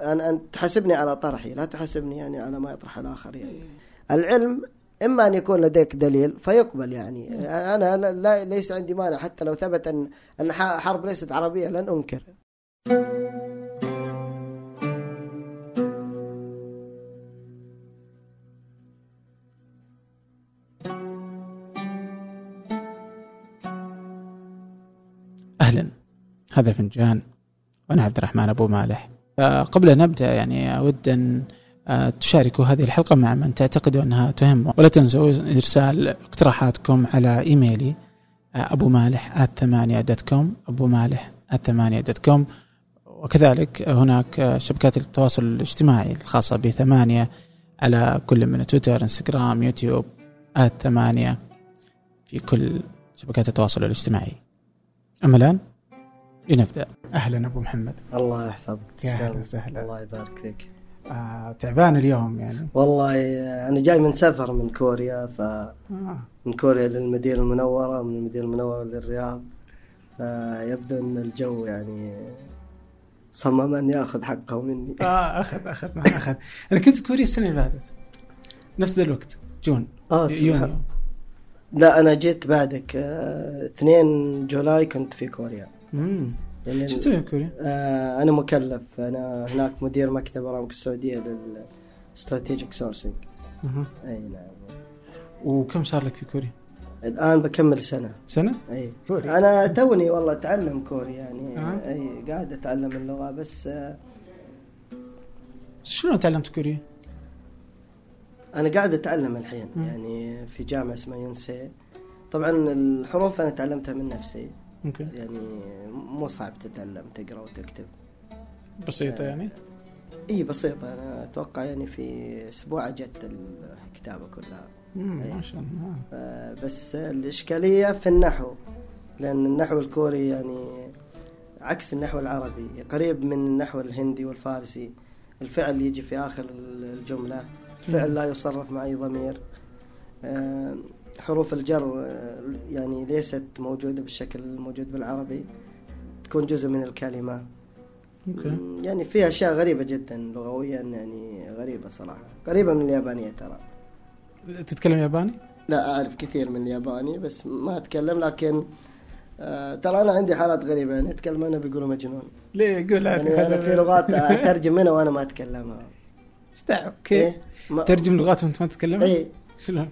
أنا انت تحاسبني على طرحي لا تحاسبني يعني على ما يطرح الآخر يعني. العلم إما أن يكون لديك دليل فيقبل يعني. أنا لا- ليس عندي مانع حتى لو ثبت ان ح- حرب ليست عربية لن أنكر. أهلا. هذا فنجان. وأنا عبد الرحمن أبو مالح. قبل أن نبدا يعني أود أن آه، تشاركوا هذه الحلقة مع من تعتقدوا أنها تهم. ولا تنسوا إرسال اقتراحاتكم على إيميلي آه، ابو مالح ثمانية com ابو مالح ثمانية com وكذلك هناك آه، شبكات التواصل الاجتماعي الخاصة بثمانية على كل من تويتر إنستغرام يوتيوب ثمانية في كل شبكات التواصل الاجتماعي. أما الآن لنبدا أهلا أبو محمد. الله يحفظك. يا. أهلا وسهلا. الله يبارك فيك. آه تعبان اليوم يعني. والله آه، أنا جاي من سفر من كوريا ف آه. من كوريا للمدينة المنورة ومن المدينة المنورة للرياض. فيبدو أن الجو يعني صمم ان ياخذ حقه مني. آه أخذ أخذ ما أخذ. أنا كنت في كوريا السنة اللي فاتت. نفس ذا الوقت June آه يونيو. سبحان لا أنا جيت بعدك آه، 2 July كنت في كوريا. امم يعني شو تسوي في كوريا؟ آه، أنا مكلف أنا هناك مدير مكتب أرامكو السعودية لل strategic sourcing. أي نعم وكم صار لك في كوريا؟ الآن بكمل سنة سنة؟ أي كوري. أنا توني والله أتعلم كوري يعني آه. أي قاعد أتعلم اللغة بس آه، شلون تعلمت كوري؟ أنا قاعد أتعلم الحين مم. يعني في جامعة اسمها يونسي طبعا الحروف أنا تعلمتها من نفسي أوكي. يعني مو صعب تتعلم تقرأ وتكتب. بسيطة يعني؟ إي بسيطة. أنا أتوقع يعني في أسبوع جت الكتابة كلها. امم. ما شاء الله. آه، بس الإشكالية في النحو لأن النحو الكوري يعني عكس النحو العربي. قريب من النحو الهندي والفارسي. الفعل يجي في آخر الجملة. الفعل لا يصرف مع أي ضمير. آه، حروف الجر آه، يعني ليست موجودة بالشكل الموجود بالعربي تكون جزء من الكلمة أوكي يعني فيها أشياء غريبة جدا لغويا يعني غريبة صراحة قريبة من اليابانية ترى تتكلم ياباني؟ لا أعرف كثير من الياباني بس ما أتكلم لكن آه ترى أنا عندي حالات غريبة يعني أتكلم أنا بيقولوا مجنون ليه قول يعني أنا في لغات أترجم منها وأنا ما أتكلمها إيش دعوة؟ كيف؟ إيه؟ ما ترجم لغات وأنت ما تتكلم؟ إيه شلون؟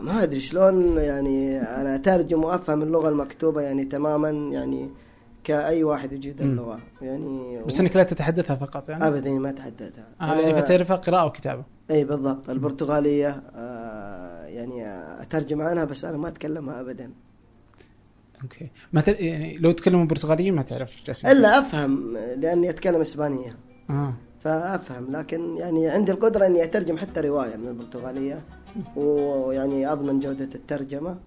ما أدري شلون يعني أنا أترجم وأفهم اللغة المكتوبة يعني تماما يعني كأي واحد يجيد مم. اللغة. يعني بس إنك لا تتحدثها فقط يعني؟ أبدا ما أتحدثها. آه يعني يعني فتعرفها قراءه وكتابه إي بالضبط. البرتغالية آه يعني أترجم عنها بس أنا ما أتكلمها ابدا. أوكي. ما ت... يعني لو تكلموا برتغالية ما تعرف جالسين إلا أفهم لأني أتكلم إسبانية. آه. فأفهم لكن يعني عندي القدرة إني أترجم حتى رواية من البرتغالية. ويعني أضمن جودة الترجمة.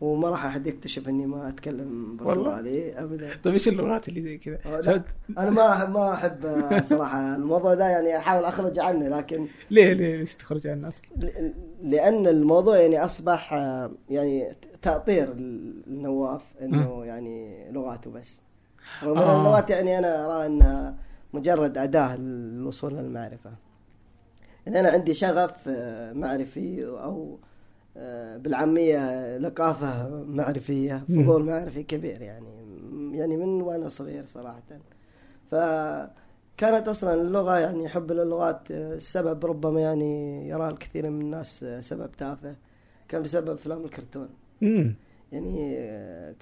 وما راح أحد يكتشف إني ما أتكلم برتغالي ابدا طيب إيش اللغات اللي زي كذا؟ أنا ما ما أحب آه، صراحة الموضوع ده يعني أحاول أخرج عنه لكن ليه ليه ليش تخرج عن الناس؟ ل- لأن الموضوع يعني أصبح آه، يعني تأطير النواف إنه يعني لغاته بس رغم آه. اللغات يعني أنا أرى إنها مجرد أداة للوصول للمعرفه يعني أنا عندي شغف آه، معرفي أو آه، بالعامية لقافة معرفية. فضول معرفي كبير يعني يعني من وأنا صغير صراحة. فكانت أصلا اللغة يعني حب للغات آه، السبب ربما يعني يرى الكثير من الناس سبب تافه. كان بسبب أفلام الكرتون. يعني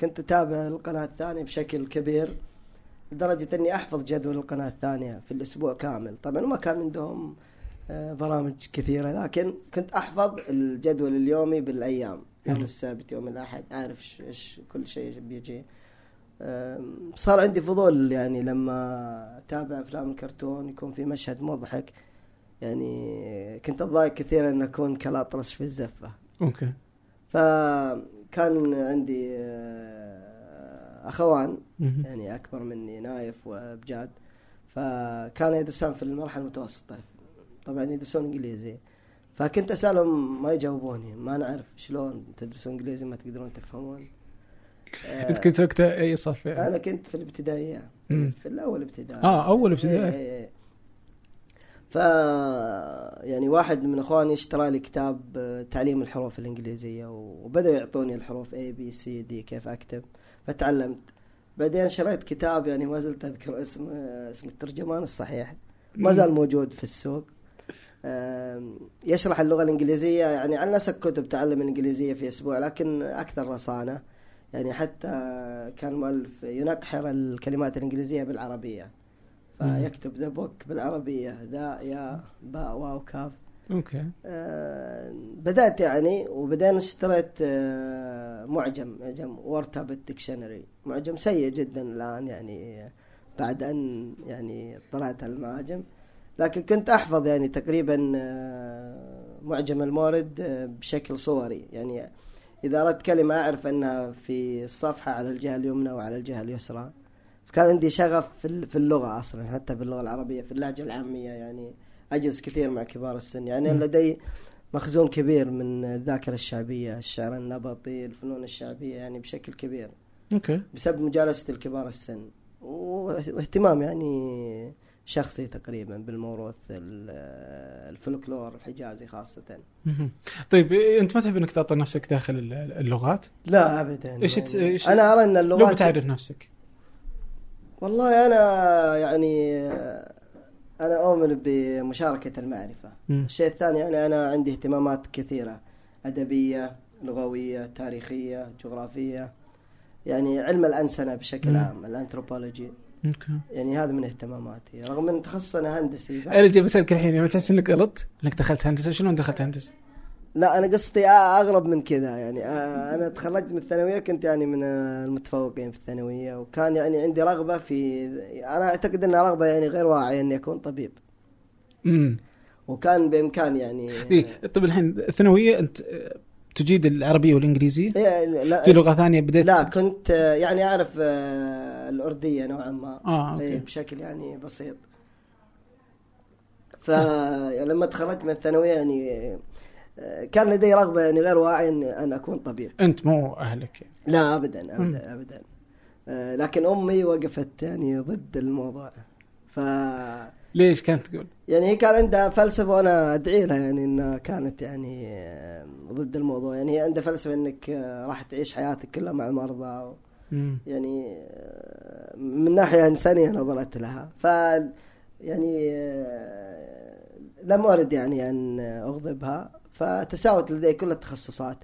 كنت أتابع القناة الثانية بشكل كبير لدرجة إني أحفظ جدول القناة الثانية في الأسبوع كامل. طبعا ما كان عندهم برامج كثيرة لكن كنت أحفظ الجدول اليومي بالأيام يوم. السبت يوم الأحد أعرف إيش كل شيء بيجي. صار عندي فضول يعني لما أتابع أفلام الكرتون يكون في مشهد مضحك. يعني كنت أتضايق كثيرا إن أكون كالأطرش في الزفة. أوكي. فكان عندي آه، أخوان. يعني أكبر مني نايف وبجاد فكانوا يدرسون في المرحلة المتوسطة. طبعا يدرسون إنجليزي. فكنت أسألهم ما يجاوبوني ما نعرف شلون تدرسون إنجليزي ما تقدرون تفهمون. أنت كنت وقتها أي صف يعني؟ أنا كنت في الابتدائية. في الأول ابتدائي. آه أول ابتدائي. إيه، إيه. يعني واحد من إخواني اشترى لي كتاب آه، تعليم الحروف الإنجليزية وبدأوا يعطوني الحروف A B C D كيف أكتب. فتعلمت. بعدين شريت كتاب يعني ما زلت أذكر اسم آه، اسم الترجمان الصحيح. ما زال موجود في السوق. يشرح اللغة الإنجليزية. يعني عن نسق كتب تعلم الإنجليزية في أسبوع لكن أكثر رصانة. يعني حتى كان مؤلف ينقحر الكلمات الإنجليزية بالعربية. فيكتب the book بالعربية ذا يا باء واو كاف. أوكي. آه، بدأت يعني وبعدين اشتريت آه، معجم معجم وورتابت dictionary. معجم سيء جدا الآن يعني بعد أن يعني طلعت على المعاجم لكن كنت أحفظ يعني تقريبا آه، معجم المورد آه، بشكل صوري. يعني إذا أردت كلمة أعرف أنها في الصفحة على الجهة اليمنى وعلى الجهة اليسرى. فكان عندي شغف في ال- في اللغة أصلا حتى باللغة العربية في اللهجة العامية. يعني أجلس كثير مع كبار السن. يعني مم. لدي مخزون كبير من الذاكرة الشعبية الشعر النبطي الفنون الشعبية يعني بشكل كبير. أوكي. بسبب مجالسة الكبار السن. واهتمام يعني شخصي تقريبا بالموروث ال- الفلكلور الحجازي خاصة. طيب انت ما تحب انك تعطي نفسك داخل ال- اللغات؟ لا ابدا تس- يعني أنا أرى إن لو اللغات بتعرف نفسك والله أنا يعني أنا أؤمن بمشاركة المعرفة. الشيء الثاني يعني أنا عندي اهتمامات كثيرة أدبية لغوية تاريخية جغرافية يعني علم الأنسنة بشكل. عام الأنثروبولوجي يعني هذا من اهتماماتي. رغم إن تخصص أنا هندسي بعد. ارجع بسألك الحين لما تحس إنك غلط إنك دخلت هندسة. شلون دخلت هندسة؟ لا أنا قصتي أغرب من كذا يعني أنا تخرجت من الثانوية كنت يعني من المتفوقين في الثانوية وكان يعني عندي رغبة في أنا أعتقد إنها رغبة يعني غير واعية إني أكون طبيب. امم وكان بإمكان يعني إيه طيب الحين الثانوية أنت تجيد العربية والإنجليزية؟ إيه، لا في لغة ثانية بديت لا كنت آه، يعني أعرف آه، الأردية نوعا ما. آه إيه، أوكي بشكل يعني بسيط. فلما تخرجت من الثانوية يعني آه، كان لدي رغبة يعني غير واعية ان ان أكون طبيب. أنت مو أهلك يعني. لا ابدا ابدا ابدا. آه، لكن أمي وقفت يعني ضد الموضوع. ف ليش كانت تقول؟ يعني هي كان عندها فلسفة وأنا أدعي لها يعني إنها كانت يعني آه، ضد الموضوع. يعني هي عندها فلسفة إنك آه، راح تعيش حياتك كلها مع المرضى مم. يعني آه، من ناحية إنسانية نظرت لها. ف يعني لم أرد يعني أن أغضبها. فتساوت لدي كل التخصصات.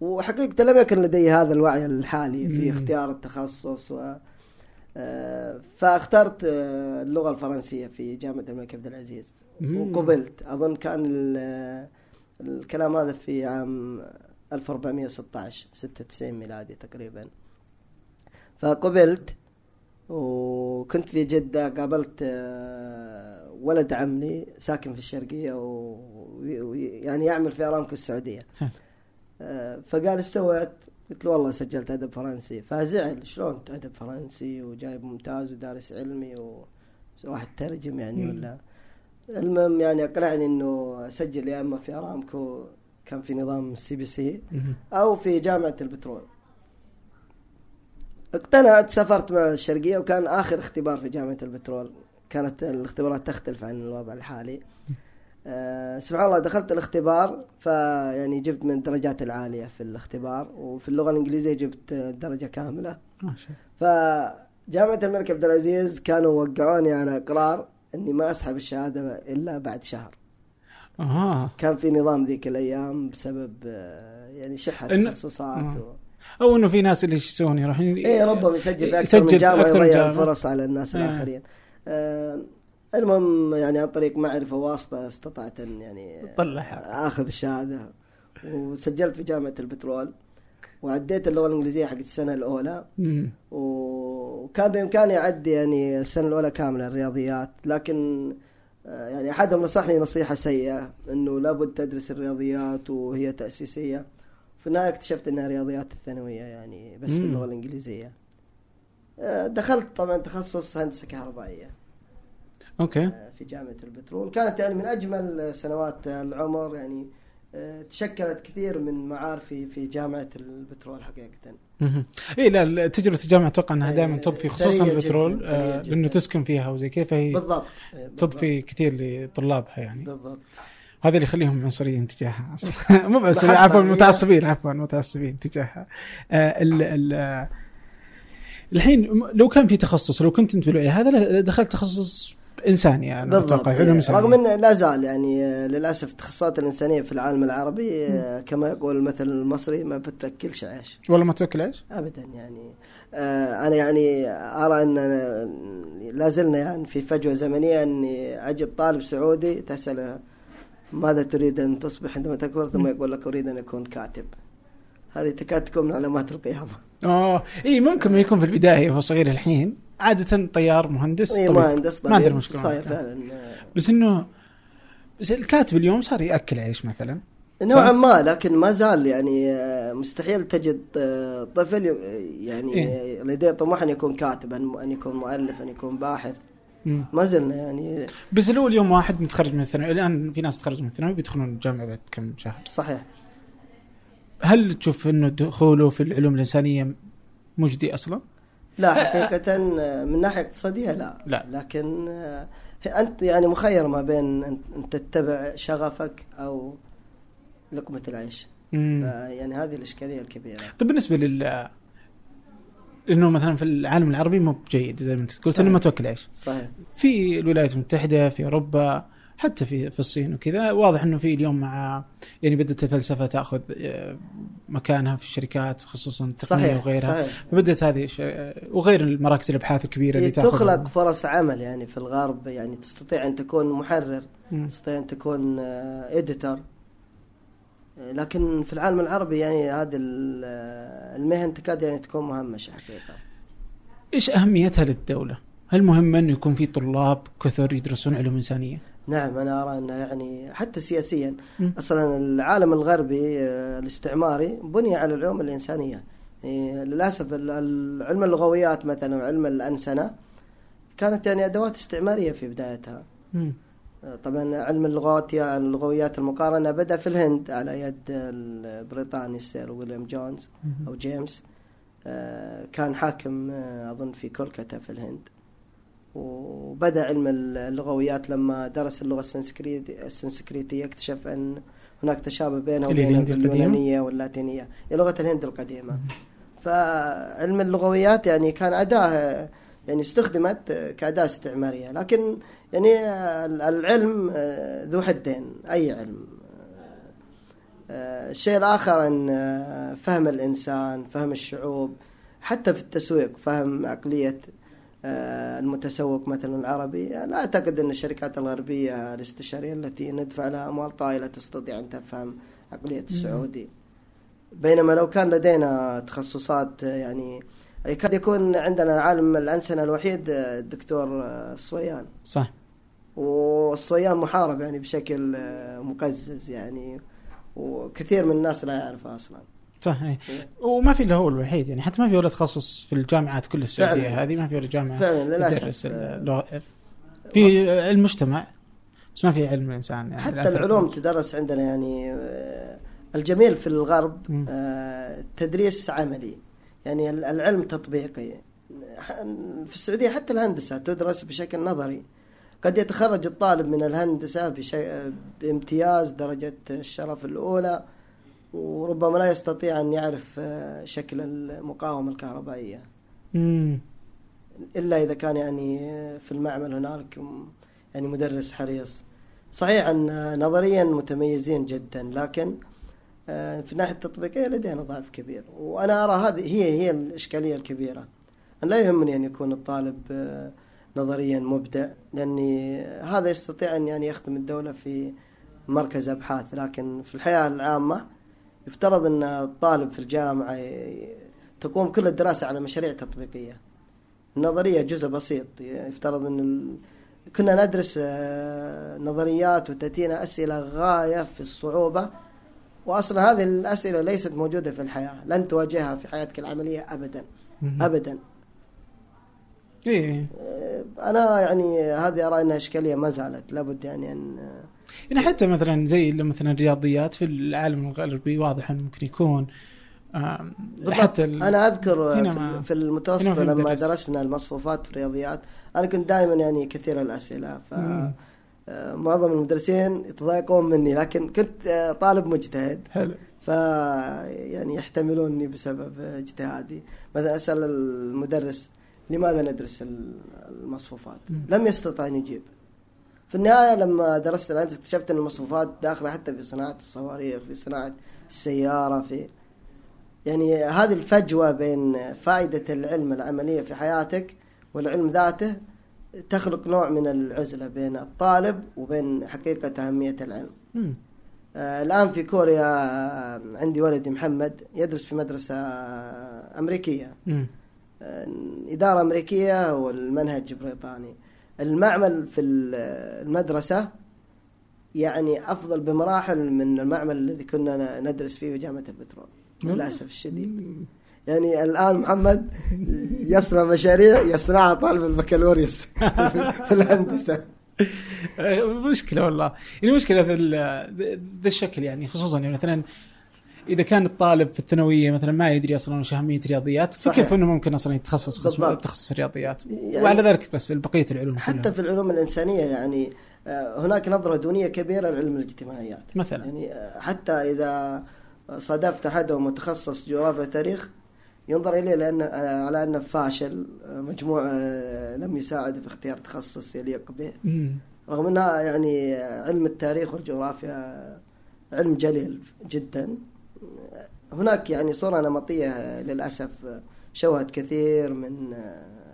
وحقيقة لم يكن لدي هذا الوعي الحالي في. اختيار التخصص و فاخترت آه، اللغة الفرنسية في جامعة الملك عبد العزيز. وقبلت أظن كان ال- الكلام هذا في عام 1416 96 ميلادي تقريبا فقبلت وكنت في جدة قابلت آه، ولد عم لي ساكن في الشرقية ويعني يعمل في أرامكو السعودية. آه، فقال إيش سويت؟ قلت له والله سجلت أدب فرنسي. فزعل شلون أدب فرنسي؟ وجايب ممتاز ودارس علمي وواحد ترجم يعني. ولا؟ المهم يعني أقنعني إنه أسجل يا إما في أرامكو كان في نظام CPC. أو في جامعة البترول. اقتنعت سافرت مع الشرقية وكان آخر اختبار في جامعة البترول. كانت الاختبارات تختلف عن الوضع الحالي. أه سبحان الله دخلت الاختبار فيعني جبت من الدرجات العالية في الاختبار وفي اللغة الإنجليزية جبت درجة كاملة ما شاء الله. فجامعة الملك عبد العزيز كانوا وقعوني على إقرار إني ما أسحب الشهادة إلا بعد شهر آه كان في نظام ذيك الأيام بسبب آه، يعني إن- تخصصات آه. و... أو إنه في ناس اللي يسوون يروحون إيه ربما يسجل في أكثر من يسجل جامعة أكثر من يضيع. الفرص على الناس آه. الآخرين آه المهم يعني عن طريق معرفة واسطة استطعت أن يعني طلع آخذ الشهادة. وسجلت في جامعة البترول. وعديت اللغة الإنجليزية حقت السنة الأولى. مم. وكان بإمكاني أعدي يعني السنة الأولى كاملة الرياضيات. لكن آه، يعني أحدهم نصحني نصيحة سيئة إنه لابد تدرس الرياضيات وهي تأسيسية. في النهاية اكتشفت إنها رياضيات الثانوية يعني بس في مم. اللغة الإنجليزية. آه، دخلت طبعا تخصص هندسة كهربائية. أوكي. آه، في جامعة البترول. كانت يعني من أجمل سنوات العمر يعني آه، تشكلت كثير من معارفي في جامعة البترول حقيقة. اي لا تجربة الجامعة أتوقع إنها إيه، دائما تضفي خصوصا البترول جداً، ثرية آه، جداً. لأنه تسكن فيها وزي كذا فهي بالضبط بالضبط. تضفي كثير لطلابها يعني. بالضبط. هذا اللي يخليهم عنصريين تجاهها. أصلا. مو بس عفوا متعصبين عفوا متعصبين تجاهها. آه، ال ال آه، الحين لو كان في تخصص لو كنت أنت بالوعي هذا دخلت تخصص انساني أنا بالضبط. أتوقع علوم. انسانيه رغم إنه لا زال يعني للأسف التخصصات الإنسانية في العالم العربي كما يقول المثل المصري ما بتاكلش عيش. والله ما توكل عيش؟ ابدا يعني. آه، أنا يعني أرى إن لا زلنا يعني في فجوة زمنية إني أجد طالب سعودي تسأله ماذا تريد أن تصبح عندما تكبر؟ ثم يقول لك أريد أن أكون كاتب. هذه تكاد تكون من علامات القيامة. آه اي ممكن ما يكون في البداية وهو صغير الحين. عادة طيار مهندس اي طبيب. مهندس ما عندنا طبيب مشكلة صحيح. فعلا آه، بس إنه بس الكاتب اليوم صار يأكل عيش مثلا نوعا ما لكن ما زال يعني آه، مستحيل تجد آه، طفل يعني إيه. لديه طموح أن يكون كاتبا ان يكون مؤلف أن يكون باحث. ما زلنا يعني بس لو اليوم واحد متخرج من الثانوي الآن في ناس تخرج من الثانوي بيدخلون الجامعة بعد كم شهر صحيح هل تشوف إنه دخوله في العلوم الإنسانية مجدي أصلا؟ لا حقيقة من ناحية اقتصادية لا. لا. لكن آه، أنت يعني مخير ما بين أن تتبع شغفك أو لقمة العيش. يعني هذه الإشكالية الكبيرة. طيب بالنسبة لل إنه مثلا في العالم العربي مو بجيد زي ما أنت قلت. إنه ما توكل عيش. صحيح. في الولايات المتحدة في أوروبا حتى في في الصين وكذا واضح إنه في اليوم مع يعني بدأت الفلسفة تأخذ آه، مكانها في الشركات خصوصا التقنية صحيح وغيرها صحيح فبدأت هذه آه، وغير المراكز الأبحاث الكبيرة اللي تأخذ تخلق فرص عمل يعني في الغرب يعني تستطيع أن تكون محرر مم. تستطيع أن تكون إديتور لكن في العالم العربي يعني هذه ال- آه، المهن تكاد يعني تكون مهمشة حقيقة إيش أهميتها للدولة؟ هل مهم انه يكون في طلاب كثر يدرسون علوم إنسانية؟ نعم أنا أرى أنه يعني حتى سياسيا مم. أصلا العالم الغربي آه، الاستعماري بني على العلوم الإنسانية يعني ال- علم اللغويات مثلا وعلم الأنسنة كانت يعني أدوات استعمارية في بدايتها مم. آه، طبعا علم اللغات اللغويات المقارنة بدأ في الهند على يد البريطاني السير ويليام جونز. أو جيمس آه، كان حاكم أظن في كولكتا في الهند وبدأ علم اللغويات لما درس اللغة السنسكريت- السنسكريتية اكتشف أن هناك تشابه بينها وبين واللاتينية. هي لغة الهند القديمة. فعلم اللغويات يعني كان أداة يعني استخدمت كأداة استعمارية. لكن يعني العلم آه، ذو حدين أي علم. آه، الشيء الآخر أن آه، فهم الإنسان فهم الشعوب حتى في التسويق فهم عقلية آه، المتسوق مثلا العربي. لا أعتقد أن الشركات الغربية الاستشارية التي ندفع لها أموال طائلة تستطيع أن تفهم عقلية السعودي. بينما لو كان لدينا تخصصات آه، يعني يكاد يكون عندنا عالم الأنسنة الوحيد آه، الدكتور آه، الصويان صح. والصويان محارب يعني بشكل آه، مقزز يعني وكثير من الناس لا يعرفها أصلا. صح. وما في إلا هو الوحيد يعني حتى ما في ولا تخصص في الجامعات كل السعودية. فعلاً. هذه ما في ولا جامعة. فعلا للاسف آه، اللغة. في علم مجتمع بس ما في علم الانسان يعني. حتى. العلوم تدرس عندنا يعني آه، الجميل في الغرب. آه، تدريس عملي. يعني ال- العلم تطبيقي. في السعودية حتى الهندسة تدرس بشكل نظري. قد يتخرج الطالب من الهندسة بشيء بامتياز درجة الشرف الأولى. وربما لا يستطيع أن يعرف آه، شكل المقاومة الكهربائية. مم. إلا إذا كان يعني في المعمل هنالك يعني مدرس حريص. صحيح أن نظريا متميزين جدا لكن آه، في الناحية التطبيقية لدينا ضعف كبير. وأنا أرى هذه هي هي الإشكالية الكبيرة. أن لا يهمني أن يكون الطالب آه، نظريا مبدع لأني هذا يستطيع أن يعني يخدم الدولة في مركز أبحاث. لكن في الحياة العامة يفترض أن الطالب في الجامعة تقوم كل الدراسة على مشاريع تطبيقية. النظرية جزء بسيط يفترض أن ال... كنا ندرس آه، نظريات وتأتينا أسئلة غاية في الصعوبة وأصلا هذه الأسئلة ليست موجودة في الحياة لن تواجهها في حياتك العملية أبدا. أبدا. إيه. آه، أنا يعني هذه أرى أنها إشكالية ما زالت لابد يعني أن يعني حتى مثلا زي مثلا الرياضيات في العالم الغربي واضح إنه ممكن يكون حتى أنا أذكر في- في المتوسط لما. درسنا المصفوفات في الرياضيات أنا كنت دائما يعني كثير الأسئلة ف مم. معظم المدرسين يتضايقون مني لكن كنت آه، طالب مجتهد حلو ف يعني يحتملوني بسبب اجتهادي مثلا أسأل المدرس لماذا ندرس ال- المصفوفات مم. لم يستطع أن يجيب في النهاية لما درست الهندسه اكتشفت إن المصفوفات داخلة حتى في صناعة الصواريخ في صناعة السيارة في يعني هذه الفجوة بين فائدة العلم العملية في حياتك والعلم ذاته تخلق نوع من العزلة بين الطالب وبين حقيقة أهمية العلم. آه، الآن في كوريا آه، عندي ولدي محمد يدرس في مدرسة أمريكية. آه، إدارة أمريكية والمنهج بريطاني المعمل في ال- المدرسة يعني أفضل بمراحل من المعمل الذي كنا ندرس فيه في جامعة البترول. للأسف الشديد. يعني الآن محمد يصنع مشاريع يصنعها طالب البكالوريوس في الهندسة. مشكلة والله. يعني مشكلة ذا ال- ذا الشكل يعني خصوصا يعني مثلا إذا كان الطالب في الثانوية مثلا ما يدري أصلا وش أهمية رياضيات صحيح. فكيف إنه ممكن أصلا يتخصص قسم. تخصص الرياضيات يعني- وعلى ذلك بس بقية العلوم حتى كلها. في العلوم الإنسانية يعني آه، هناك نظرة دونية كبيرة لعلم الاجتماعيات مثلا يعني آه، حتى إذا صادفت أحدهم متخصص جغرافيا وتاريخ ينظر إليه لأن آه، على أنه فاشل مجموع لم يساعد في اختيار تخصص يليق به. رغم أنها يعني علم التاريخ والجغرافيا علم جليل جدا هناك يعني صورة نمطية للأسف شوهت كثير من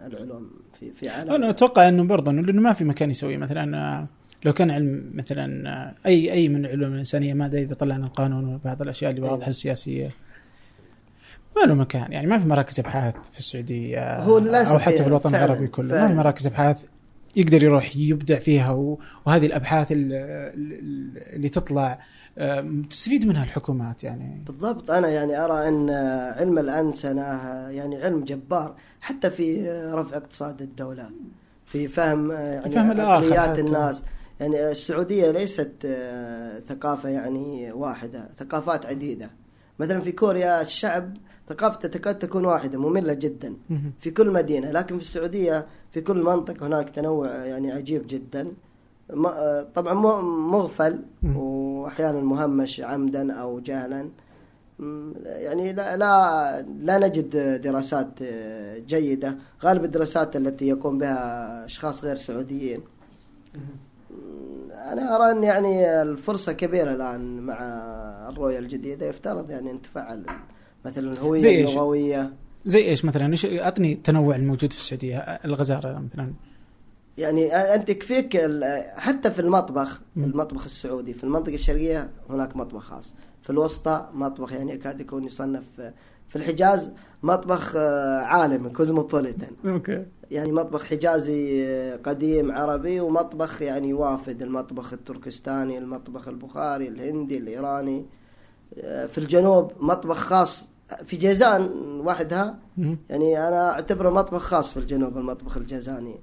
العلوم في في عالم. أنا أتوقع إنه برضه لأنه ما في مكان يسوي مثلا لو كان علم مثلا اي أي من العلوم الإنسانية ما أدري إذا طلعنا القانون وبعض الأشياء اللي. واضحة السياسية. ما له مكان. يعني ما في مراكز أبحاث في السعودية هو أو حتى في الوطن فعلاً، العربي كله. ما فعلاً. في مراكز أبحاث يقدر يروح يبدع فيها وهذه الأبحاث ال- ال- اللي تطلع تستفيد منها الحكومات يعني. بالضبط. أنا يعني أرى أن علم الانسنه يعني علم جبار حتى في رفع اقتصاد الدولة في فهم يعني في فهم عقليات. الناس. يعني السعودية ليست آه، ثقافة يعني واحدة ثقافات عديدة. مثلا في كوريا الشعب ثقافته تكاد تكون واحدة مملة جدا. في كل مدينة لكن في السعودية في كل منطقة هناك تنوع يعني عجيب جدا. آه، طبعا م- مغفل مم. وأحيانا مهمش عمدا أو جهلا. يعني لا لا, لا نجد دراسات آه، جيدة. غالب الدراسات التي يقوم بها أشخاص غير سعوديين. أنا أرى أن يعني الفرصة كبيرة الآن مع الرؤية الجديدة. يفترض يعني أن تفعل مثلا إيش؟ اللغوية. زي إيش مثلا؟ إيش اعطني التنوع الموجود في السعودية؟ الغزارة مثلا. يعني أنت يكفيك ال- حتى في المطبخ. المطبخ السعودي في المنطقة الشرقية هناك مطبخ خاص. في الوسطى مطبخ يعني يكاد يكون يصنف في الحجاز مطبخ آه، عالمي كوزموبوليتان أوكي. يعني مطبخ حجازي آه، قديم عربي ومطبخ يعني يوافد المطبخ التركستاني المطبخ البخاري الهندي الإيراني. آه، في الجنوب مطبخ خاص. في جيزان وحدها يعني أنا أعتبره مطبخ خاص في الجنوب المطبخ الجازاني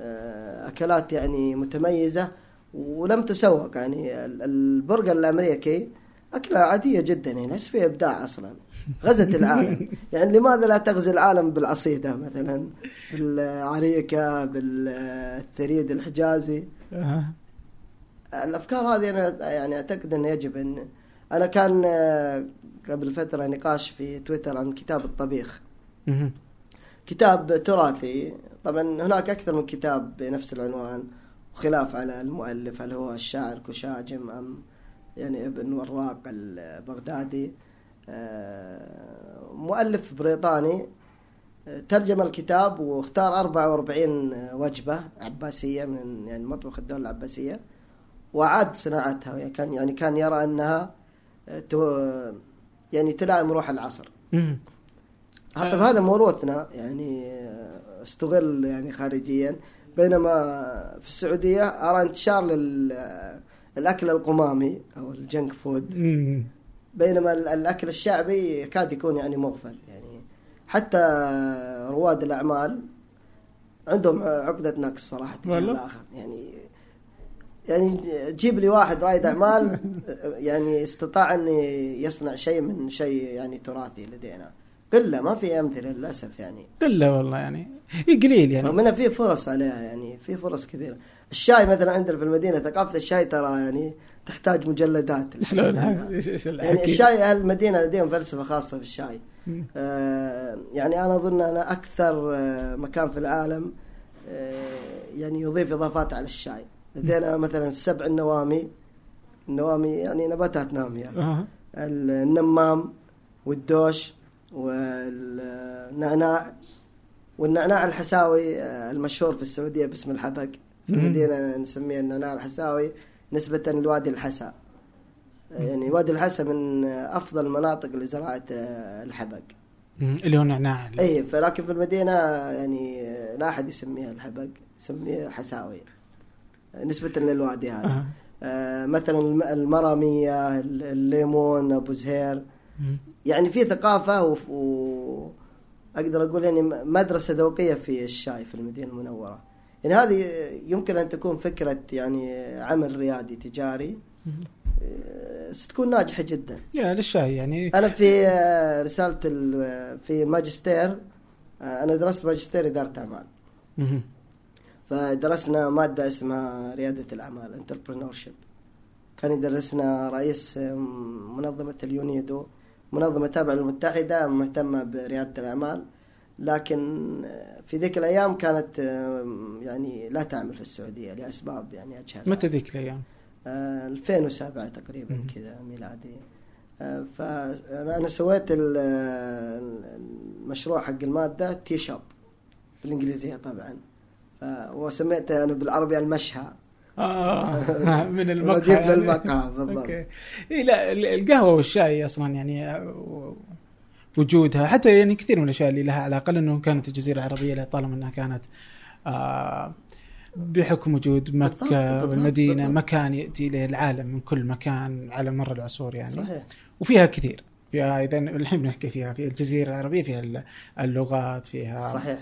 أكلات يعني متميزة ولم تسوق. يعني ال- البرجر الأمريكي أكلة عادية جدا يعني ليس فيه إبداع أصلا. غزت العالم. يعني لماذا لا تغزي العالم بالعصيدة مثلا بالعريكة بالثريد الحجازي؟ آه. الأفكار هذه أنا يعني أعتقد أنه يجب ان أنا كان آه، قبل فترة نقاش في تويتر عن كتاب الطبيخ. كتاب تراثي طبعا هناك أكثر من كتاب بنفس العنوان وخلاف على المؤلف هل هو الشاعر كشاجم أم يعني ابن وراق البغدادي. آه، مؤلف بريطاني آه، ترجم الكتاب واختار 44 وجبة عباسية من يعني مطبخ الدولة العباسية وأعاد صناعتها. يعني كان يعني كان يرى أنها آه، يعني تلائم روح العصر. طيب هذا موروثنا يعني استغل يعني خارجيا. بينما في السعودية أرى انتشار للأكل القمامي أو الجنك فود. بينما ال- الأكل الشعبي يكاد يكون يعني مغفل. يعني حتى رواد الأعمال عندهم عقدة نقص تجاه والله؟ الآخر. يعني يعني جيب لي واحد رائد أعمال يعني استطاع ان يصنع شيء من شيء يعني تراثي لدينا. قلة ما في أمثلة للأسف يعني. قلة والله يعني. إيه قليل يعني. رغم إنه في فرص عليها يعني في فرص كبيرة. الشاي مثلا عندنا في المدينة ثقافة الشاي ترى يعني تحتاج مجلدات. شلون يعني الحكي؟ الشاي أهل المدينة لديهم فلسفة خاصة في الشاي. آه، يعني أنا أظن أنا أكثر آه، مكان في العالم آه، يعني يضيف إضافات على الشاي. لدينا مثلا سبع النوامي. النوامي يعني نباتات نامية. آه. النمام والدوش والنعناع. والنعناع الحساوي آه، المشهور في السعودية باسم الحبق في. المدينة نسميه النعناع الحساوي نسبة لوادي الحسا آه، يعني وادي الحسا من أفضل المناطق لزراعة آه، الحبق. اللي هو نعناع اي فلكن في المدينة يعني لا أحد يسميها الحبق يسميها حساوي نسبة للوادي هذا. آه، مثلا الم- المرامية الليمون أبو زهير. يعني في ثقافة و... و... أقدر أقول يعني مدرسة ذوقية في الشاي في المدينة المنورة. يعني هذه يمكن أن تكون فكرة يعني عمل ريادي تجاري. آه، ستكون ناجحة جدا. يا الشاي يعني أنا في آه، رسالة ال- في ماجستير آه، أنا درست ماجستير إدارة أعمال. فدرسنا مادة اسمها ريادة الأعمال entrepreneurship كان يدرسنا رئيس آه، منظمة اليونيدو. منظمة تابعة للمتحدة مهتمة بريادة الأعمال. لكن آه، في ذيك الأيام كانت آه، يعني لا تعمل في السعودية لأسباب يعني اجهل متى ذيك الأيام؟ آه، 2007 تقريبا مم. كذا ميلادي. آه، فأنا أنا سويت ال- المشروع حق المادة tea shop بالإنجليزية طبعا. وسميته أنا بالعربي المشهى. آه من المقهى رديف يعني. للمقهى بالضبط. أوكي. إيه لا ال- القهوة والشاي أصلا يعني آه، وجودها حتى يعني كثير من الأشياء اللي لها علاقة لأنه كانت الجزيرة العربية لطالما إنها كانت آه بحكم وجود والمدينة بالضبط. مكان يأتي إليه العالم من كل مكان على مر العصور يعني. صحيح. وفيها كثير. فيها اذا الحين بنحكي فيها في الجزيرة العربية فيها ال- اللغات فيها صحيح.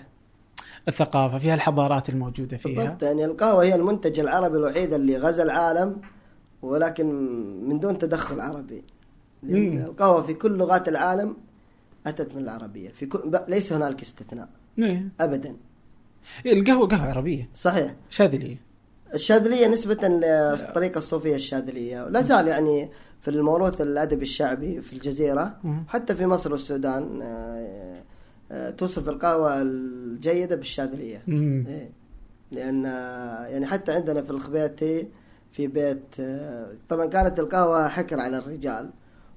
الثقافة فيها الحضارات الموجودة فيها. بالضبط يعني القهوة هي المنتج العربي الوحيد اللي غزا العالم ولكن من دون تدخل عربي. مم. القهوة في كل لغات العالم أتت من العربية. في كل ليس هنالك استثناء. إيه. ابدا. إيه، القهوة قهوة عربية. صحيح. شاذلية. الشاذلية نسبة للطريقة الصوفية الشاذلية. لا زال يعني في الموروث الأدبي الشعبي في الجزيرة مم. حتى في مصر والسودان آه، توصف القهوة الجيدة بالشاذلية. إيه. لأن آه، يعني حتى عندنا في الخبيتي في بيت آه، طبعا كانت القهوة حكر على الرجال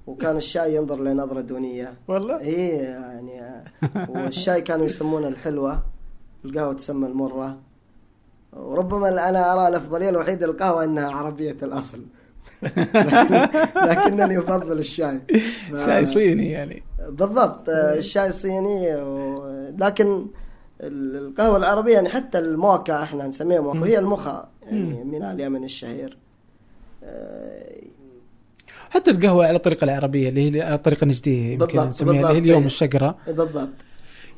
وكان الشاي ينظر لنظرة دونية. والله؟ إيه يعني آه، والشاي كانوا يسمونه الحلوة القهوة تسمى المرة. وربما أنا أرى الأفضلية الوحيدة للقهوة إنها عربية الأصل. لكن لكنني أفضل الشاي شاي صيني يعني بالضبط آه، الشاي الصيني و... لكن ال- القهوة العربية يعني حتى الموكا إحنا نسميها موكا. وهي المخا يعني من اليمن الشهير آه، حتى القهوة على الطريقة العربية اللي هي الطريقة النجدية يمكن نسميها اللي هي. اليوم إيه. الشقرة بالضبط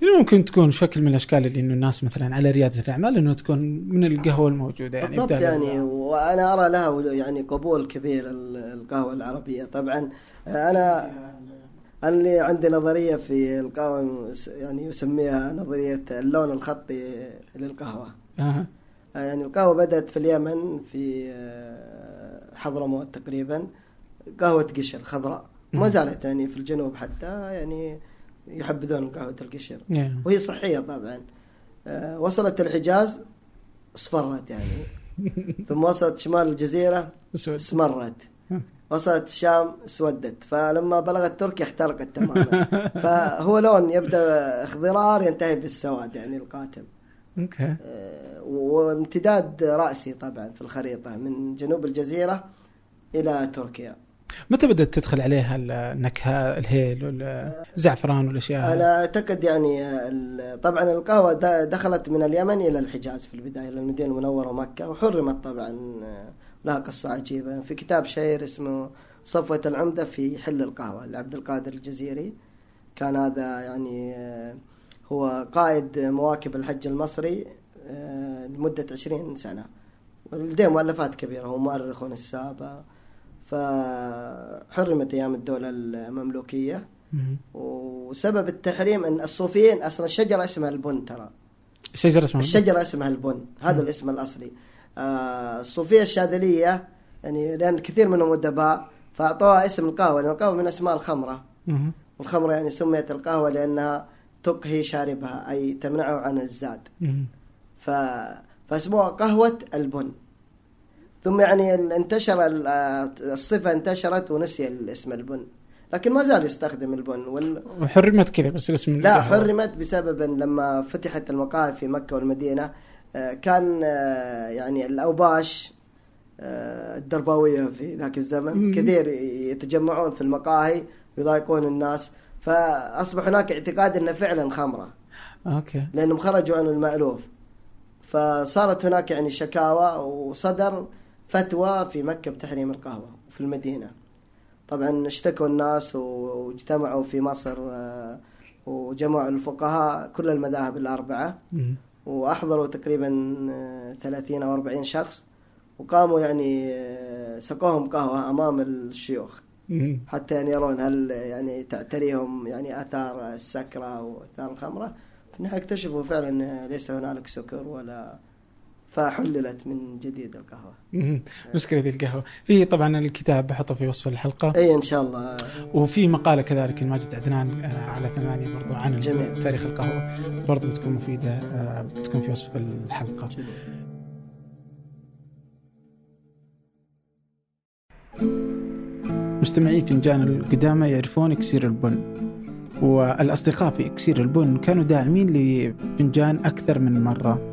يعني ممكن تكون شكل من الأشكال اللي إنه الناس مثلا على ريادة الأعمال إنه تكون من القهوة الموجودة يعني بالضبط يعني وأنا أرى لها يعني قبول كبير ال- القهوة العربية طبعا أنا أنا اللي عندي نظرية في القهوة يعني يسميها نظرية اللون الخطي للقهوة آه. يعني القهوة بدأت في اليمن في آه، حضرموت تقريبا قهوة قشر خضراء ما. زالت يعني في الجنوب حتى يعني يحبذون قهوة القشر Yeah. وهي صحية طبعا. آه، وصلت الحجاز اصفرت يعني. ثم وصلت شمال الجزيرة اسود. اسمرت. وصلت الشام اسودت. فلما بلغت تركيا احترقت تماما. فهو لون يبدأ اخضرار ينتهي بالسواد يعني القاتم أوكي. آه، وامتداد رأسي طبعا في الخريطة من جنوب الجزيرة إلى تركيا. متى بدأت تدخل عليها النكهة الهيل والزعفران والأشياء؟ أنا أعتقد يعني طبعا القهوة دخلت من اليمن إلى الحجاز في البداية إلى المدينة المنورة ومكه وحرمت طبعا آه، لها قصة عجيبة. في كتاب شهير اسمه صفوة العمدة في حل القهوة لعبد القادر الجزيري. كان هذا يعني آه، هو قائد مواكب الحج المصري آه، لمدة 20 سنة. لديه مؤلفات كبيرة هو مؤرخ ونساب فحرمت أيام الدولة المملوكية. مم. وسبب التحريم أن الصوفيين أصلا الشجرة اسمها البن ترى. الشجرة اسمها الشجرة اسمها البن هذا الاسم الأصلي. آه، الصوفية الشاذلية يعني لأن كثير منهم أدباء فأعطوها اسم القهوة لأن القهوة من أسماء الخمرة. مم. والخمرة يعني سميت القهوة لأنها تقهي شاربها أي تمنعه عن الزاد. مم. ف... فاسموها قهوة البن. ثم يعني انتشر آه، الصفة انتشرت ونسي الاسم البن لكن ما زال يستخدم البن وال... وحرمت كذا بس الاسم لا. حرمت بسبب لما فتحت المقاهي في مكة والمدينة آه، كان آه، يعني الأوباش الدرباوية في ذاك الزمن. كثير يتجمعون في المقاهي ويضايقون الناس فأصبح هناك اعتقاد أنه فعلا خمرة أوكي لأنهم خرجوا عن المألوف فصارت هناك يعني شكاوى وصدر فتوى في مكة بتحريم القهوة وفي المدينة طبعا اشتكوا الناس واجتمعوا في مصر آه، وجمعوا الفقهاء كل المذاهب الأربعة. وأحضروا تقريبا آه، 30 أو 40 شخص وقاموا يعني آه، سقوهم قهوة أمام الشيوخ. حتى يعني يرون هل يعني تعتريهم يعني آثار السكرة وآثار الخمرة في النهاية اكتشفوا فعلا ليس هنالك سكر ولا فحللت من جديد القهوة. مم. مشكلة ذي القهوة. في طبعا الكتاب بحطه في وصف الحلقة. أي إن شاء الله. وفي مقالة كذلك الماجد عدنان آه، على ثمانية برضو عن جميل. تاريخ القهوة. برضو بتكون مفيدة آه، بتكون في وصف الحلقة. مستمعي فنجان القدامى يعرفون إكسير البن. والأصدقاء في إكسير البن كانوا داعمين لفنجان أكثر من مرة.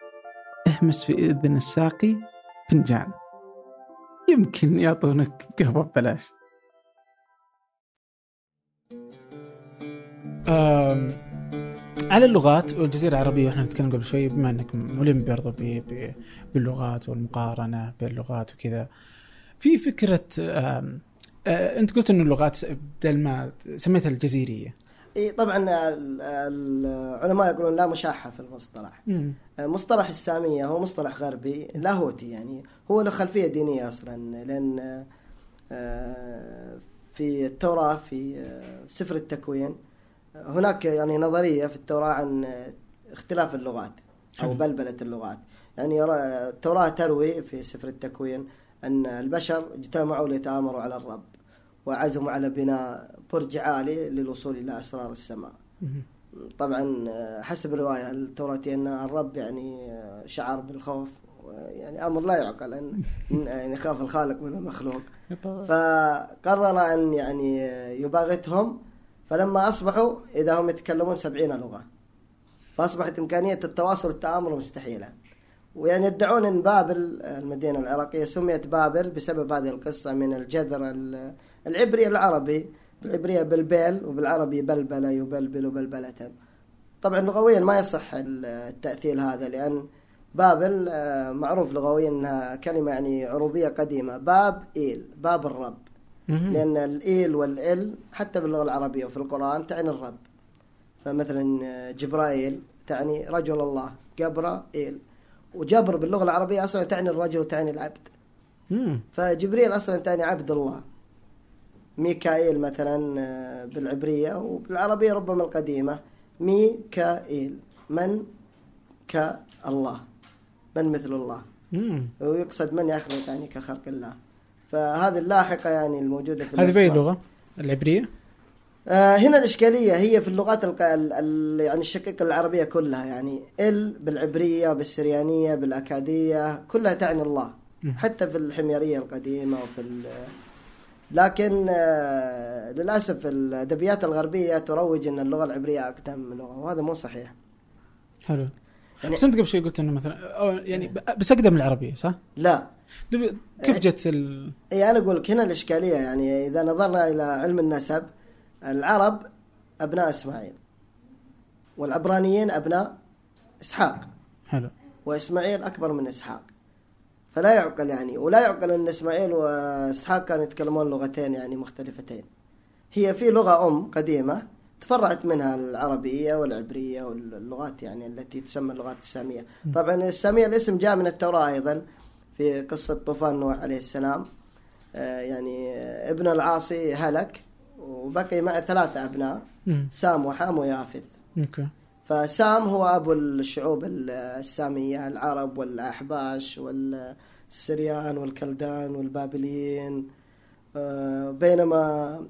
اهمس في إذن الساقي فنجان. يمكن يعطونك قهوة ببلاش. على اللغات والجزيرة العربية وإحنا نتكلم قبل شوي بما إنك ملم برضه ب- ب- باللغات والمقارنة بين اللغات وكذا. في فكرة آه، أنت قلت إنه اللغات بدل ما سميتها الجزيرية. اي طبعا ال- العلماء يقولون لا مشاحة في المصطلح مم. مصطلح السامية هو مصطلح غربي لاهوتي يعني هو له خلفية دينية أصلا لأن آه، في التوراة في آه، سفر التكوين هناك يعني نظرية في التوراة عن آه، اختلاف اللغات أو حلو. بلبلة اللغات يعني التوراة تروي في سفر التكوين أن البشر اجتمعوا ليتآمروا على الرب وعزموا على بناء برج عالي للوصول إلى أسرار السماء. طبعا آه، حسب الرواية التوراتية أن الرب يعني آه، شعر بالخوف يعني أمر لا يعقل إن- يعني يخاف الخالق من المخلوق. فقرر أن يعني آه، يباغتهم فلما أصبحوا إذا هم يتكلمون سبعين لغة فأصبحت إمكانية التواصل والتآمر مستحيلة ويعني يدعون أن بابل المدينة العراقية سميت بابل بسبب هذه القصة من الجذر ال- العبري العربي بالعبرية بلبل وبالعربي بلبلة يبلبل بلبلة. طبعا لغويا ما يصح ال- التأثيل هذا لأن بابل معروف لغويا أنها كلمة يعني عروبية قديمة باب إيل باب الرب. لأن الإيل والإل حتى باللغة العربية وفي القرآن تعني الرب. فمثلا جبرائيل تعني رجل الله جبرائيل وجبر باللغة العربية أصلا تعني الرجل وتعني العبد. فجبريل أصلا تعني عبد الله. ميكائيل مثلا آه، بالعبرية وبالعربية ربما القديمة ميكائيل من كالله من مثل الله مم. ويقصد من يخلق يعني كخلق الله فهذه اللاحقة يعني الموجودة في هذه بأي الأسماء. لغة؟ العبرية؟ آه هنا الإشكالية هي في اللغات الق... ال... ال... يعني الشقيقة العربية كلها يعني ال بالعبرية بالسريانية بالأكادية كلها تعني الله مم. حتى في الحميرية القديمة وفي ال... لكن آه للأسف الأدبيات الغربية تروج أن اللغة العبرية أقدم لغة وهذا مو صحيح. حلو. يعني- بس أنت قبل شوي قلت إنه مثلا أو يعني بس أقدم العربية صح؟ لا. كيف جت ال... اي أنا أقول لك هنا الإشكالية يعني إذا نظرنا إلى علم النسب العرب أبناء إسماعيل والعبرانيين أبناء إسحاق. حلو. وإسماعيل أكبر من إسحاق. فلا يعقل يعني ولا يعقل أن إسماعيل وإسحاق كانوا يتكلمون لغتين يعني مختلفتين. هي في لغة أم قديمة تفرعت منها العربية والعبرية واللغات يعني التي تسمى اللغات السامية. طبعا السامية الاسم جاء من التوراة أيضا في قصة طوفان نوح عليه السلام. آه، يعني ابن العاصي هلك وبقي معه ثلاثة أبناء مم. سام وحام ويافث. أوكي. فسام هو أبو الشعوب السامية العرب والأحباش والسريان والكلدان والبابليين آه، بينما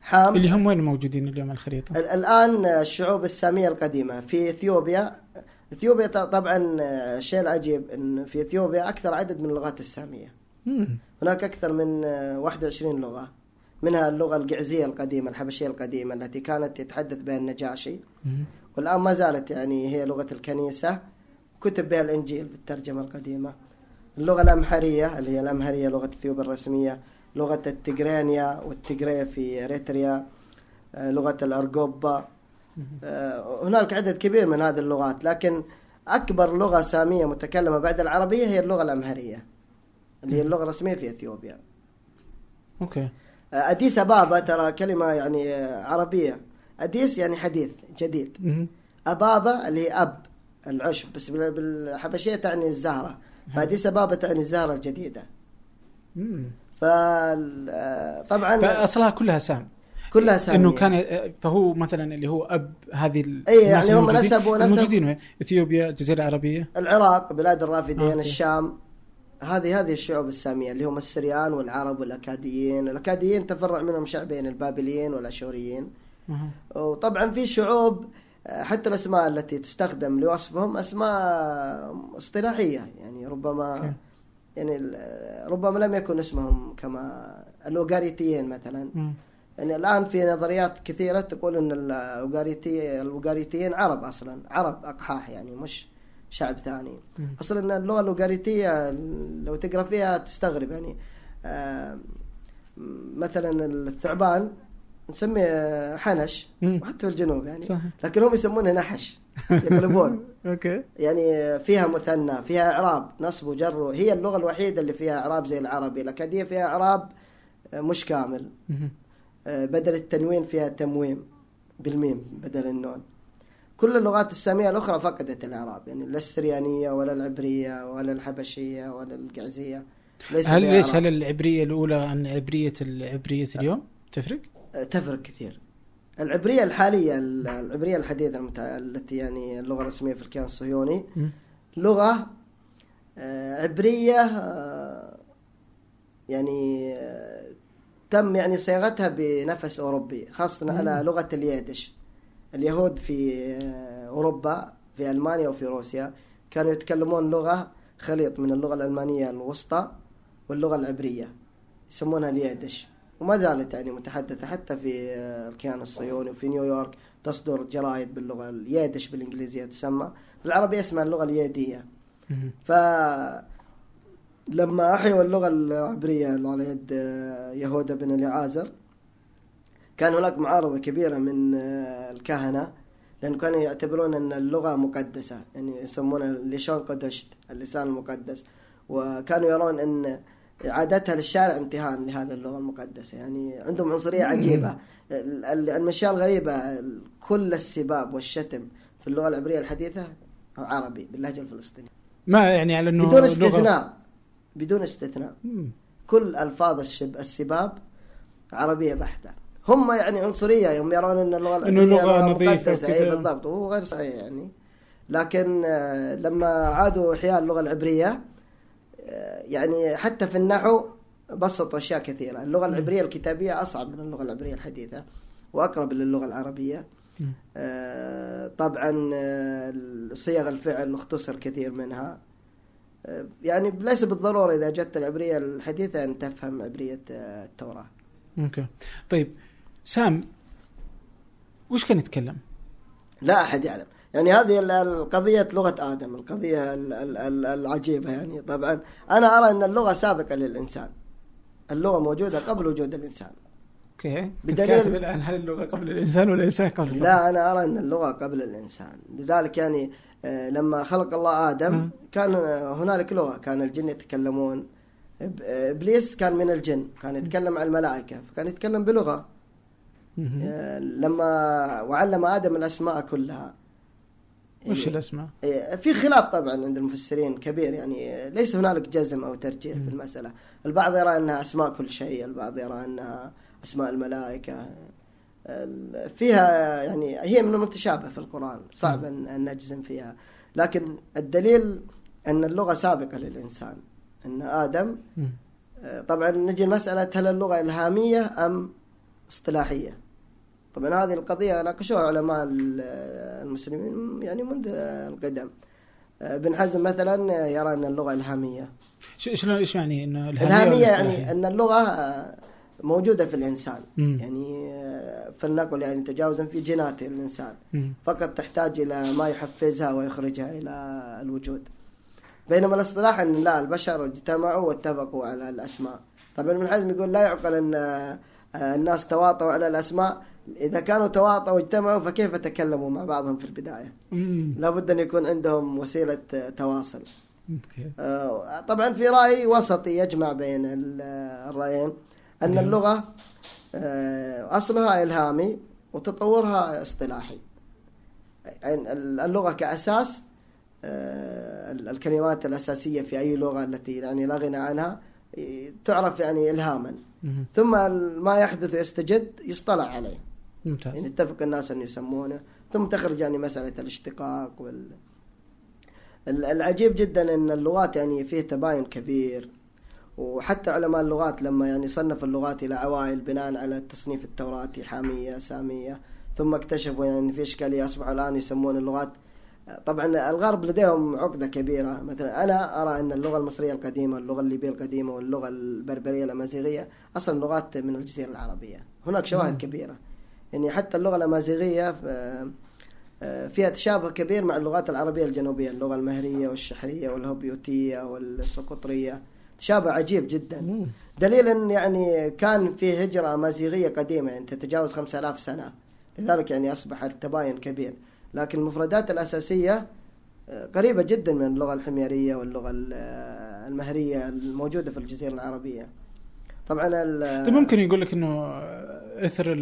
حام اللي هم وين موجودين اليوم على الخريطة؟ ال- الآن الشعوب السامية القديمة في إثيوبيا ط- طبعا آه، الشيء العجيب أن في إثيوبيا أكثر عدد من اللغات السامية مم. هناك أكثر من آه، 21 لغة منها اللغة القعزية القديمة الحبشية القديمة التي كانت يتحدث بها النجاشي مم. والآن ما زالت يعني هي لغة الكنيسة كتب بها الإنجيل بالترجمة القديمة. اللغة الأمهرية اللي هي الأمهرية لغة إثيوبيا الرسمية لغة التجرينيا والتجرية في إريتريا آه، لغة الأرجوبا. آه، هناك عدد كبير من هذه اللغات لكن أكبر لغة سامية متكلمة بعد العربية هي اللغة الأمهرية اللي هي اللغة الرسمية في إثيوبيا. أوكي. آه، أديس أبابا ترى كلمة يعني عربية. أديس يعني حديث جديد. أبابة اللي هي أب العشب بس بال- بالحبشية تعني الزهرة. فأديس أبابة تعني الزهرة الجديدة. مم. فطبعا فأصلها كلها سام. كلها سامية. إنه كان فهو مثلا اللي هو أب هذه الناس يعني هم نسبوا- نسب- الموجودين وين؟ إثيوبيا الجزيرة العربية. العراق بلاد الرافدين أوكي. الشام. هذه هذه الشعوب السامية اللي هم السريان والعرب والأكاديين. الأكاديين تفرع منهم شعبين البابليين والأشوريين. أها. وطبعا في شعوب حتى الأسماء التي تستخدم لوصفهم أسماء اصطلاحية يعني ربما. يعني ربما لم يكن اسمهم كما الأوغاريتيين مثلا. يعني الآن في نظريات كثيرة تقول أن الأوغاريتي الأوغاريتيين عرب أصلا عرب أقحاح يعني مش شعب ثاني مم. أصلا اللغة الأوغاريتية لو تقرأ فيها تستغرب يعني آه، مثلا الثعبان نسميه حنش مم. وحتى في الجنوب يعني صح. لكن هم يسمونه نحش يقلبون أوكي يعني فيها مثنى فيها إعراب نصب وجر هي اللغة الوحيدة اللي فيها إعراب زي العربي الاكاديه فيها إعراب آه، مش كامل. آه، بدل التنوين فيها تمويم بالميم بدل النون كل اللغات السامية الأخرى فقدت الإعراب يعني لا السريانية ولا العبرية ولا الحبشية ولا الجعزية ليس هل ليش. هل العبرية الأولى عن عبرية العبريه اليوم تفرق؟ تفرق كثير. العبرية الحالية العبرية الحديثة المتع... التي يعني اللغة الرسمية في الكيان الصهيوني. لغة آه، عبرية آه، يعني آه، تم يعني صياغتها بنفس أوروبي خاصة على لغة اليدش. اليهود في أوروبا في ألمانيا وفي روسيا كانوا يتكلمون لغة خليط من اللغة الألمانية الوسطى واللغة العبرية يسمونها اليدش. وما زالت يعني متحدثة حتى في آه، الكيان الصهيوني وفي نيويورك تصدر جرائد باللغة اليدش بالإنجليزية تسمى. بالعربية اسمها اللغة اليدية. ف لما أحيوا اللغة العبرية على يد آه، يهوذا بن اليعازر كان هناك معارضة كبيرة من آه، الكهنة لأن كانوا يعتبرون أن اللغة مقدسة يعني يسمونها الليشون قدشت اللسان المقدس. وكانوا يرون أن إعادتها للشارع امتهان لهذه اللغة المقدسة. يعني عندهم عنصرية عجيبة. ال- ال- من الأشياء الغريبة ال- كل السباب والشتم في اللغة العبرية الحديثة عربي باللهجة الفلسطينية. ما يعني على إنه بدون لغة- استثناء. بدون استثناء. مم. كل ألفاظ الشب السباب عربية بحتة. هم يعني عنصرية يوم يرون إن اللغة إنه العربيه لغة لغة نظيفة مقدسة، اي. بالضبط. وهو غير صحيح يعني. لكن آه، لما عادوا إحياء اللغة العبرية يعني حتى في النحو بسطوا أشياء كثيرة. اللغة العبرية الكتابية أصعب من اللغة العبرية الحديثة وأقرب للغة العربية. مم. آه، طبعا آه، صيغ الفعل اختصر كثير منها. آه، يعني ليس بالضرورة إذا جت العبرية الحديثة أن تفهم عبرية آه، التوراة. أوكي. طيب سام وش كان يتكلم؟ لا أحد يعلم. يعني هذه ال- القضية لغة آدم القضية ال- ال- ال- العجيبة يعني. طبعا أنا أرى أن اللغة سابقة للإنسان. اللغة موجودة قبل وجود الإنسان. أوكي. بدليل- الآن هل اللغة قبل الإنسان ولا الانسان قبل؟ اللغة؟ لا أنا أرى أن اللغة قبل الإنسان. لذلك يعني آه، لما خلق الله آدم. كان آه، هنالك لغة. كان الجن يتكلمون. إبليس كان من الجن. كان يتكلم مع الملائكة. فكان يتكلم بلغة. آه، لما وعلم آدم الأسماء كلها وش يعني- الأسماء؟ إيه، في خلاف طبعا عند المفسرين كبير يعني ليس هنالك جزم أو ترجيح. في المسألة، البعض يرى أنها أسماء كل شيء، البعض يرى أنها أسماء الملائكة ال- فيها يعني هي من المتشابه في القرآن، صعب أن نجزم فيها، لكن الدليل أن اللغة سابقة للإنسان، أن آدم. آه، طبعا نجي لمساله هل اللغة إلهامية أم اصطلاحية؟ طبعا هذه القضية ناقشوها علماء ال- المسلمين يعني منذ القدم. آه، ابن حزم مثلا يرى أن اللغة إلهامية. ش- شلون إيش يعني انه إلهامية يعني والاصطلاحية؟ أن اللغة آه، موجودة في الإنسان. مم. يعني آه، فلنقل يعني تجاوزا في جينات الإنسان. مم. فقط تحتاج إلى ما يحفزها ويخرجها إلى الوجود. بينما الاصطلاح أن لا البشر اجتمعوا واتفقوا على الأسماء. طبعا ابن حزم يقول لا يعقل أن آه، الناس تواطؤوا على الأسماء إذا كانوا تواطؤوا واجتمعوا فكيف تكلموا مع بعضهم في البداية؟ مم. لابد أن يكون عندهم وسيلة آه، تواصل. آه، طبعا في رأي وسطي يجمع بين ال- الرأيين أن نعم. اللغة آه، أصلها إلهامي وتطورها إصطلاحي يعني ال- اللغة كأساس آه، ال- الكلمات الأساسية في أي لغة التي يعني لا غنى عنها تعرف يعني الهاما مم. ثم ما يحدث ويستجد يصطلح عليه يعني ممتاز اتفق الناس ان يسمونه. ثم تخرج يعني مسألة الاشتقاق وال ال- العجيب جدا إن اللغات يعني فيه تباين كبير. وحتى علماء اللغات لما يعني صنفوا اللغات إلى عوائل بناء على التصنيف التوراتي حامية سامية ثم اكتشفوا يعني في إشكالية أصبحوا الآن يسمون اللغات طبعا الغرب لديهم عقدة كبيرة. مثلا أنا أرى إن اللغة المصرية القديمة واللغة الليبية القديمة واللغة البربرية الأمازيغية أصلا لغات من الجزيرة العربية. هناك شواهد مم. يعني حتى اللغة الأمازيغية آه، آه، فيها تشابه كبير مع اللغات العربية الجنوبية اللغة المهرية والشحرية والهوبيوتية والسقطريه تشابه عجيب جدا. دليل ان يعني كان في هجرة أمازيغية قديمة يعني تتجاوز 5000 سنة. لذلك يعني أصبح التباين كبير. لكن المفردات الأساسية آه، قريبة جدا من اللغة الحميرية واللغة ال- آه، المهرية الموجودة في الجزيرة العربية. طبعا ال- طيب ممكن يقول لك إنه إثر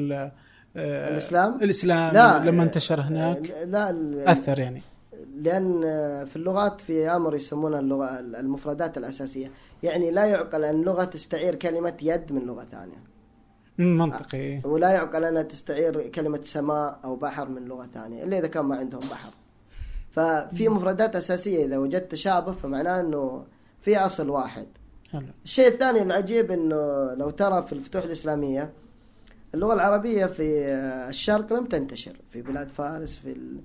آه، الإسلام؟ الإسلام لا لما انتشر هناك. آه، لا أثر يعني. لأن في اللغات في آمر يسمونها اللغة المفردات الأساسية. يعني لا يعقل أن لغة تستعير كلمة يد من لغة ثانية. منطقي. ولا يعقل أنها تستعير كلمة سماء أو بحر من لغة ثانية إلا إذا كان ما عندهم بحر. ففي مفردات أساسية إذا وجدت تشابه فمعناه إنه في أصل واحد. حلو. الشيء الثاني العجيب إنه لو ترى في الفتوح الإسلامية اللغة العربية في الشرق لم تنتشر في بلاد فارس في ال...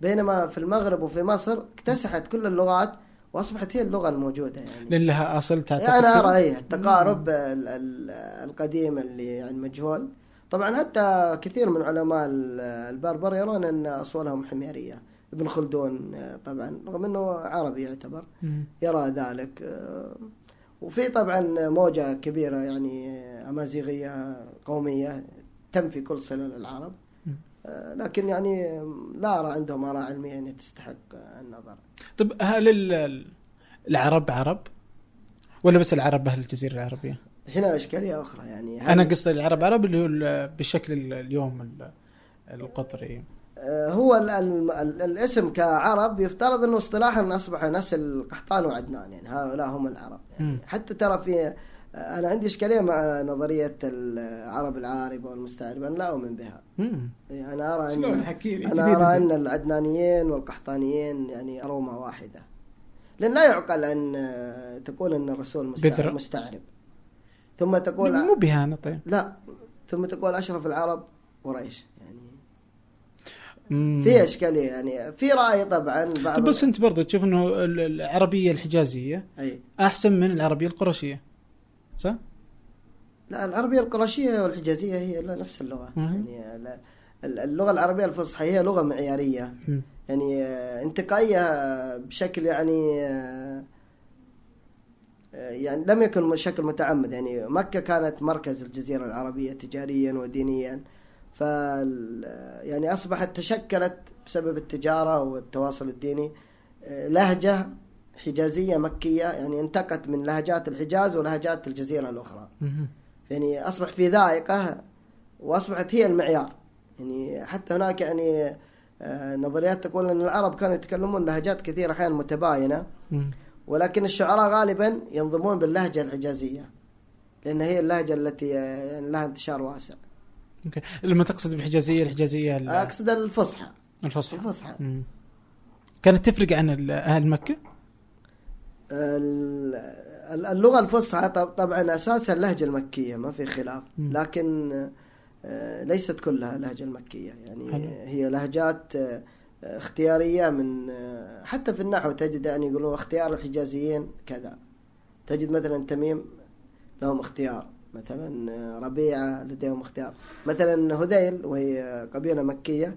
بينما في المغرب وفي مصر اكتسحت كل اللغات وأصبحت هي اللغة الموجودة يعني لأن لها أصل تعتقد يعني أنا؟ ارى إيه التقارب ال- ال- القديم اللي يعني مجهول طبعا حتى كثير من علماء ال- البربر يرون أن أصولهم حميرية ابن خلدون آه، طبعا رغم إنه عربي يعتبر. يرى ذلك آه، وفي طبعا موجة كبيرة يعني أمازيغية قومية تنفي كل صلة العرب. آه، لكن يعني لا أرى عندهم آراء علمية يعني تستحق النظر. طيب هل ال- العرب عرب؟ ولا بس العرب أهل الجزيرة العربية؟ هنا إشكالية أخرى يعني. أنا قصدي العرب عرب اللي هو ال- بالشكل ال- اليوم ال- القطري. هو ال ال ال الاسم كعرب يفترض إنه اصطلاحا أصبح نسل قحطان وعدنان يعني هؤلاء هم العرب يعني. حتى ترى في آه، أنا عندي إشكالية مع نظرية العرب العاربه والمستعربه أنا لا أؤمن بها مم. يعني أنا أرى إن أنا أرى. إن العدنانيين والقحطانيين يعني أرومة واحدة لأن لا يعقل أن آه، تقول إن الرسول مستع- بذرة. مستعرب ثم تقول مو بإهانة طيب لا ثم تقول أشرف العرب قريش. في إشكالية يعني. في رأي طبعا بعض طيب بس أنت برضه تشوف إنه ال- العربية الحجازية أي. أحسن من العربية القرشية صح؟ لا العربية القرشية والحجازية هي لا نفس اللغة. مم. يعني اللغة العربية الفصحى هي لغة معيارية. مم. يعني آه، انتقائية بشكل يعني آه، يعني لم يكن بشكل متعمد. يعني مكة كانت مركز الجزيرة العربية تجاريا ودينيا. ف يعني أصبحت تشكلت بسبب التجارة والتواصل الديني آه، لهجة حجازية مكية يعني انتقت من لهجات الحجاز ولهجات الجزيرة الأخرى مم. يعني أصبح في ذائقة وأصبحت هي المعيار يعني حتى هناك يعني آه، نظريات تقول أن العرب كانوا يتكلمون لهجات كثيرة أحيانا متباينة مم. ولكن الشعراء غالبا ينظمون باللهجة الحجازية لأن هي اللهجة التي يعني لها انتشار واسع أوكي لما تقصد بالحجازيه الحجازية ال- أقصد الفصحى الفصحى الفصحى مم. كانت تفرق عن أهل مكة؟ ال- ال- اللغة الفصحى طب- طبعا أساسها اللهجة المكية ما في خلاف. لكن آه، ليست كلها لهجة المكية يعني حلو. هي لهجات آه، اختيارية من آه، حتى في النحو تجد يعني يقولون اختيار الحجازيين كذا تجد مثلا تميم لهم اختيار مثلا آه، ربيعة لديهم اختيار. مثلا هذيل وهي قبيلة مكية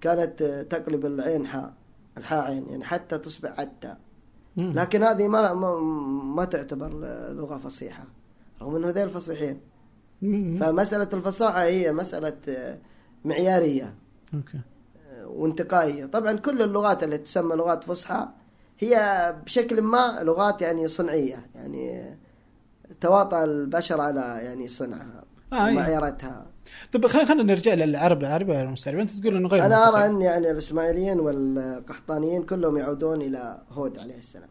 كانت آه، تقلب العين حاء الحاء عين يعني حتى تصبح عتى. لكن هذه ما ما, ما تعتبر لغة فصيحة رغم أن هذيل فصيحين. فمسألة الفصاحة هي مسألة آه، معيارية. أوكي. آه، وانتقائية. طبعا كل اللغات اللي تسمى لغات فصحى هي بشكل ما لغات يعني صنعية. يعني آه، تواطأ البشر على يعني صنعها آه، إيه. ومعيارتها طب خلينا نرجع للعرب العربي ولا المستعرب انت تقول إنه غير منطقي. أرى أن يعني الإسماعيليين والقحطانيين كلهم يعودون إلى هود عليه السلام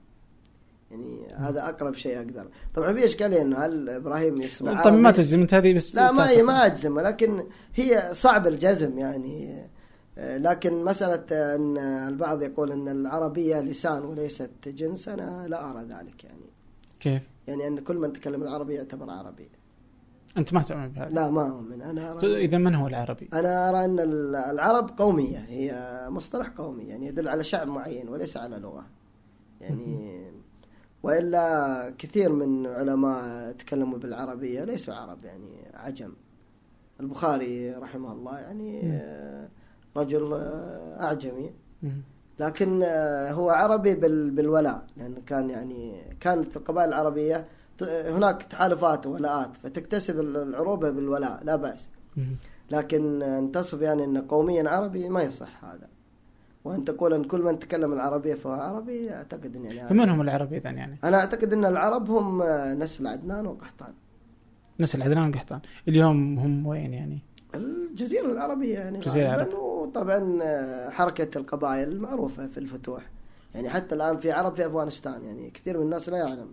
يعني هذا أقرب شيء أقدر طبعا في إشكالية أنه هل إبراهيم يسمع طيب ما؟ تجزم انت هذه بس لا ما. ما أجزم ولكن هي صعب الجزم يعني لكن مسألة أن البعض يقول أن العربية لسان وليست جنس أنا لا أرى ذلك يعني كيف؟ يعني أن كل من تكلم العربي يعتبر عربي. أنت ما تؤمن بهذا؟ لا ما أؤمن أنا أرى إذا من هو العربي؟ أنا أرى أن ال- العرب قومية هي مصطلح قومي يعني يدل على شعب معين وليس على لغة. يعني وإلا كثير من علماء تكلموا بالعربية ليسوا عرب يعني عجم. البخاري رحمه الله يعني رجل مم. لكن آه، هو عربي بال- بالولاء لأنه كان يعني كانت القبائل العربية هناك تحالفات ولاءات فتكتسب العروبة بالولاء لا بأس. لكن أن تصف يعني أن قوميا عربي ما يصح هذا وأن تقول أن كل من تكلم العربية فهو عربي أعتقد أن يعني فمن هم العرب اذا يعني؟ أنا أعتقد أن العرب هم آه، نسل عدنان وقحطان نسل عدنان وقحطان اليوم هم وين يعني؟ الجزيرة العربية يعني الجزيرة غالباً، وطبعا آه، حركة القبائل المعروفة في الفتوح يعني حتى الآن في عرب في أفغانستان يعني كثير من الناس لا يعلم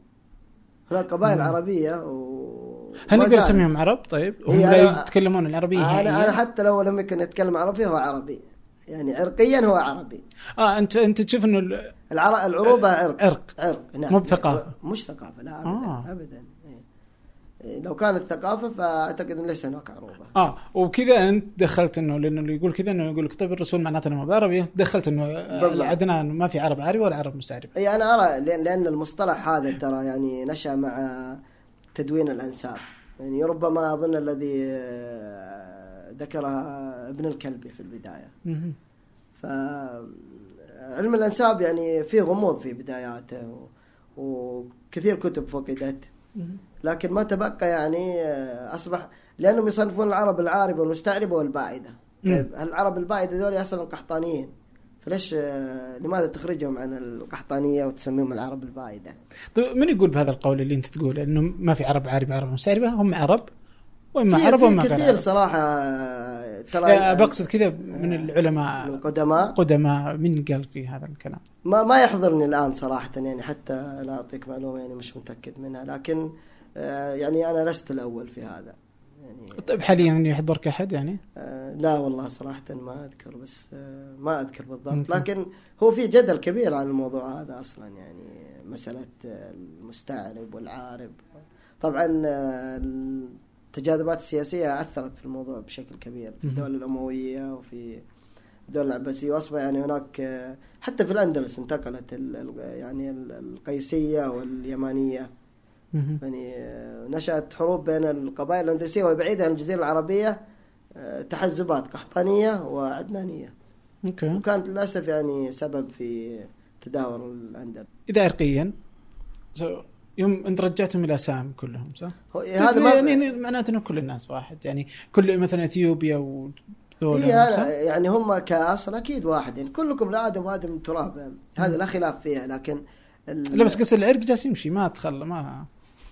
هناك قبائل. عربية و هل نقدر. نسميهم عرب طيب؟ هم لا أنا- يتكلمون العربية أنا أنا نهائياً؟ حتى لو لم يكن يتكلم عربي هو عربي يعني عرقيا هو عربي آه انت أنت تشوف إنه ال- العر... العروبة عرق عرق عرق نعم مو بثقافة. مش ثقافة لا أبدا آه. آه. لو كانت ثقافة فأعتقد أن ليس هناك عروبة آه وكذا أنت دخلت إنه لأنه اللي يقول كذا إنه يقول لك طيب الرسول معناته إنه ما بعربي دخلت إنه. عدنان ما في عرب عربي ولا عرب مستعرب أي أنا أرى لأن المصطلح هذا ترى يعني نشأ مع تدوين الأنساب يعني ربما أظن الذي ذكرها ابن الكلبي في البداية مهم. فعلم الأنساب يعني فيه غموض في بداياته وكثير كتب فقدت. لكن ما تبقى يعني آه، أصبح لأنهم يصنفون العرب العاربة والمستعربة والبائدة. طيب العرب البائدة دول أصلا قحطانيين فليش آه، لماذا تخرجهم عن القحطانية وتسميهم العرب البائدة؟ طيب من يقول بهذا القول اللي أنت تقوله إنه ما في عرب عربي عرب مستعربة هم عرب وإما عرب وإما غير كثير صراحة ترى بقصد كذا من العلماء. القدماء. قدماء. من قال في هذا الكلام؟ ما ما يحضرني الآن صراحة يعني حتى لا أعطيك معلومة يعني مش متأكد منها لكن آه، يعني أنا لست الأول في هذا يعني. طيب حاليا يحضرك أحد يعني؟ آه، لا والله صراحة ما أذكر بس آه، ما أذكر بالضبط. لكن هو في جدل كبير عن الموضوع هذا أصلا يعني مسألة آه، المستعرب والعارب. طبعا التجاذبات السياسية أثرت في الموضوع بشكل كبير في مم. الدولة الأموية وفي الدولة العباسية وأصبح يعني هناك حتى في الأندلس انتقلت يعني ال- القيسية واليمانية مهم. يعني نشأت حروب بين القبائل الأندلسية وهي بعيدة عن الجزيرة العربية آه، تحزبات قحطانية وعدنانية أوكي وكانت للأسف يعني سبب في تدهور الأندلس إذا عرقيا so يوم انت رجعتهم إلى سام كلهم صح؟ هذا ما يعني معناته إنه كل الناس واحد يعني كل مثلا إثيوبيا صح؟ أنا يعني هم كأصل أكيد واحد يعني كلكم لآدم وآدم من تراب يعني. هذا لا خلاف فيها لكن ال- لا بس قصة العرق جالس يمشي ما تخلى ما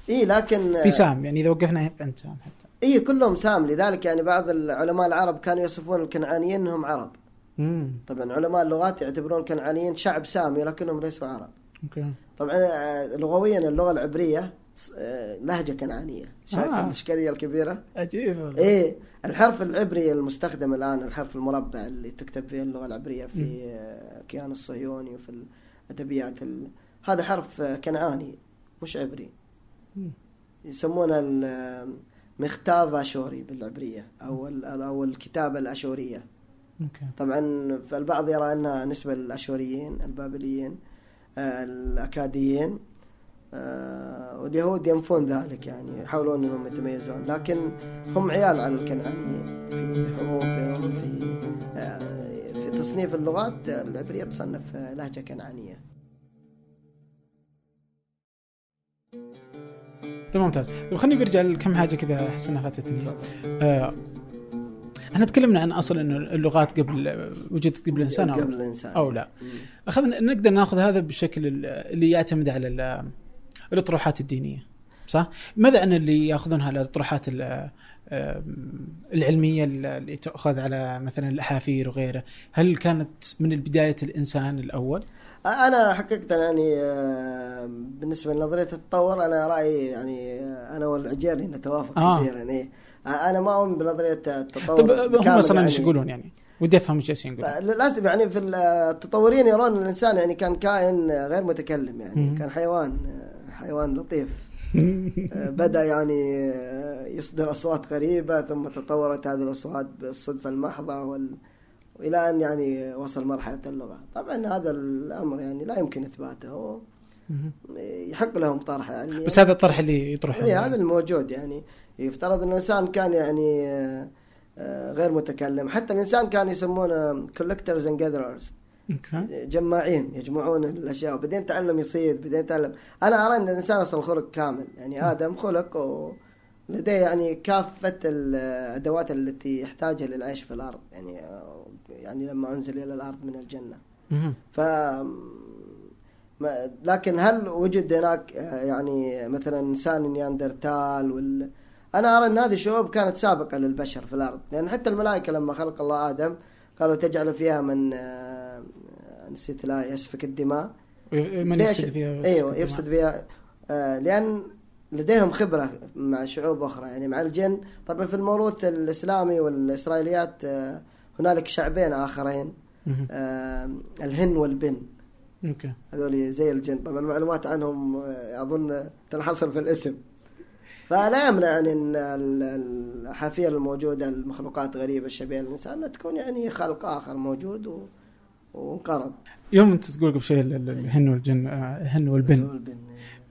إيه لكن في سام يعني إذا وقفنا عند سام حتى إيه كلهم سام لذلك يعني بعض العلماء العرب كانوا يصفون الكنعانيين أنهم عرب امم طبعا علماء اللغات يعتبرون الكنعانيين شعب سامي لكنهم ليسوا عرب أوكي طبعا آه، لغويا اللغة العبرية آه، لهجة كنعانية شايف آه. الاشكاليه الكبيرة عجيب. إيه الحرف العبري المستخدم الآن الحرف المربع اللي تكتب فيه اللغة العبرية في مم. آه، كيان الصهيوني وفي الأدبيات ال... هذا حرف كنعاني مش عبري. يسمونه المختاف أشوري بالعبرية أو أو الكتابه الأشورية طبعا فالبعض يرى أنها نسبة للأشوريين البابليين الأكاديين آه، واليهود ينفون ذلك يعني يحاولون إنهم يتميزون لكن هم عيال على الكنعانيين في حروفهم في آه، في تصنيف اللغات العبرية تصنف لهجة كنعانية. تمام ممتاز. خليني برجع لكم حاجة كذا احس انها فاتتني إحنا تكلمنا عن أصل إنه اللغات قبل وجدت قبل الانسان أو قبل الانسان أو لا. أخذنا نقدر ناخذ هذا بالشكل ال- اللي يعتمد على ال- الاطروحات الدينية صح؟ ماذا عن اللي يأخذونها الاطروحات العلمية اللي تؤخذ على مثلا الأحافير وغيره، هل كانت من بداية الإنسان الأول؟ أنا حقيقه يعني بالنسبة لنظرية التطور أنا رأيي يعني آه، أنا والعجيري نتوافق آه. كثيرا يعني آه، أنا ما أؤمن بنظرية التطور طب هم أصلا يعني. إيش يقولون يعني؟ ودي أفهم إيش جالسين يقولون. للاسف يعني في التطوريين يرون الإنسان يعني كان كائن غير متكلم يعني. مم. كان حيوان حيوان لطيف. بدأ يعني يصدر أصوات غريبة ثم تطورت هذه الأصوات بالصدفة المحضة وال... وإلى أن يعني وصل مرحلة اللغة. طبعا هذا الأمر يعني لا يمكن إثباته. يحق لهم طرح يعني. بس هذا الطرح اللي يطرحه اي هذا الموجود يعني. يفترض ان الانسان كان يعني آه، آه، غير متكلم. حتى الإنسان كان يسمونه and gatherers. أوكي. جماعين يجمعون الأشياء. وبعدين تعلم يصيد بعدين يتعلم أنا أرى إن الإنسان أصلا خلق كامل. يعني آدم خلق ولديه يعني كافة الادوات التي يحتاجها للعيش في الأرض. يعني يعني لما أنزل إلى الأرض من الجنة. ف لكن هل وجد هناك آه، يعني مثلا إنسان نياندرتال وال أنا أرى أن هذه الشعوب كانت سابقة للبشر في الأرض لأن حتى الملائكة لما خلق الله آدم قالوا تجعل فيها من آه، نسيت لا يسفك الدماء. من ليش؟ يفسد فيها؟ أيوه يفسد فيها آه، لأن لديهم خبرة مع شعوب أخرى يعني مع الجن. طبعا في الموروث الإسلامي والإسرائيليات آه، هنالك شعبين آخرين. آه، الهن والبن. أوكي. هذول زي الجن. طبعا المعلومات عنهم أظن تنحصر في الاسم. فلا يمنع يعني إن ال- الاحافير الموجوده المخلوقات غريبة الشبيهه للإنسان انها تكون يعني خلق آخر موجود و... وانقرض. يوم أنت تقول قبل ال- الهن والجن آه، الهن والبن. والبن.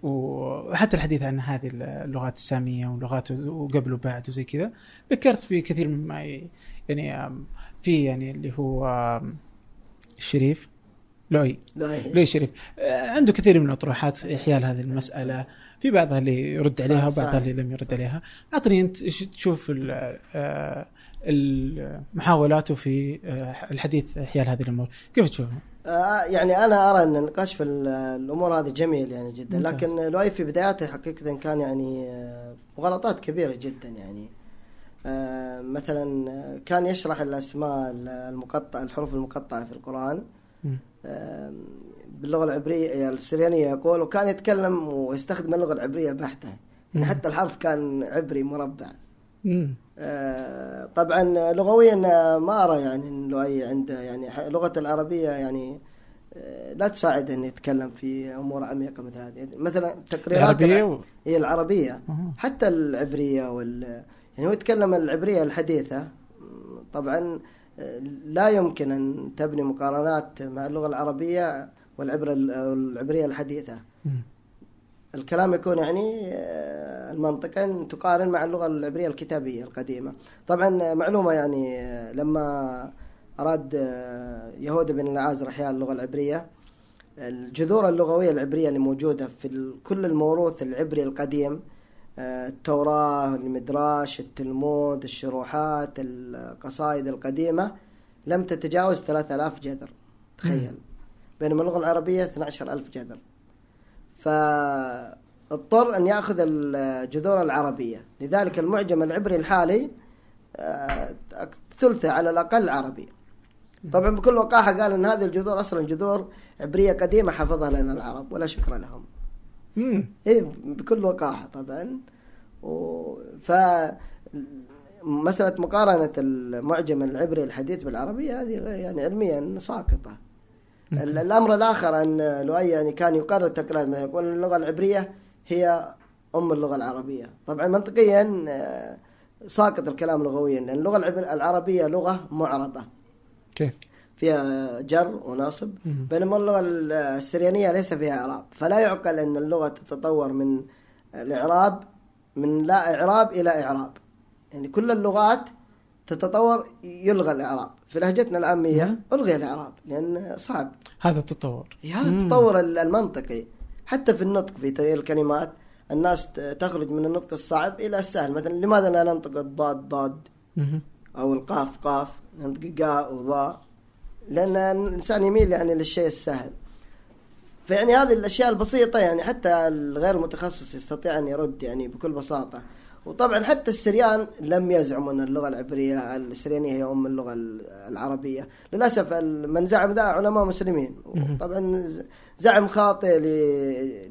وحتى الحديث عن هذه اللغات السامية واللغات وقبل وبعد وزي كذا ذكرت بكثير مما يعني في يعني اللي هو الشريف لؤي. لؤي. الشريف. آه، عنده كثير من الأطروحات حيال هذه المسألة. في بعضها اللي يرد عليها. وبعضها اللي لم يرد عليها أعطني أنت إيش تشوف آه، محاولاته في آه، الحديث حيال هذه الأمور كيف تشوفها؟ آه، يعني أنا أرى أن النقاش في ال- الأمور هذه جميل يعني جدا ممتاز. لكن لؤي في بداياته حقيقة كان يعني غلطات كبيرة جدا يعني مثلا كان يشرح الأسماء المقطعه الحروف المقطعة في القرآن باللغة العبرية السريانية يقول وكان يتكلم ويستخدم اللغة العبرية بحته مم. يعني حتى الحرف كان عبري مربع. آه، طبعا لغويا ما أرى يعني ان لؤي عنده يعني لغة العربية يعني آه، لا تساعده إنه يتكلم في أمور عميقة مثل هذه مثلا تقريرات العربية و... هي العربية. حتى العبرية وال يعني هو يتكلم العبرية الحديثة طبعا آه، لا يمكن أن تبني مقارنات مع اللغة العربية والعبرة العبريه الحديثة. مم. الكلام يكون يعني آه، المنطقة تقارن مع اللغة العبرية الكتابية القديمة. طبعا آه، معلومة يعني آه، لما أراد يهوذا بن العازر إحياء اللغة العبرية الجذور اللغوية العبرية اللي موجودة في كل الموروث العبري القديم التوراة المدراش التلمود الشروحات القصائد القديمة لم تتجاوز 3000 جذر. تخيل. بينما اللغة العربية 12000 جذر فاضطر أن يأخذ الجذور العربية. لذلك المعجم العبري الحالي آه، ثلثه على الأقل عربي. طبعا بكل وقاحة قال أن هذه الجذور أصلا جذور عبرية قديمة حفظها لنا العرب ولا شكر لهم. إيه بكل وقاحة طبعا. و... ف مسألة مقارنة المعجم العبري الحديث بالعربية هذه يعني علميا ساقطة. الأمر الآخر أن لؤي يعني كان يقرر تقرير مثلا يقول اللغة العبرية هي أم اللغة العربية. طبعا منطقيا آه، ساقط الكلام لغويا لأن اللغة العربية لغة معربة. كيف؟ فيها جر ونصب. بينما اللغة السريانية ليس فيها إعراب. فلا يعقل أن اللغة تتطور من الإعراب من لا إعراب إلى إعراب. يعني كل اللغات تتطور يلغى الإعراب. في لهجتنا العامية ألغي الإعراب لأن صعب. هذا التطور. هذا. التطور ال- المنطقي. حتى في النطق في تغيير الكلمات الناس تخرج من النطق الصعب إلى السهل. مثلا لماذا لا ننطق الضاد ضاد. أو القاف قاف ننطق قاء وضاء لأن الإنسان يميل يعني للشيء السهل. فيعني هذه الأشياء البسيطة يعني حتى الغير متخصص يستطيع أن يرد يعني بكل بساطة. وطبعا حتى السريان لم يزعموا أن اللغة العبرية السريانية هي أم اللغة العربية. للأسف من زعم ذا علماء مسلمين. طبعا زعم خاطئ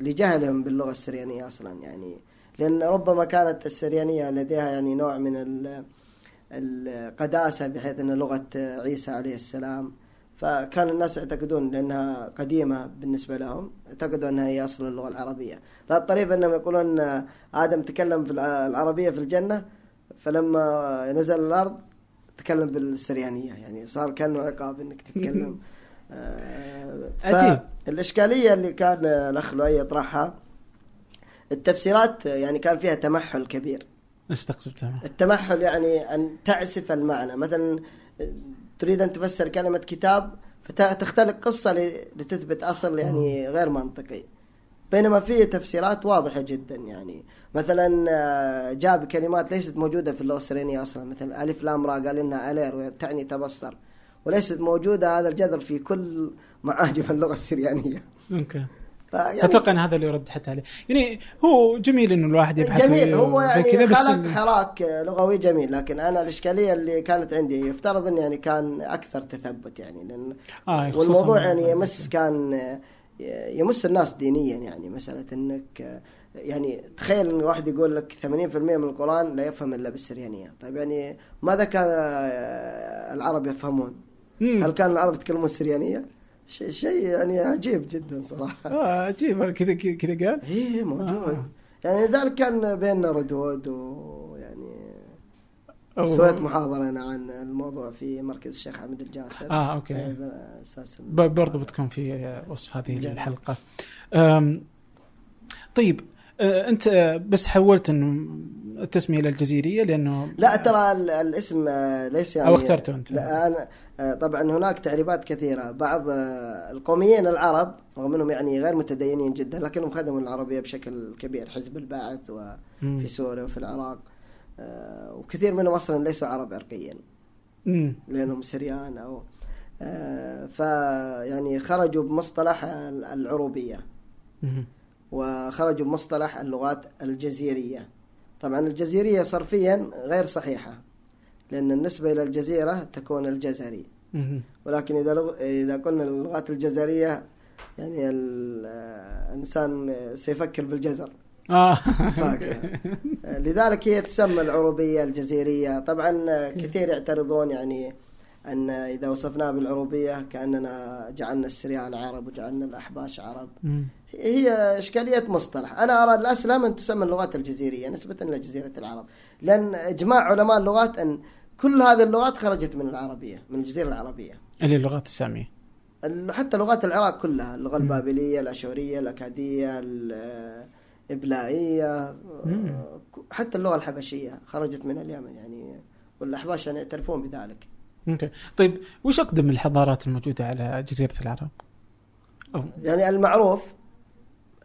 لجهلهم باللغة السريانية أصلا يعني. لأن ربما كانت السريانية لديها يعني نوع من ال القداسة بحيث أن لغة عيسى عليه السلام فكان الناس يعتقدون لأنها قديمة بالنسبة لهم اعتقدوا أنها هي أصل اللغة العربية. لا الطريف أنهم يقولون آدم تكلم في الع- العربية في الجنة فلما نزل الأرض تكلم بالسريانية. يعني صار كأنه عقاب أنك تتكلم. آه، عجيب. فالإشكالية اللي كان الأخ لؤي يطرحها التفسيرات يعني كان فيها تمحل كبير. إيش تقصد؟ التمحل يعني أن تعسف المعنى. مثلا تريد أن تفسر كلمة كتاب فتختلق قصة لتثبت أصل يعني غير منطقي. بينما في تفسيرات واضحة جدا يعني. مثلا آه، جاب كلمات ليست موجودة في اللغة السريانية أصلا. مثلا ألف لام را قال إنها ألير تعني تبصر. وليست موجودة هذا الجذر في كل معاجم اللغة السريانية. أوكي فيعني أتوقع إن هذا اللي يرد حتى عليه. يعني هو جميل إنه الواحد يبحث جميل. هو يعني كذا بس خلق حراك لغوي جميل لكن أنا الإشكالية اللي كانت عندي يفترض إنه يعني كان أكثر تثبت يعني لأن آه والموضوع يعني. يمس كان يمس الناس دينيا يعني مسألة إنك يعني تخيل إن واحد يقول لك 80% من القرآن لا يفهم إلا بالسريانية. طيب يعني ماذا كان العرب يفهمون؟ مم. هل كان العرب يتكلمون السريانيه شيء يعني عجيب جدا صراحة. آه عجيب. كذا كذا قال؟ إيه موجود. آه. يعني لذلك كان بيننا ردود ويعني سويت محاضرة أنا عن الموضوع في مركز الشيخ حمد الجاسر. آه أوكي. إيه، ب- برضو بتكون في وصف هذه جميل. الحلقة أم، طيب أه، أنت بس حولت انه التسمية إلى الجزيرية لأنه لا ترى ال- الاسم آه، ليس يعني أو اخترته أنت. لا أنا آه، طبعا هناك تعريبات كثيرة بعض آه، القوميين العرب رغم أنهم يعني غير متدينين جدا لكنهم خدموا العربية بشكل كبير حزب البعث وفي. سوريا وفي العراق وكثير منهم أصلا ليسوا عرب عرقيا. لأنهم سريان أو فيعني خرجوا بمصطلح ال- العروبية. وخرجوا بمصطلح اللغات الجزيرية طبعا الجزيرية صرفيا غير صحيحة لأن النسبة إلى الجزيرة تكون الجزري. ولكن إذا لغ... إذا قلنا اللغات الجزرية يعني ال- آه، الإنسان سيفكر بالجزر فاكهة. لذلك هي تسمى العروبية الجزيرية طبعا كثير يعترضون يعني أن إذا وصفناها بالعروبية كأننا جعلنا السريان عرب وجعلنا الأحباش عرب مم. هي إشكالية مصطلح أنا أرى الأسلم أن تسمى اللغات الجزيرية نسبة إلى جزيرة العرب لأن إجماع علماء اللغات أن كل هذه اللغات خرجت من العربية من الجزيرة العربية اللي اللغات السامية ال- حتى لغات العراق كلها اللغة مم. البابلية الأشورية الأكادية الإبلائية مم. حتى اللغة الحبشية خرجت من اليمن يعني والأحباش يعني يعترفون بذلك أوكي. طيب وش أقدم الحضارات الموجودة على جزيرة العرب؟ أو. يعني المعروف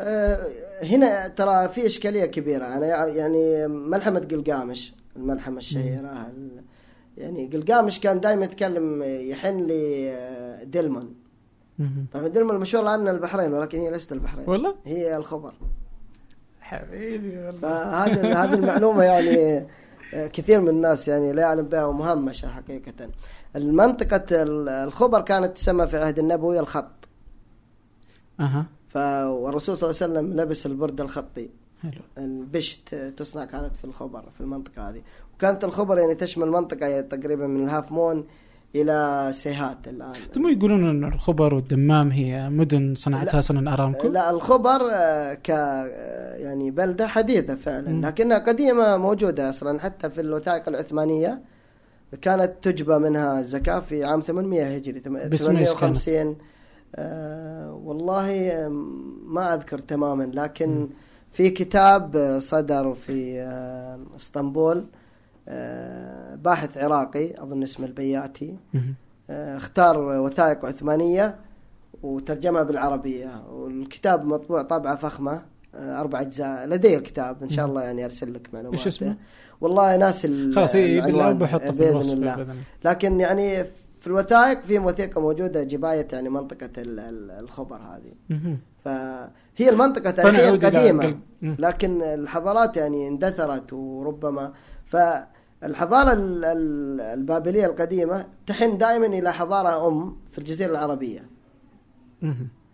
آه، هنا ترى في إشكالية كبيرة. أنا يع- يعني ملحمة قلقامش الملحمة الشهيرة ال- يعني قلقامش كان دائما يتكلم يحن لدلمون مهم. طبعا دلمون مشهور عنها البحرين ولكن هي ليست البحرين. والله؟ هي الخبر حبيبي والله. فهذه هذه المعلومة يعني آه، كثير من الناس يعني لا يعلم بها ومهمشة حقيقة. المنطقة ال- الخبر كانت تسمى في عهد النبوي الخط. أها. ف والرسول صلى الله عليه وسلم لبس البرد الخطي. حلو. البشت تصنع كانت في الخبر في المنطقة هذه. وكانت الخبر يعني تشمل منطقة يعني تقريبا من ال Half Moon إلى سيهات الآن ثم يقولون إن الخبر والدمام هي مدن صنعتها. صنع ارامكو لا الخبر آه، ك آه، يعني بلدة حديثة فعلا مم. لكنها قديمة موجودة أصلا حتى في الوثائق العثمانية كانت تجبى منها الزكاة في عام 800 هجري تم- باسم إيش كانت؟ 850 آه والله آه، ما أذكر تماما لكن مم. في كتاب صدر في آه، إسطنبول باحث عراقي أظن اسمه البياتي. آه، اختار وثائق عثمانية وترجمها بالعربية والكتاب مطبوع طابعة فخمة آه، أربع أجزاء لدي الكتاب إن شاء. الله يعني أرسل لك معلومات إيش اسمه؟ والله ناس خلاص بحطه في الوصف الله. لكن يعني في الوثائق في وثيقة موجودة جباية يعني ال- الخبر هذه. فهي المنطقة تاريخيا مم. لكن الحضارات يعني اندثرت وربما فالحضارة ال- ال- البابلية القديمة تحن دائما إلى حضارة أم في الجزيرة العربية.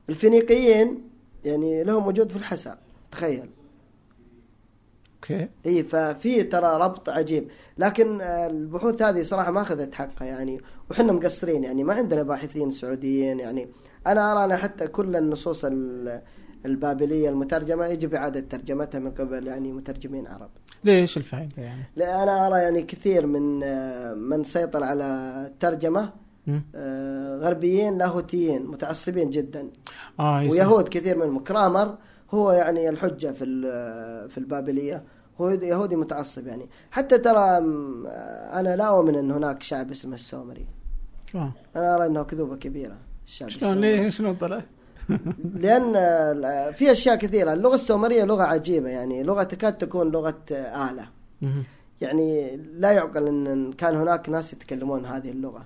الفينيقيين يعني لهم وجود في الحسا تخيل. أوكي. إي ففي ترى ربط عجيب. لكن البحوث هذه صراحة ما أخذت حقها يعني وحنا مقصرين يعني ما عندنا باحثين سعوديين يعني. أنا أرى أنا حتى كل النصوص ال- البابلية المترجمة يجب إعادة ترجمتها من قبل يعني مترجمين عرب. ليش الفائدة يعني؟ لا أنا أرى يعني كثير من آه، من سيطر على الترجمة. آه، غربيين لاهوتيين متعصبين جدا يصير. ويهود كثير منهم كرامر هو يعني الحجة في في البابلية هو يهودي متعصب يعني حتى ترى أنا لا أؤمن أن هناك شعب اسمه السومري آه. أنا أرى أنه كذوبة كبيرة الشعب شلون ليه شلون طلع؟ لأن آه، في أشياء كثيرة. اللغة السومرية لغة عجيبة يعني. لغة تكاد تكون لغة آه، آلة مهم. يعني لا يعقل أن كان هناك ناس يتكلمون هذه اللغة.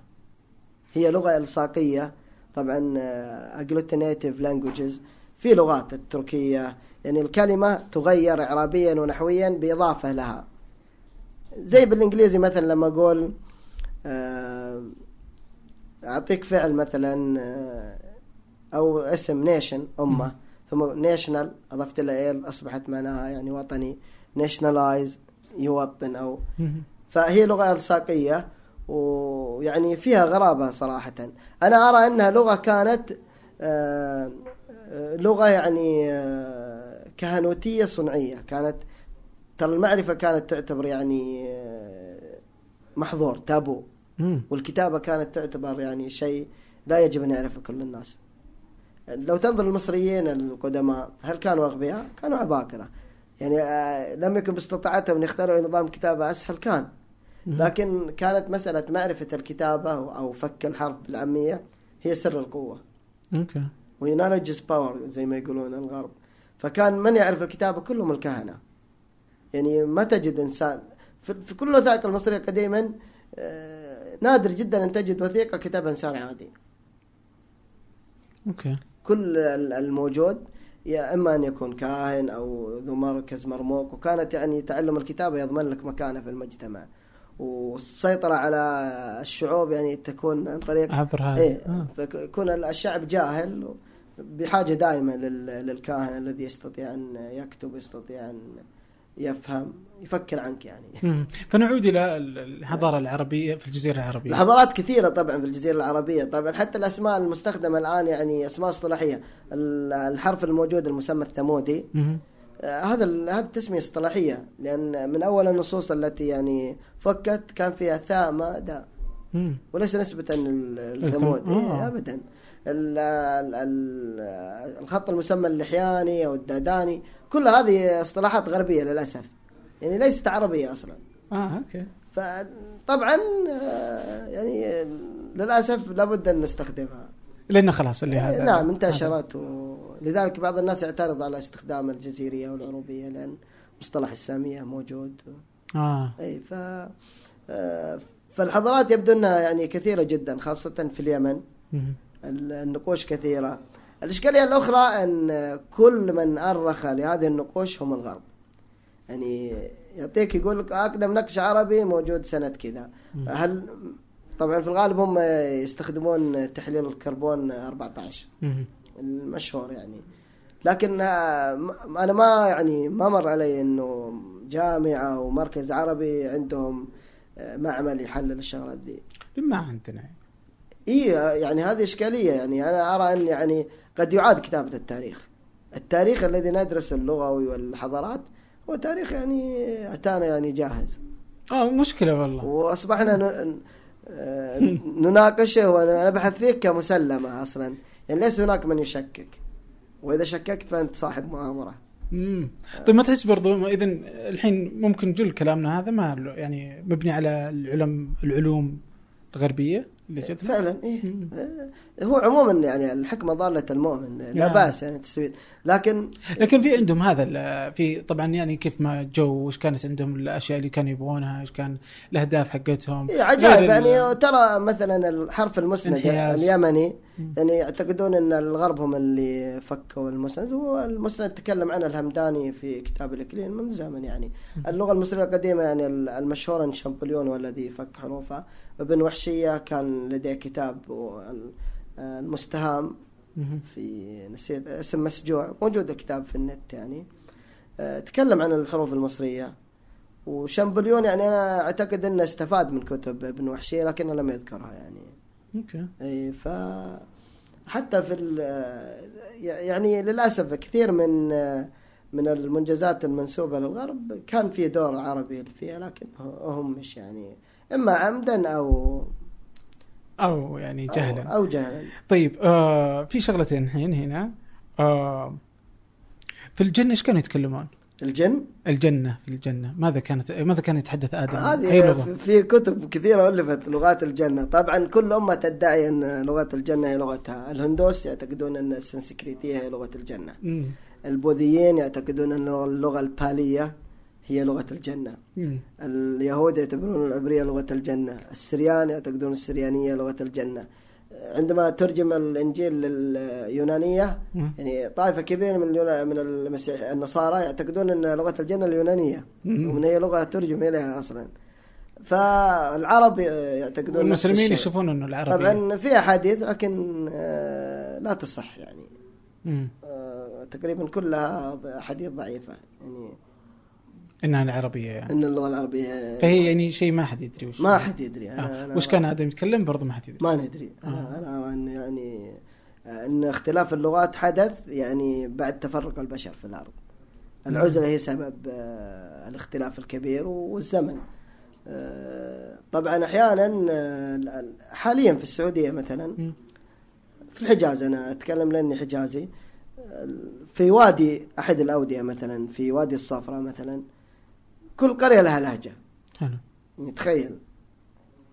هي لغة إلصاقية. طبعا agglutinative languages. في لغات التركية. يعني الكلمة تغير إعرابيا ونحويا بإضافة لها. زي بالإنجليزي مثلا لما أقول آه، أعطيك فعل مثلا آه، أو اسم nation أمة. ثم national أضفت لها al أصبحت معناها يعني وطني. nationalize يوطن أو. فهي لغة إلصاقية ويعني فيها غرابة صراحة. أنا أرى أنها لغة كانت آه، آه، لغة يعني آه، كهنوتية صنعية. كانت ترى المعرفة كانت تعتبر يعني آه، محظور تابو. والكتابة كانت تعتبر يعني شيء لا يجب أن يعرفه كل الناس. لو تنظر المصريين القدماء هل كانوا أغبياء؟ كانوا عباقرة. يعني آه، لم يكن باستطاعتهم أن يخترعوا نظام كتابة أسهل كان. لكن كانت مسألة معرفة الكتابة أو فك الحرف بالعامية هي سر القوة. أوكي. power زي ما يقولون الغرب. فكان من يعرف الكتابة؟ كلهم الكهنة. يعني ما تجد إنسان في في كل الوثائق المصرية قديما آه، نادر جدا أن تجد وثيقة كتبها إنسان عادي. أوكي. كل ال- الموجود يا إما أن يكون كاهن أو ذو مركز مرموق وكانت يعني تعلم الكتابة يضمن لك مكانة في المجتمع والسيطرة على الشعوب يعني تكون عن طريق عبر هذا إيه آه. فيكون الشعب جاهل بحاجه دائما لل- للكاهن الذي يستطيع أن يكتب يستطيع أن يفهم يفكر عنك يعني. فنعود إلى الحضارة العربية في الجزيرة العربية. الحضارات كثيرة طبعا في الجزيرة العربية. طبعا حتى الأسماء المستخدمة الآن يعني أسماء اصطلاحية. ال- الحرف الموجود المسمى الثمودي. آه، هذا ال- هذه تسمية اصطلاحية. لأن من أول النصوص التي يعني فكت كان فيها ثاء ما داء. مم. وليس نسبة ال- الثمود الثم-. إيه ال- الخط المسمى اللحياني أو الداداني كل هذه اصطلاحات غربية للأسف. يعني ليست عربية أصلا. آه أوكي. فطبعا آه، يعني للأسف لابد أن نستخدمها. لأنه خلاص اللي هذا نعم انتشرت ولذلك بعض الناس يعترض على استخدام الجزيريه والعروبيه لأن مصطلح السامية موجود. آه. اي ف آه، فالحضارات يبدو أنها يعني كثيرة جدا خاصة في اليمن. النقوش كثيرة. الإشكالية الأخرى أن كل من أرخ لهذه النقوش هم الغرب. يعني يعطيك يقول لك أقدم نقش عربي موجود سنة كذا. هل طبعا في الغالب هم يستخدمون تحليل الكربون 14 مم. المشهور يعني. لكن آه، م- أنا ما يعني ما مر علي إنه جامعة أو مركز عربي عندهم آه، معمل يحلل الشغلات دي. ما عندنا؟ اي يعني هذه إشكالية. يعني أنا أرى أن يعني قد يعاد كتابة التاريخ. التاريخ الذي ندرسه اللغوي والحضارات هو تاريخ يعني أتانا يعني جاهز. آه مشكلة والله. وأصبحنا ن- آه، نناقشه ونبحث فيه كمسلمة أصلا. يعني ليس هناك من يشكك. وإذا شككت فأنت صاحب مؤامرة. مم. طيب ما تحس برضو اذا الحين ممكن جل كلامنا هذا ما يعني مبني على العلم العلوم الغربية اللي جت فعلا. آه، هو عموما يعني الحكمة ضالة المؤمن لا نعم. بأس يعني تستفيد لكن لكن في عندهم هذا في طبعا يعني كيف ما جو وش كانت عندهم الأشياء اللي كانوا يبغونها إيش كان الأهداف حقتهم إيه عجائب يعني ترى مثلا الحرف المسند. اليمني. يعني يعتقدون إن الغرب هم اللي فكوا المسند والمسند تكلم عنه الهمداني في كتاب الإكليل من زمن يعني اللغة المصرية القديمة يعني المشهورة إن شامبليون هو الذي فك حروفها وابن وحشية كان لديه كتاب وال- المستهام مم. في نسيت اسم مسجوع موجود الكتاب في النت يعني. آه، تكلم عن الحروف المصرية. وشامبليون يعني أنا أعتقد أنه استفاد من كتب ابن وحشية لكنه لم يذكرها يعني. أوكي. أي ف حتى في ال- يعني للأسف كثير من من المنجزات المنسوبة للغرب كان في دور عربي فيها لكن هم مش يعني إما عمدا أو أو يعني جهلا أو, أو جهلا طيب آه في شغلتين الحين هنا آه في الجنة إيش كانوا يتكلمون؟ الجن الجنة في الجنة ماذا كانت ماذا كان يتحدث آدم؟ أي هذه لغة؟ في- في كتب كثيرة ألفت لغات الجنة طبعا كل أمة تدعي أن لغة الجنة هي لغتها الهندوس يعتقدون أن السنسكريتية هي لغة الجنة مم. البوذيين يعتقدون أن اللغة البالية هي لغة الجنة مم. اليهود يعتبرون العبرية لغة الجنة السريان يعتقدون السريانية لغة الجنة عندما ترجم الإنجيل لليونانية مم. يعني طائفة كبيرة من اليونا- من المسيح النصارى يعتقدون أن لغة الجنة اليونانية مم. ومن هي لغة ترجم إليها أصلا فالعرب يعتقدون الشيء. يشوفون إنه العربي طبعا في أحاديث لكن آه، لا تصح يعني. آه، تقريبا كلها أحاديث ضعيفة يعني انها العربيه يعني. أن اللغة العربية فهي يعني شيء ما حد يدري وش ما حد يدري. أنا آه. أنا وش كان آدم يتكلم؟ برضه ما حد يدري. ما ندري أنا آه. أنا أرى أن يعني أن اختلاف اللغات حدث يعني بعد تفرق البشر في الأرض. العزلة هي سبب آه، الاختلاف الكبير والزمن. آه، طبعا أحيانا آه، حاليا في السعودية مثلا. في الحجاز أنا أتكلم لأني حجازي. في وادي أحد الأودية مثلا في وادي الصفرة مثلا. كل قرية لها لهجة. حلو. تخيل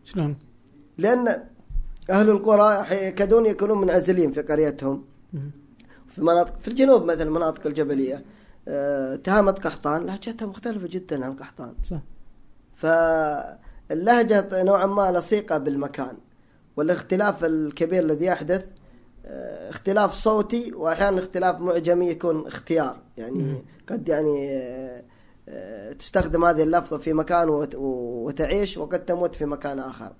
شلون؟ لأن أهل القرى يكادون يكونون منعزلين في قريتهم. في مناطق في الجنوب مثلا المناطق الجبلية. آه، تهامة قحطان لهجتها مختلفة جدا عن قحطان. صح. فاللهجة نوعا ما لصيقة بالمكان. والاختلاف الكبير الذي يحدث آه، اختلاف صوتي واحيانا اختلاف معجمي يكون اختيار. يعني مم. قد يعني آه، تستخدم هذه اللفظة في مكان وت- وتعيش وقد تموت في مكان آخر.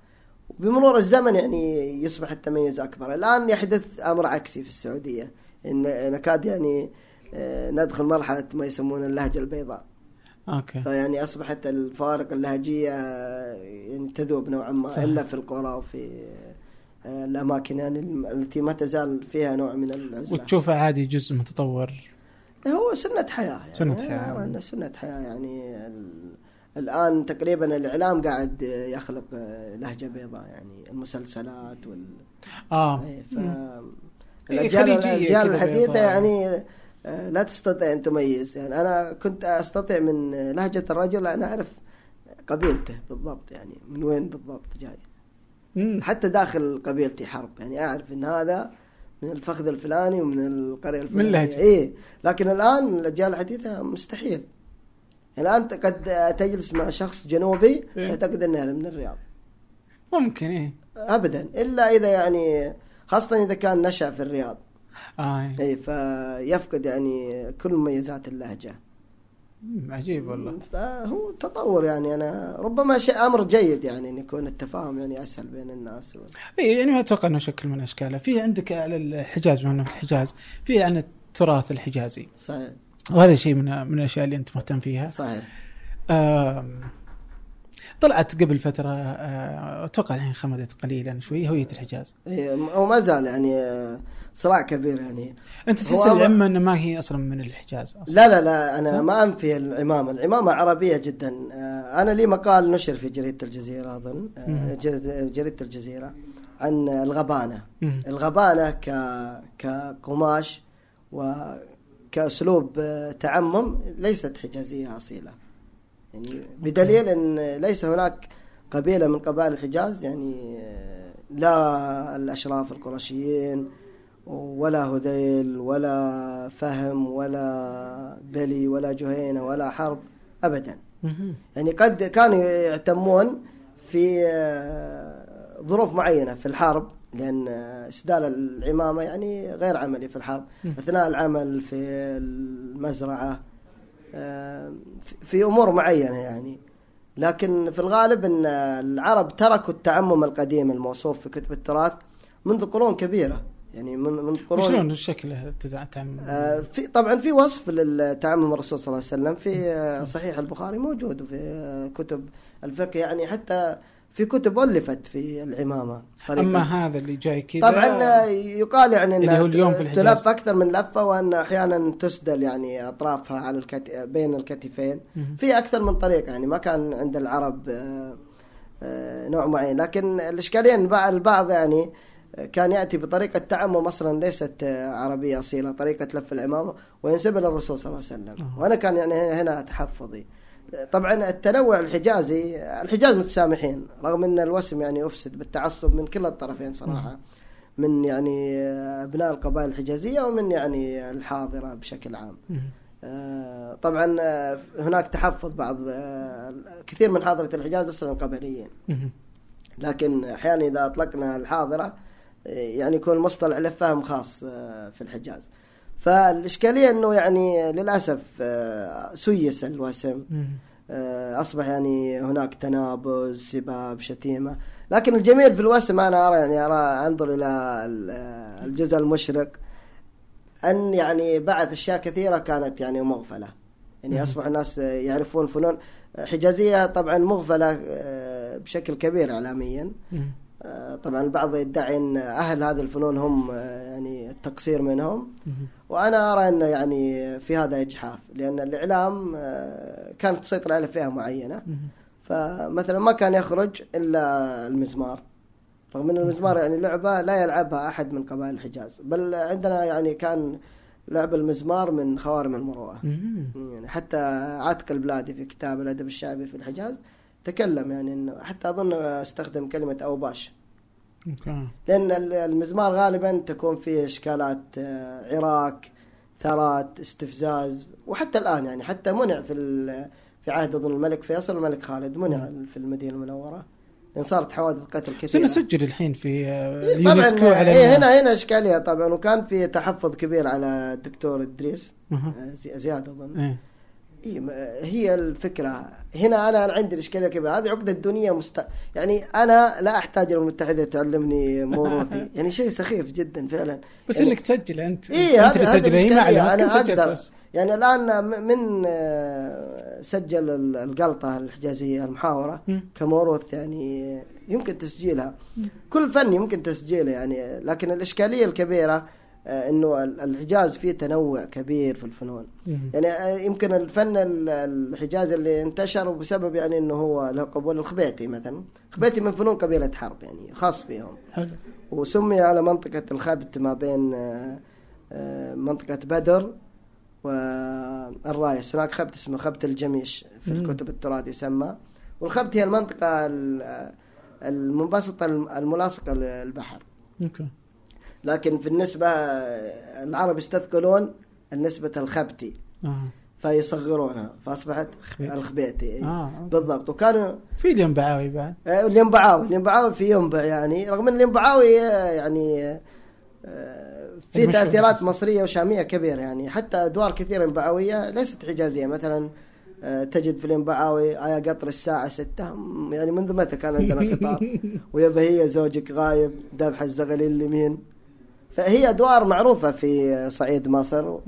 بمرور الزمن يعني يصبح التميز أكبر. الآن يحدث أمر عكسي في السعودية. إن نكاد يعني آه، ندخل مرحلة ما يسمون اللهجة البيضاء. أوكي. فيعني أصبحت الفوارق اللهجية يعني تذوب نوعا ما صح. إلا في القرى وفي آه، الأماكن يعني التي ما تزال فيها نوع من العزله وتشوفه عادي جزء متطور هو سنة حياة يعني سنة أنا حياة. أرى أنه سنة حياة يعني ال- الآن تقريبا الإعلام قاعد يخلق آه، لهجة بيضاء يعني المسلسلات وال آه إيه، ف الأجيال كذا الحديثة بيضاء. يعني آه، لا تستطيع أن تميز يعني أنا كنت أستطيع من لهجة الرجل أن أعرف قبيلته بالضبط يعني من وين بالضبط جاي مم. حتى داخل قبيلتي حرب يعني أعرف إن هذا من الفخذ الفلاني ومن القرية الفلانية. لهجة. اي لكن الآن الأجيال الحديثة مستحيل. الآن أنت قد تجلس مع شخص جنوبي إيه. تعتقد إنه من الرياض. ممكن إيه. ابدا. إلا إذا يعني خاصة إذا كان نشأ في الرياض. آه إيه. اي فيفقد يعني كل مميزات اللهجة. مم، عجيب والله. فهو تطور يعني. أنا ربما شيء أمر جيد يعني إن يكون التفاهم يعني أسهل بين الناس اي يعني ما أتوقع إنه شكل من أشكاله. في عندك على الحجاز بما إنه في الحجاز في عن التراث الحجازي. صحيح. وهذا شيء من من الأشياء اللي أنت مهتم فيها. صحيح. آم، طلعت قبل فترة آه، أتوقع الحين خمدت قليلا شوي هوية الحجاز إيه، هو ما زال يعني آه، صراع كبير يعني أنت أمر- العمة إنه ما هي أصلا من الحجاز أصلا لا لا لا أنا؟ ما أنفي العمامة، العمامة عربية جدا، آه، أنا لي مقال نشر في جريدة الجزيرة أظن. جريده الجزيرة عن الغبانة،. الغبانة ك كقماش وكاسلوب تعمم ليست حجازية أصيلة. يعني بدليل أن ليس هناك قبيلة من قبائل الحجاز يعني آه، لا الأشراف القرشيين ولا هذيل ولا فهم ولا بلي ولا جهينة ولا حرب ابدا مهم. يعني قد كانوا يعتمون في آه، ظروف معينة في الحرب لأن آه، اسدال العمامة يعني غير عملي في الحرب مم. أثناء العمل في المزرعة آه، في- في أمور معينة يعني. لكن في الغالب إن العرب تركوا التعمم القديم الموصوف في كتب التراث منذ قرون كبيرة. يعني من منذ قرون وشلون شكله تزع- تعمم آه، في طبعا في وصف للتعمم الرسول صلى الله عليه وسلم في آه، صحيح البخاري موجود وفي آه، كتب الفقه. يعني حتى في كتب ألفت في العمامة أما هذا اللي جاي كذا طبعا آه، يقال يعني اليوم في الحجاز. تلف أكثر من لفة وأن أحيانا تسدل يعني أطرافها على الكت... بين الكتفين. في أكثر من طريقة يعني ما كان عند العرب آه، آه، نوع معين لكن الاشكاليه ان بع- البعض يعني كان يأتي بطريقة تعمم أصلا ليست عربية أصيلة طريقة لف العمامة وينسب للرسول صلى الله عليه وسلم. وأنا كان يعني هنا تحفظي طبعا التنوع الحجازي الحجاز متسامحين رغم إن الوسم يعني أفسد بالتعصب من كلا الطرفين صراحة من يعني أبناء القبائل الحجازية ومن يعني الحاضرة بشكل عام. آه، طبعا آه، هناك تحفظ بعض آه، كثير من حاضرة الحجاز أصلا قبليين. لكن أحيانا إذا أطلقنا الحاضرة آه، يعني يكون المصطلح له فهم خاص آه، في الحجاز. فالإشكالية إنه يعني للأسف آه، سيس الوسم. آه، أصبح يعني هناك تنابز سباب شتيمة لكن الجميل في الوسم أنا أرى يعني أرى أنظر إلى ال- آه، الجزء المشرق أن يعني بعد أشياء كثيرة كانت يعني مغفلة يعني مم. أصبح الناس يعرفون فنون حجازية طبعا مغفلة آه، بشكل كبير. آه، طبعا البعض يدعي ان أهل هذه الفنون هم آه، يعني التقصير منهم. وأنا أرى إنه يعني في هذا إجحاف لأن الإعلام آه، كانت تسيطر على فئة معينة. فمثلا ما كان يخرج إلا المزمار رغم إن المزمار يعني لعبة لا يلعبها أحد من قبائل الحجاز بل عندنا يعني كان لعب المزمار من خوارم المروءة. يعني حتى عاتق البلادي في كتاب الأدب الشعبي في الحجاز تكلم يعني إنه حتى أظن أستخدم كلمة اوباش أوكي. لأن ال- المزمار غالبا تكون فيه إشكالات آه، عراك ثارات استفزاز وحتى الآن يعني حتى منع في في عهد أظن الملك فيصل والملك خالد منع في المدينة المنورة. لأن صارت حوادث قتل بس كثيرة. انه سجل الحين في آه، إيه اليونسكو على إيه هنا هنا إشكالية طبعا. وكان في تحفظ كبير على الدكتور إدريس. آه، زي- زياد أظن. إيه. إيه هي الفكرة. هنا أنا عندي الإشكالية كبيرة. هذه عقدة دونيه مست... يعني أنا لا أحتاج المتحدة تعلمني موروثي. يعني شيء سخيف جدا فعلا. بس يعني إنك تسجل أنت. إيه أنت اللي تسجل هي ما سجلت أقدر. بس يعني الآن من سجل ال- القلطة الحجازية المحاورة. كموروث يعني يمكن تسجيلها. كل فن يمكن تسجيله يعني. لكن الإشكالية الكبيرة إنه ال- الحجاز فيه تنوع كبير في الفنون. يعني آه، يمكن الفن ال- الحجازي اللي انتشر بسبب يعني إنه هو له قبول الخبيتي مثلا. الخبيتي من فنون قبيلة حرب يعني خاص فيهم. حلو. وسمي على منطقة الخبت ما بين آه، آه، منطقة بدر والرايس هناك خبت اسمه خبت الجميش في. الكتب التراث يسمى. والخبت هي المنطقة ال- المنبسطة الم- الملاصقة للبحر. أوكي. لكن في النسبة آه، العرب يستثقلون النسبة الخبتي. آه. فيصغرونها. فأصبحت خبيتي. الخبيتي آه. أوكي. بالضبط. وكانوا في الينبعاوي بعد. آه، الينبعاوي الينبعاوي في ينبع يعني رغم إن الينبعاوي آه، يعني آه، في تأثيرات. مصرية وشامية كبيرة. يعني حتى أدوار كثيرة ينبعاويه ليست حجازية. مثلا آه، تجد في الينبعاوي آية قطر الساعة ستة. يعني منذ متى كان عندنا قطار؟ ويا بهية زوجك غايب ذبح الزغليل اليمين. فهي أدوار معروفة في صعيد مصر.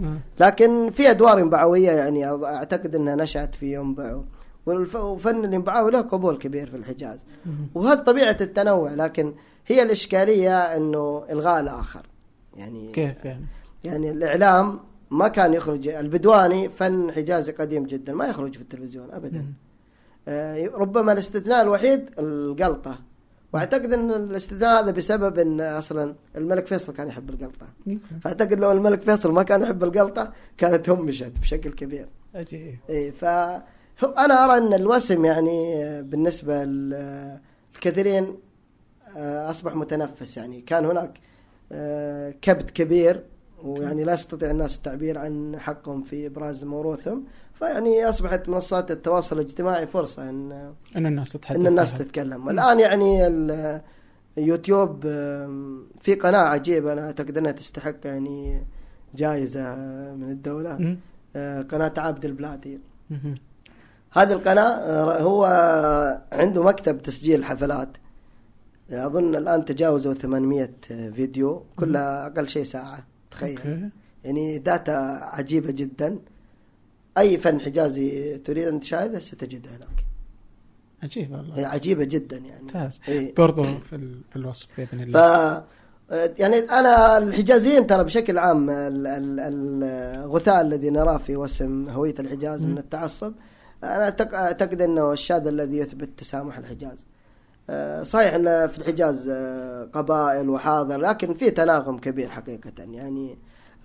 لكن في أدوار ينبعوية يعني أعتقد أنها نشأت في ينبع وفن الينبعاوي له قبول كبير في الحجاز. وهذا طبيعة التنوع لكن هي الإشكالية أنه إلغاء الآخر يعني كيف يعني؟ يعني الإعلام ما كان يخرج البدواني فن حجازي قديم جدا ما يخرج في التلفزيون أبدا مم. آه، ربما الاستثناء الوحيد القلطة وأعتقد إن الاستثناء هذا بسبب إن أصلا الملك فيصل كان يحب القلطة. أوكي. فأعتقد لو الملك فيصل ما كان يحب القلطة كانت همشت بشكل كبير. عجيب اي ف أنا أرى إن الوسم يعني آه، بالنسبة للكثيرين أصبح متنفس يعني. كان هناك آه، كبت كبير ويعني لا يستطيع الناس التعبير عن حقهم في إبراز موروثهم. فيعني أصبحت منصات التواصل الاجتماعي فرصة إن إن الناس تتحدث إن الناس. تتكلم. الان يعني ال- اليوتيوب في قناة عجيبة أنا أعتقد إنها تستحق يعني جائزة من الدولة. مم. آه، قناة عابد البلادي. هذه القناة آه، هو عنده مكتب تسجيل حفلات. أظن الآن تجاوزوا 800 فيديو كلها أقل شيء ساعة تخيل. يعني داتا عجيبة جدا. أي فن حجازي تريد أن تشاهده ستجده هناك. عجيب والله. هي عجيبة جدا يعني. ممتاز. إيه. برضو في ال- في الوصف بإذن ف الله يعني أنا الحجازيين ترى بشكل عام ال- ال- الغثاء الذي نراه في وسم هوية الحجاز مم. من التعصب أنا أعتقد أنه الشاذ الذي يثبت تسامح الحجاز. آه، صحيح إن في الحجاز آه، قبائل وحاضر لكن في تناغم كبير حقيقة. يعني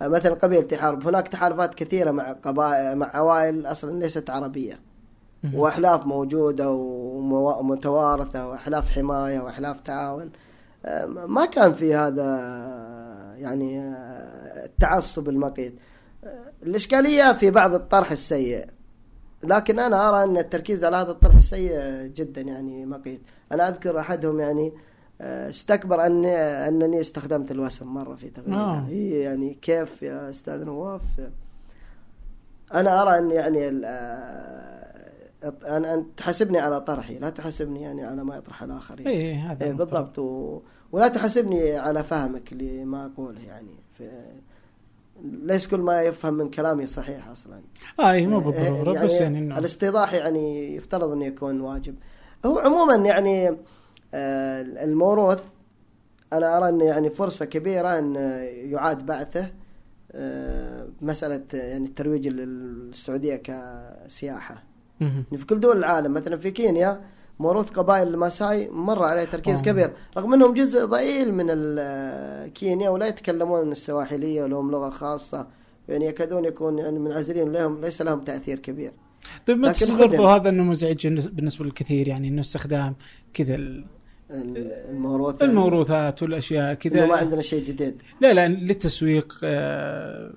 مثلا قبيله تحارب هناك تحالفات كثيرة مع قبائل مع عوائل أصلا ليست. وأحلاف موجودة وموا- ومتوارثة وأحلاف حماية وأحلاف تعاون. آه، ما كان في هذا يعني آه، التعصب المقيت. آه، الإشكالية في بعض الطرح السيء. لكن أنا أرى أن التركيز على هذا الطرح السيء جدا يعني مقيت. أنا أذكر أحدهم يعني آه، استكبر اني أنني استخدمت الوسم مرة في تغريده آه. هي يعني كيف يا أستاذ نواف؟ أنا أرى أن يعني ال- آه، ان أن تحاسبني على طرحي لا تحاسبني يعني على ما يطرح الآخرين. اي هذا إيه المفترض. بالضبط. و... ولا تحاسبني على فهمك لما اقوله يعني. في... ليس كل ما يفهم من كلامي صحيح أصلا. آه اي مو إيه، بالضرورة يعني بس يعني إنه الاستيضاح يعني يفترض انه يكون واجب. هو عموما يعني آه، الموروث أنا أرى إنه يعني فرصة كبيرة إن يعاد بعثه آه، مسألة يعني الترويج للسعودية كسياحة. يعني في كل دول العالم مثلا في كينيا موروث قبائل الماساي مر عليه تركيز آه. كبير رغم إنهم جزء ضئيل من ال- كينيا ولا يتكلمون السواحلية ولهم لغة خاصة يعني يكادون يكون يعني منعزلين لهم ليس لهم تأثير كبير طيب ما. برضو هذا إنه مزعج بالنسبة للكثير يعني إنه استخدام كذا ال- ال- الموروث يعني الموروثات والأشياء كذا. ما عندنا شيء جديد. لا لا للتسويق آه،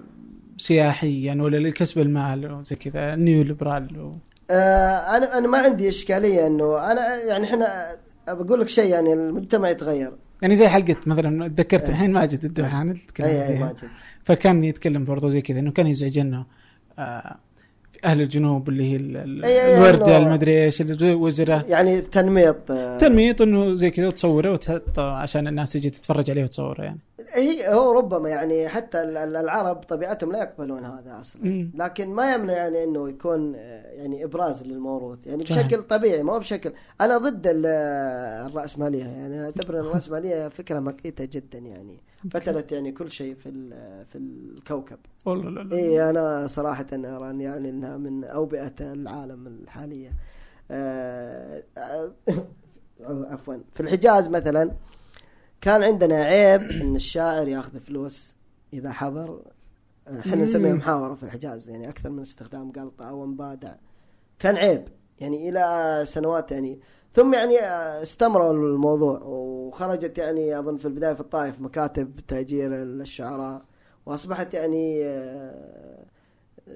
سياحيا ولا لكسب المال وزي كذا neoliberal و... آه أنا أنا ما عندي إشكالية إنه أنا يعني إحنا بقول لك شيء يعني المجتمع يتغير. يعني زي حلقة مثلا تذكرت إيه. الحين ماجد الدوحان اللي تكلم اي اي. ماجد فكان يتكلم برضو زي كذا إنه كان يزعج انه آه، أهل الجنوب اللي هي ال- إيه، الوردة المدري إيش الوزره يعني تنميط آه، تنميط إنه زي كذا تصوره وتحط عشان الناس تجي تتفرج عليه وتصوره يعني. هي هو ربما يعني حتى ال- ال- العرب طبيعتهم لا يقبلون هذا أصلا. مم. لكن ما يمنع يعني إنه يكون آه، يعني إبراز للموروث. يعني. بشكل طبيعي ما هو بشكل. أنا ضد ال- الرأسمالية. يعني أعتبر الرأسمالية فكرة مقيتة جدا يعني. فتلت يعني كل شيء في في الكوكب. والله لا لا. اي أنا صراحة ارى أن يعني إنها من أوبئة العالم الحالية. آه، آه، عفوا. في الحجاز مثلا كان عندنا عيب إن الشاعر ياخذ فلوس إذا حضر. إحنا. نسميها محاورة في الحجاز يعني أكثر من استخدام قلطة أو مبادع كان عيب. يعني إلى سنوات يعني ثم يعني استمروا الموضوع وخرجت يعني أظن في البداية في الطائف مكاتب تأجير الشعراء وأصبحت يعني آه،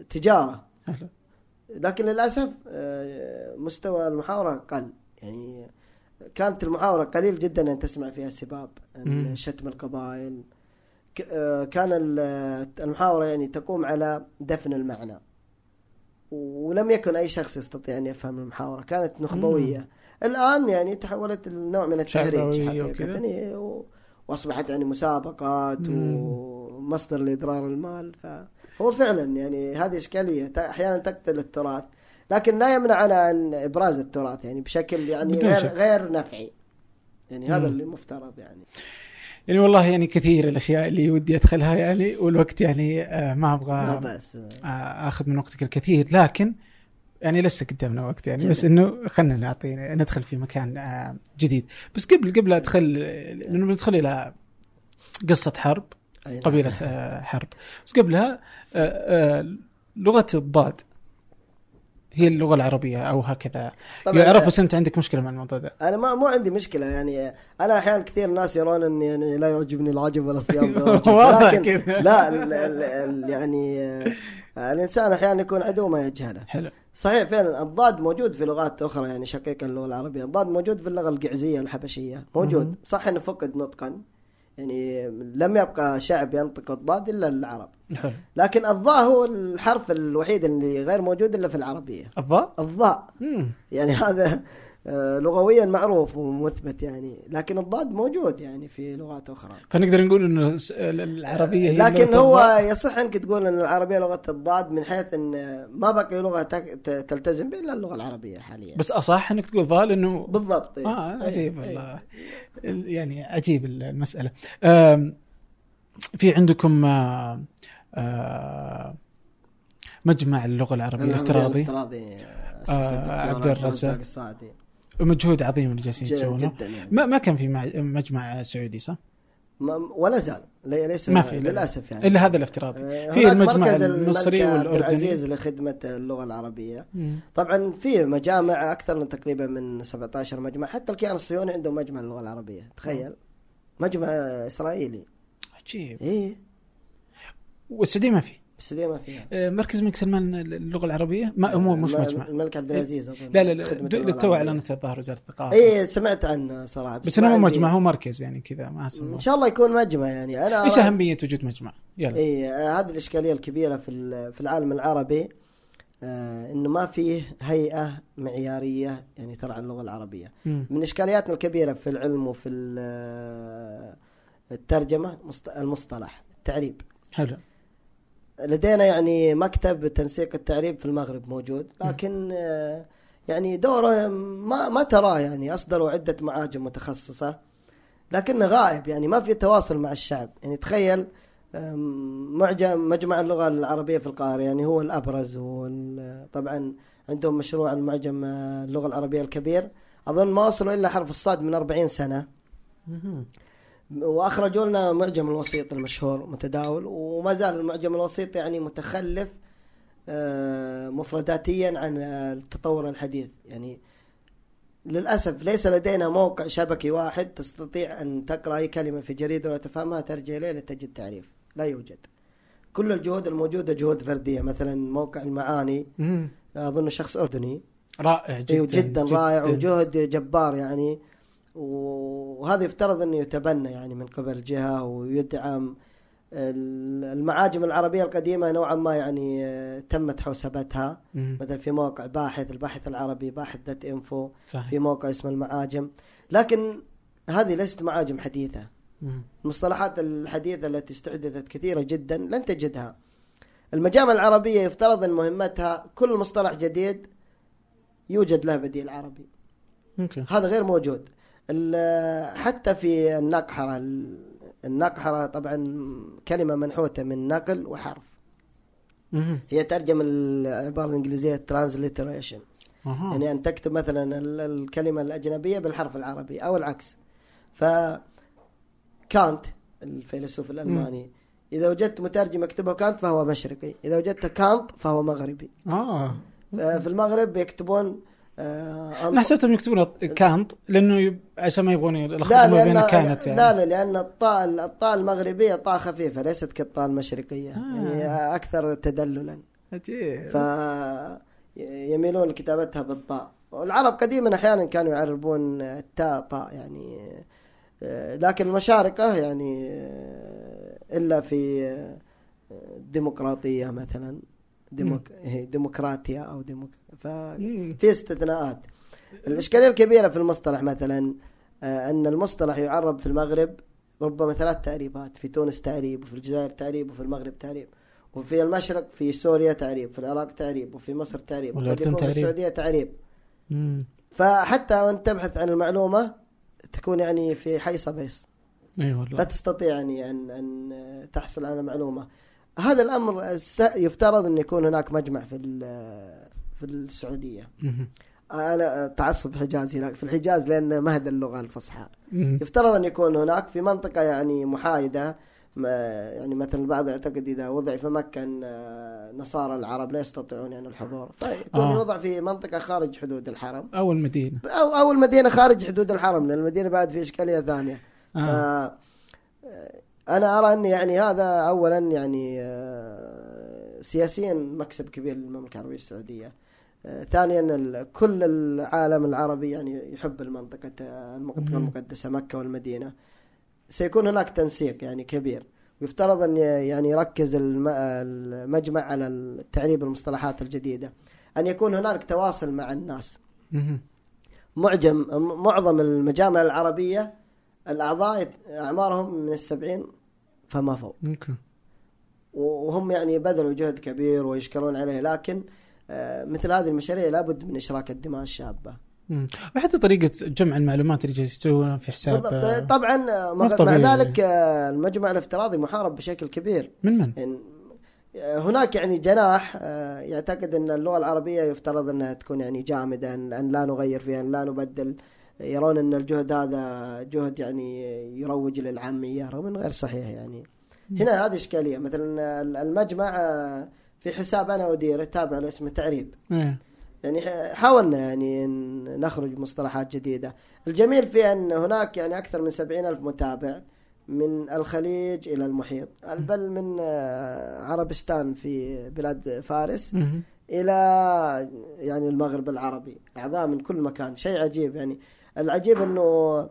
تجارة. لكن للأسف آه، مستوى المحاورة قل. يعني كانت المحاورة قليل جدا أن تسمع فيها سباب شتم القبائل. آه، كان ال- المحاورة يعني تقوم على دفن المعنى. ولم يكن أي شخص يستطيع أن يفهم المحاورة. كانت نخبوية. الآن يعني تحولت لنوع من التهريج شعبوية حقيقه وكذا. إيه، و- وأصبحت يعني مسابقات مم. ومصدر لاضرار المال فهو فعلا يعني هذه إشكالية ت- أحيانا تقتل التراث لكن لا يمنعنا عن إبراز التراث يعني بشكل يعني غير شك. غير نفعي يعني هذا مم. اللي مفترض يعني يعني والله يعني كثير الأشياء اللي ودي أدخلها يعني والوقت يعني آه، ما أبغى بأس آه، آخذ من وقتك الكثير لكن يعني لسه قدامنا وقت يعني جميل. بس إنه خلينا نعطي ندخل في مكان آه، جديد بس قبل قبل ادخل لأنه بندخل إلى قصة حرب نعم. قبيلة آه، حرب بس قبلها آه، لغة الضاد هي اللغة العربية أو هكذا طبعاً، يعرف بس أنت عندك مشكلة مع الموضوع ده أنا ما مو عندي مشكلة يعني أنا أحيانا كثير ناس يرون إني يعني لا يعجبني العجب ولا الصيام لكن. لا ال ال ال يعني الإنسان أحيانا يكون عدو ما يجهله. حلو. صحيح فعلا الضاد موجود في لغات أخرى يعني شقيقه اللغة العربية. الضاد موجود في اللغة القعزية الحبشية. موجود. مم. صح إنه فقد نطقا. يعني لم يبقى شعب ينطق الضاد إلا العرب. حلو. لكن الضاء هو الحرف الوحيد اللي غير موجود إلا في العربية. الضاء الضاء. يعني هذا لغويا معروف ومثبت يعني لكن الضاد موجود يعني في لغات أخرى فنقدر نقول إنه س- العربية هي لكن هو. يصح أنك تقول إن العربية لغة الضاد من حيث إن ما بقي لغة تلتزم بها إلا اللغة العربية حاليا بس أصح إنك تقول ضال إنه بالضبط إيه. آه إيه، عجيب إيه. والله ال- يعني عجيب المسألة في عندكم آه، آه، مجمع اللغة العربية الافتراضي الافتراضي آه، عبد الرزاق. الصاعدي مجهود عظيم اللي جالسين يسوونه. جدا يعني. ما ما كان في مع- مجمع سعودي صح؟ ولا زال. لي- ليس ما في لا. للأسف يعني. إلا هذا الافتراضي. آه، في المجمع مركز المصري عبد والأردني. العزيز لخدمة اللغة العربية. مم. طبعا في مجامع أكثر من تقريبا من 17 مجمع. حتى الكيان الصهيوني عنده مجمع للغه العربية. تخيل. مجمع إسرائيلي. عجيب. إيه. والسعودية ما في. السعوديه ما فيها. آه، مركز الملك سلمان اللغة العربية. ما مو مش الم- مجمع الملك عبد العزيز أظن. لا لا لا للتو. اعلنت الظاهر وزارة الثقافة. إيه سمعت عنه صراحة بس ما انه مو مجمع هو مركز يعني كذا ما اسمه ان شاء الله يكون مجمع يعني. أنا إيش أهمية وجود مجمع؟ يلا. اي آه، هذه الإشكالية الكبيرة في في العالم العربي آه إنه ما فيه هيئة معيارية يعني ترعى اللغة العربية. مم. من إشكالياتنا الكبيرة في العلم وفي ال- الترجمة مصط- المصطلح التعريب. حلو. لدينا يعني مكتب تنسيق التعريب في المغرب موجود لكن آه، يعني دوره ما ما تراه يعني أصدروا عدة معاجم متخصصة لكنه غائب يعني ما في تواصل مع الشعب. يعني تخيل معجم مجمع اللغة العربية في القاهرة يعني هو الأبرز وال- طبعا عندهم مشروع المعجم آه، اللغة العربية الكبير. أظن ما وصلوا إلا حرف الصاد من 40 سنة. وأخرجوا لنا معجم الوسيط المشهور متداول وما زال المعجم الوسيط يعني متخلف آه، مفرداتيا عن التطور الحديث. يعني للأسف ليس لدينا موقع شبكي واحد تستطيع أن تقرأ أي كلمة في جريدة ولا تفهمها ترجع اليه لتجد تعريف. لا يوجد. كل الجهود الموجودة جهود فردية مثلا موقع المعاني. أظن شخص أردني. رائع جدا إيوه جدا, رائع وجهد جبار يعني. وهذا يفترض أنه يتبنى يعني من قبل جهة ويدعم المعاجم العربية القديمة نوعا ما يعني آه، تمت حوسبتها. مثلا في موقع باحث الباحث العربي باحث دوت إنفو. صحيح. في موقع اسمه المعاجم. لكن هذه ليست معاجم حديثة. مم. المصطلحات الحديثة التي استحدثت كثيرة جدا لن تجدها. المجامع العربية يفترض أن مهمتها كل مصطلح جديد يوجد له بديل عربي. أوكي. هذا غير موجود. حتى في النقحرة ال- النقحرة طبعا كلمة منحوتة من نقل وحرف. هي ترجم العبارة الإنجليزية transliteration. يعني أن تكتب مثلا ال- الكلمة الأجنبية بالحرف العربي أو العكس. ف كانت الفيلسوف الألماني. إذا وجدت مترجم يكتبه كانت فهو مشرقي. إذا وجدت كانت فهو مغربي. آه. ف- في المغرب يكتبون آه أنا حسبتهم يكتبون كانت لأنه يب... عشان ما يبغون يلخبطون ما بين كانت يعني. لا لا لأن الطاء الطاء المغربية طاء خفيفة ليست كالطاء المشرقية. آه. يعني أكثر تدللا. عجيب. ف يميلون لكتابتها بالطاء والعرب قديما أحيانا كانوا يعربون التاء طاء يعني آه، لكن المشارقة يعني آه، إلا في آه، ديمقراطية مثلا ديموك... ديمقراطيا أو ديموك... ففي استثناءات. الإشكالية الكبيرة في المصطلح مثلا آه، أن المصطلح يعرب في المغرب ربما ثلاث تعريبات في تونس تعريب وفي الجزائر تعريب وفي المغرب تعريب وفي المشرق في سوريا تعريب في العراق تعريب وفي مصر تعريب والأردن يكون في تعريب. السعودية تعريب. مم. فحتى وانت تبحث عن المعلومة تكون يعني في حيص بيص إي لا والله تستطيع يعني أن أن تحصل على معلومة. هذا الأمر الس- يفترض أن يكون هناك مجمع في في السعودية مم. أنا تعصب حجازي لكن في الحجاز لأن مهد اللغة الفصحى. يفترض أن يكون هناك في منطقة يعني محايدة يعني مثلا البعض يعتقد إذا وضع في مكة أن نصارى العرب لا يستطيعون يعني الحضور فيكون آه. يوضع في منطقة خارج حدود الحرم اول مدينه أو أو المدينة خارج حدود الحرم لأن المدينة بعد في إشكالية ثانية آه. أنا أرى أن يعني هذا اولا يعني آه، سياسيا مكسب كبير للمملكة العربية السعودية ثانيا ال- كل العالم العربي يعني يحب المنطقة المنطقة مم. المقدسة مكة والمدينة. سيكون هناك تنسيق يعني كبير. ويفترض أن يعني يركز الم- المجمع على التعريب المصطلحات الجديدة. أن يكون هناك تواصل مع الناس. معجم معظم المجامع العربية الأعضاء أعمارهم من السبعين فما فوق. وهم يعني بذلوا جهد كبير ويشكرون عليه. لكن آه، مثل هذه المشاريع لابد من إشراك الدماء الشابة مم. وحتى طريقة جمع المعلومات اللي جالس يسوونها في حساب بالضبط. طبعا آه، مو مع. ذلك آه، المجمع الافتراضي محارب بشكل كبير من من؟ آه، هناك يعني جناح يعتقد إن اللغة العربية يفترض إنها تكون يعني جامدة ان لا نغير فيها إن لا نبدل يرون إن الجهد هذا جهد يعني يروج للعامية رغم إنه غير صحيح يعني هنا هذه إشكالية مثلا المجمع في حساب أنا اديره تابع له اسمه تعريب. إيه. يعني حاولنا يعني نخرج بمصطلحات جديدة. الجميل في أن هناك يعني أكثر من سبعين ألف متابع من الخليج إلى المحيط. بل من آه، عربستان في بلاد فارس. إلى يعني المغرب العربي. أعضاء من كل مكان. شيء عجيب يعني. العجيب إنه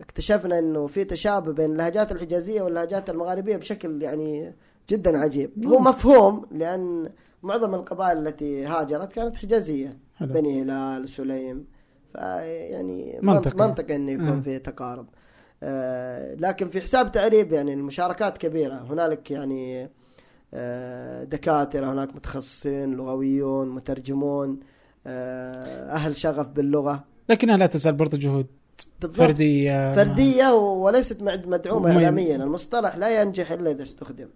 اكتشفنا إنه في تشابه بين اللهجات الحجازية واللهجات المغاربية بشكل يعني جدا عجيب. هو مفهوم لأن معظم القبائل التي هاجرت كانت حجازية. حلو. بني هلال سليم. يعني منطقي. منطقي. إنه يكون آه. في تقارب. آه، لكن في حساب تعريب يعني المشاركات كبيرة. هنالك يعني آه، دكاترة هناك متخصصين لغويون مترجمون آه، أهل شغف باللغة. لكنها لا تزال برضو جهود بالضبط. فردية. فردية وليست وما- اعلاميا. المصطلح لا ينجح إلا إذا استخدم.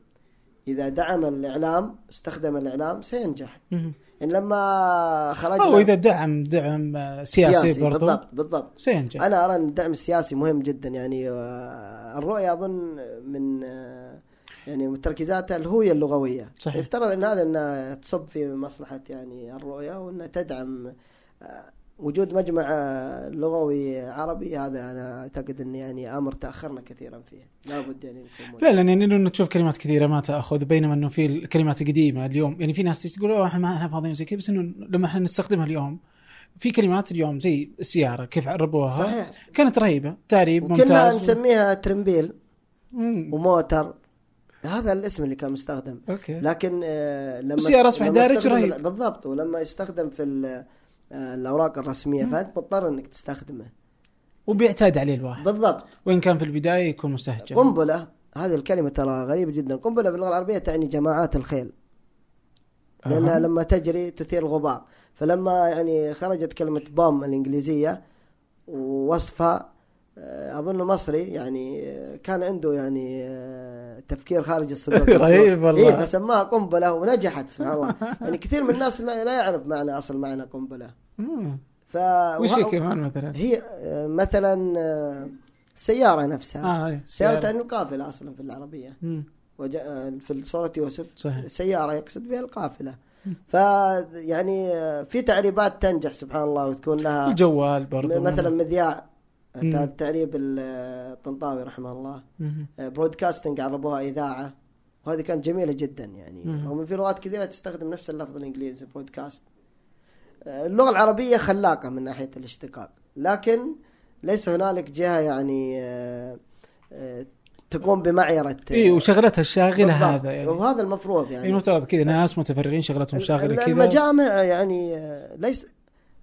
إذا دعم الإعلام استخدم الإعلام سينجح. إن لما خرجنا أو إذا دعم دعم آه، سياسي, برضو بالضبط بالضبط. سينجح. أنا أرى إن الدعم السياسي مهم جدا. يعني آه، الرؤية أظن من آه، يعني من تركيزاتها الهوية اللغوية. صحيح. يفترض إن هذا إنها تصب في مصلحة يعني الرؤية وإنها تدعم آه، وجود مجمع لغوي عربي هذا أنا أعتقد ان يعني أمر تأخرنا كثيرا فيه. لابد يعني موجود. فعلا يعني انه تشوف كلمات كثيرة ما تأخذ بينما إنه في الكلمات القديمه اليوم. يعني في ناس تقول "أوه، إحنا ما إحنا فاضيين زي كذا. بس إنه لما إحنا نستخدمها اليوم في كلمات اليوم زي السيارة كيف عربوها؟ صحيح. كانت رهيبة. تعريب ممتاز. نسميها ترمبيل مم. وموتر. هذا الاسم اللي كان مستخدم. أوكي. لكن آه، لما السيارة أصبح لما دارج رهيب. بالضبط. ولما يستخدم في الأوراق الرسمية فانت مضطر إنك تستخدمه. وبيعتاد عليه الواحد. بالضبط. وإن كان في البداية يكون مستهجن قنبلة هذه الكلمة ترى غريبة جدا. قنبلة باللغة العربية تعني جماعات الخيل. لأنها أها. لما تجري تثير الغبار. فلما يعني خرجت كلمة بوم الإنجليزية ووصفها آه، أظن مصري يعني آه، كان عنده يعني آه، تفكير خارج الصندوق. رهيب والله. إيه فسماها قنبلة ونجحت سبحان الله. يعني كثير من الناس لا يعرف معنى أصل معنى قنبلة. ف وش كمان مثلا؟ هي آه، مثلا آه، السياره نفسها. آه إيه. سيارة. تعني القافلة أصلا في العربية. مم. وجاء في سورة يوسف. صحيح. سيارة يقصد بها القافلة. فيعني في تعريبات تنجح سبحان الله وتكون لها الجوال برضو مثلا مذياع. ال- الطنطاوي رحمه الله. برودكاستنج عربوها إذاعة. وهذه كانت جميلة جدا يعني. رغم في لغات كثيرة تستخدم نفس اللفظ الإنجليزي برودكاست اللغة العربية خلاقة من ناحية الاشتقاق. لكن ليس هنالك جهة يعني آه، آه، تقوم بمعيرة اي إيه، وشغلتها بالضبط. هذا يعني. وهذا المفروض يعني. يعني المفترض كذا ناس متفرغين شغلتهم شاغلة ال- كذا. المجامع يعني آه، ليس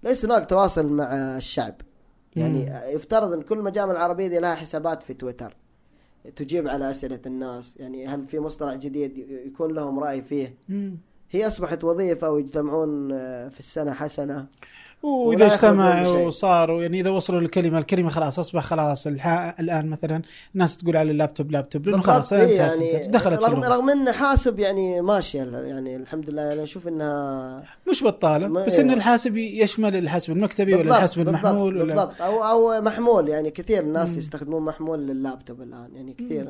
ليس هناك تواصل مع الشعب. يعني مم. آه، يفترض إن كل المجامع العربية دي لها حسابات في تويتر تجيب على أسئلة الناس. يعني هل في مصطلح جديد يكون لهم رأي فيه؟ مم. هي أصبحت وظيفة ويجتمعون آه، في السنة حسنة وإذا اجتمعوا. وصاروا يعني إذا وصلوا للكلمة الكلمة خلاص أصبح خلاص. الآن مثلا الناس تقول على اللابتوب لابتوب لأنه خلاص بالضبط، إيه يعني دخلت رغم. رغم إن حاسب يعني ماشيه يعني الحمد لله أنا أشوف إنها مش بطالة بس إن إيه. الحاسب يشمل الحاسب المكتبي ولا بالضبط، الحاسب بالضبط، المحمول ولا بالضبط أو أو محمول يعني كثير ناس مم. يستخدمون محمول لللابتوب الآن يعني كثير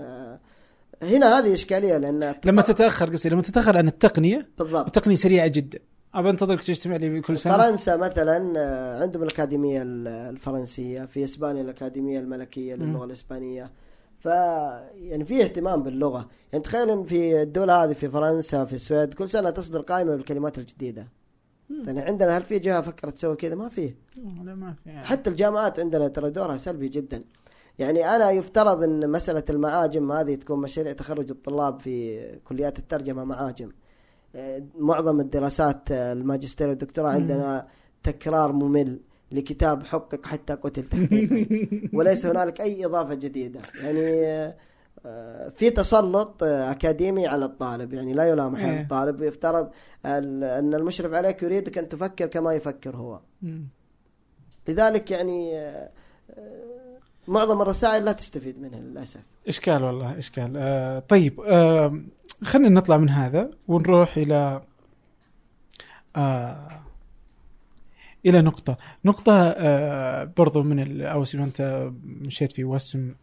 هنا هذه إشكالية لأن لما تتأخر قصدي لما تتأخر عن التقنية بالضبط. التقنية سريعة جدا. أبى أنتظرك تجتمع لي كل سنة؟ فرنسا مثلا آه، عندهم الأكاديمية ال- الفرنسية في إسبانيا الأكاديمية الملكية للغة. الإسبانية. ف يعني في اهتمام باللغة. يعني تخيل إن في الدول هذه في فرنسا في السويد كل سنة تصدر قائمة بالكلمات الجديدة. يعني عندنا هل في جهة فكرت تسوي كذا؟ ما فيه لا ما في. يعني. حتى الجامعات عندنا ترى دورها سلبي جدا. يعني أنا يفترض أن مسألة المعاجم هذه تكون مشاريع تخرج الطلاب في كليات الترجمة معاجم آه، معظم الدراسات آه، الماجستير والدكتوراه. عندنا تكرار ممل لكتاب حقق حتى قتل تحقيقا وليس هنالك أي إضافة جديدة يعني آه، في تسلط أكاديمي على الطالب يعني لا يلام حال إيه. الطالب يفترض أن المشرف عليك يريدك أن تفكر كما يفكر هو. لذلك يعني معظم الرسائل لا تستفيد منها للأسف. إشكال والله إشكال. آه طيب آه خلينا نطلع من هذا ونروح إلى آه إلى نقطة. نقطة آه برضو من أو أنت مشيت في وسم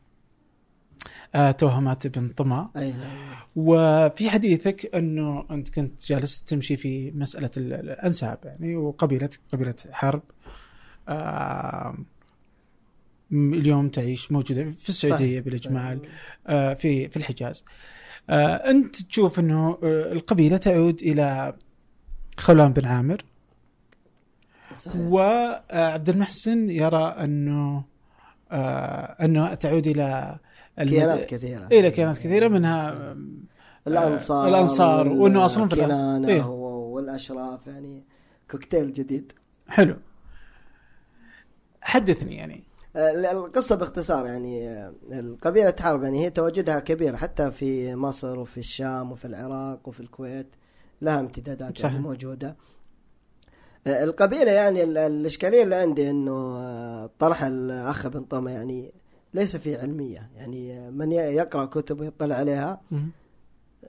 آه توهمات ابن طمع. أي نعم. وفي حديثك أنه أنت كنت جالس تمشي في مسألة ال- الأنساب يعني وقبيلتك قبيلة حرب. آه اليوم تعيش موجودة في السعودية صح. بالإجمال آه، في في الحجاز. آه، أنت تشوف إنه آه، القبيلة تعود إلى خولان بن عامر. صحيح. وعبد المحسن يرى إنه آه، إنه تعود إلى كيانات كثيرة. إلى كيانات كثيرة منها الأنصار الأنصار، وإنه أصلاً في الكنانه إيه. والأشراف يعني كوكتيل جديد. حلو. حدثني يعني. القصة باختصار يعني آه، القبيلة حرب يعني هي تواجدها كبير حتى في مصر وفي الشام وفي العراق وفي الكويت لها امتدادات صحيح. يعني موجودة آه، القبيلة يعني ال- الإشكالية اللي عندي إنه آه، طرح الأخ بن طمه يعني ليس فيه علمية يعني آه، من يقرأ كتب ويطلع عليها مم.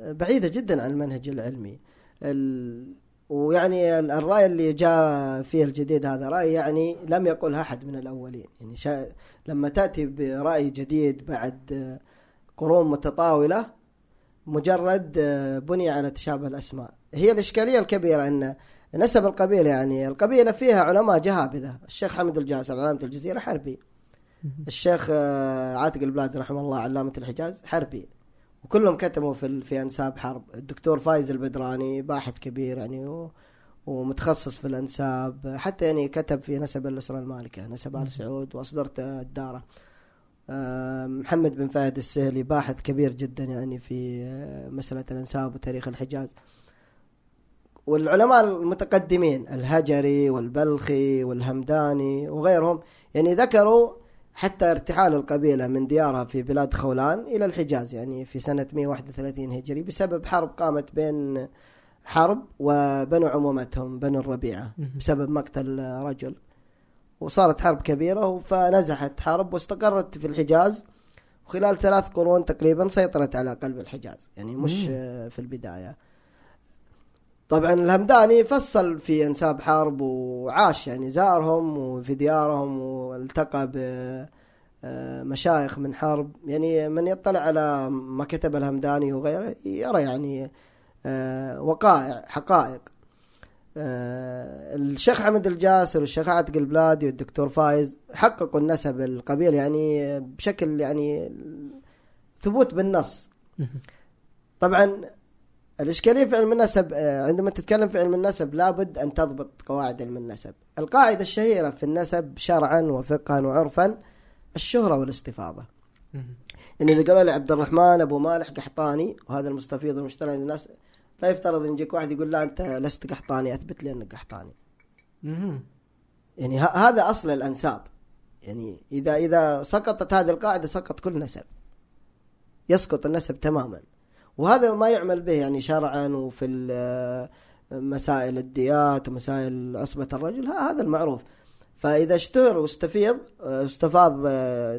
بعيدة جدا عن المنهج العلمي ال... ويعني ال- الرأي اللي جاء فيه الجديد هذا رأي يعني لم يقله أحد من الأولين. يعني شا... لما تأتي برأي جديد بعد آه، قرون متطاولة مجرد آه، بني على تشابه الأسماء. هي الإشكالية الكبيرة أن نسب القبيلة يعني القبيلة فيها علماء جهابذة. الشيخ حمد الجاسر علامة الجزيرة حربي. الشيخ آه، عاتق البلاد رحمه الله علامة الحجاز حربي. وكلهم كتبوا في في أنساب حرب. الدكتور فايز البدراني باحث كبير يعني و ومتخصص في الأنساب. حتى يعني كتب في نسب الأسرة المالكة نسب آل سعود وأصدرت الدارة. محمد بن فهد السهلي باحث كبير جدا يعني في آه، مسألة الأنساب وتاريخ الحجاز. والعلماء المتقدمين الهجري والبلخي والهمداني وغيرهم يعني ذكروا حتى ارتحال القبيلة من ديارها في بلاد خولان إلى الحجاز يعني في سنة 131 هجري بسبب حرب قامت بين حرب وبنو عمومتهم بنو الربيعة بسبب مقتل رجل. وصارت حرب كبيرة فنزحت حرب واستقرت في الحجاز. وخلال ثلاث قرون تقريبا سيطرت على قلب الحجاز يعني مش. في البداية. طبعا الهمداني فصل في انساب حرب وعاش يعني زارهم وفي ديارهم والتقى بمشايخ من حرب. يعني من يطلع على ما كتب الهمداني وغيره يرى يعني آه، وقائع حقائق. آه، الشيخ حمد الجاسر والشيخ عاتق البلادي والدكتور فايز حققوا النسب القبيل يعني بشكل يعني ثبوت بالنص. طبعا الإشكالية في علم النسب آه، عندما تتكلم في علم النسب لابد أن تضبط قواعد علم النسب. القاعدة الشهيرة في النسب شرعا وفقها وعرفا الشهرة والاستفاضة. يعني إذا قالوا لي عبد الرحمن أبو مالح قحطاني وهذا المستفيض والمشتري عند الناس لا يفترض أن يجيك واحد يقول لا أنت لست قحطاني أثبت لي أنك قحطاني. يعني ه- هذا أصل الأنساب. يعني إذا إذا سقطت هذه القاعدة سقط كل نسب. يسقط النسب تماما. وهذا ما يعمل به يعني شرعا وفي مسائل الديات ومسائل عصبة الرجل هذا المعروف. فإذا اشتهر واستفيض استفاض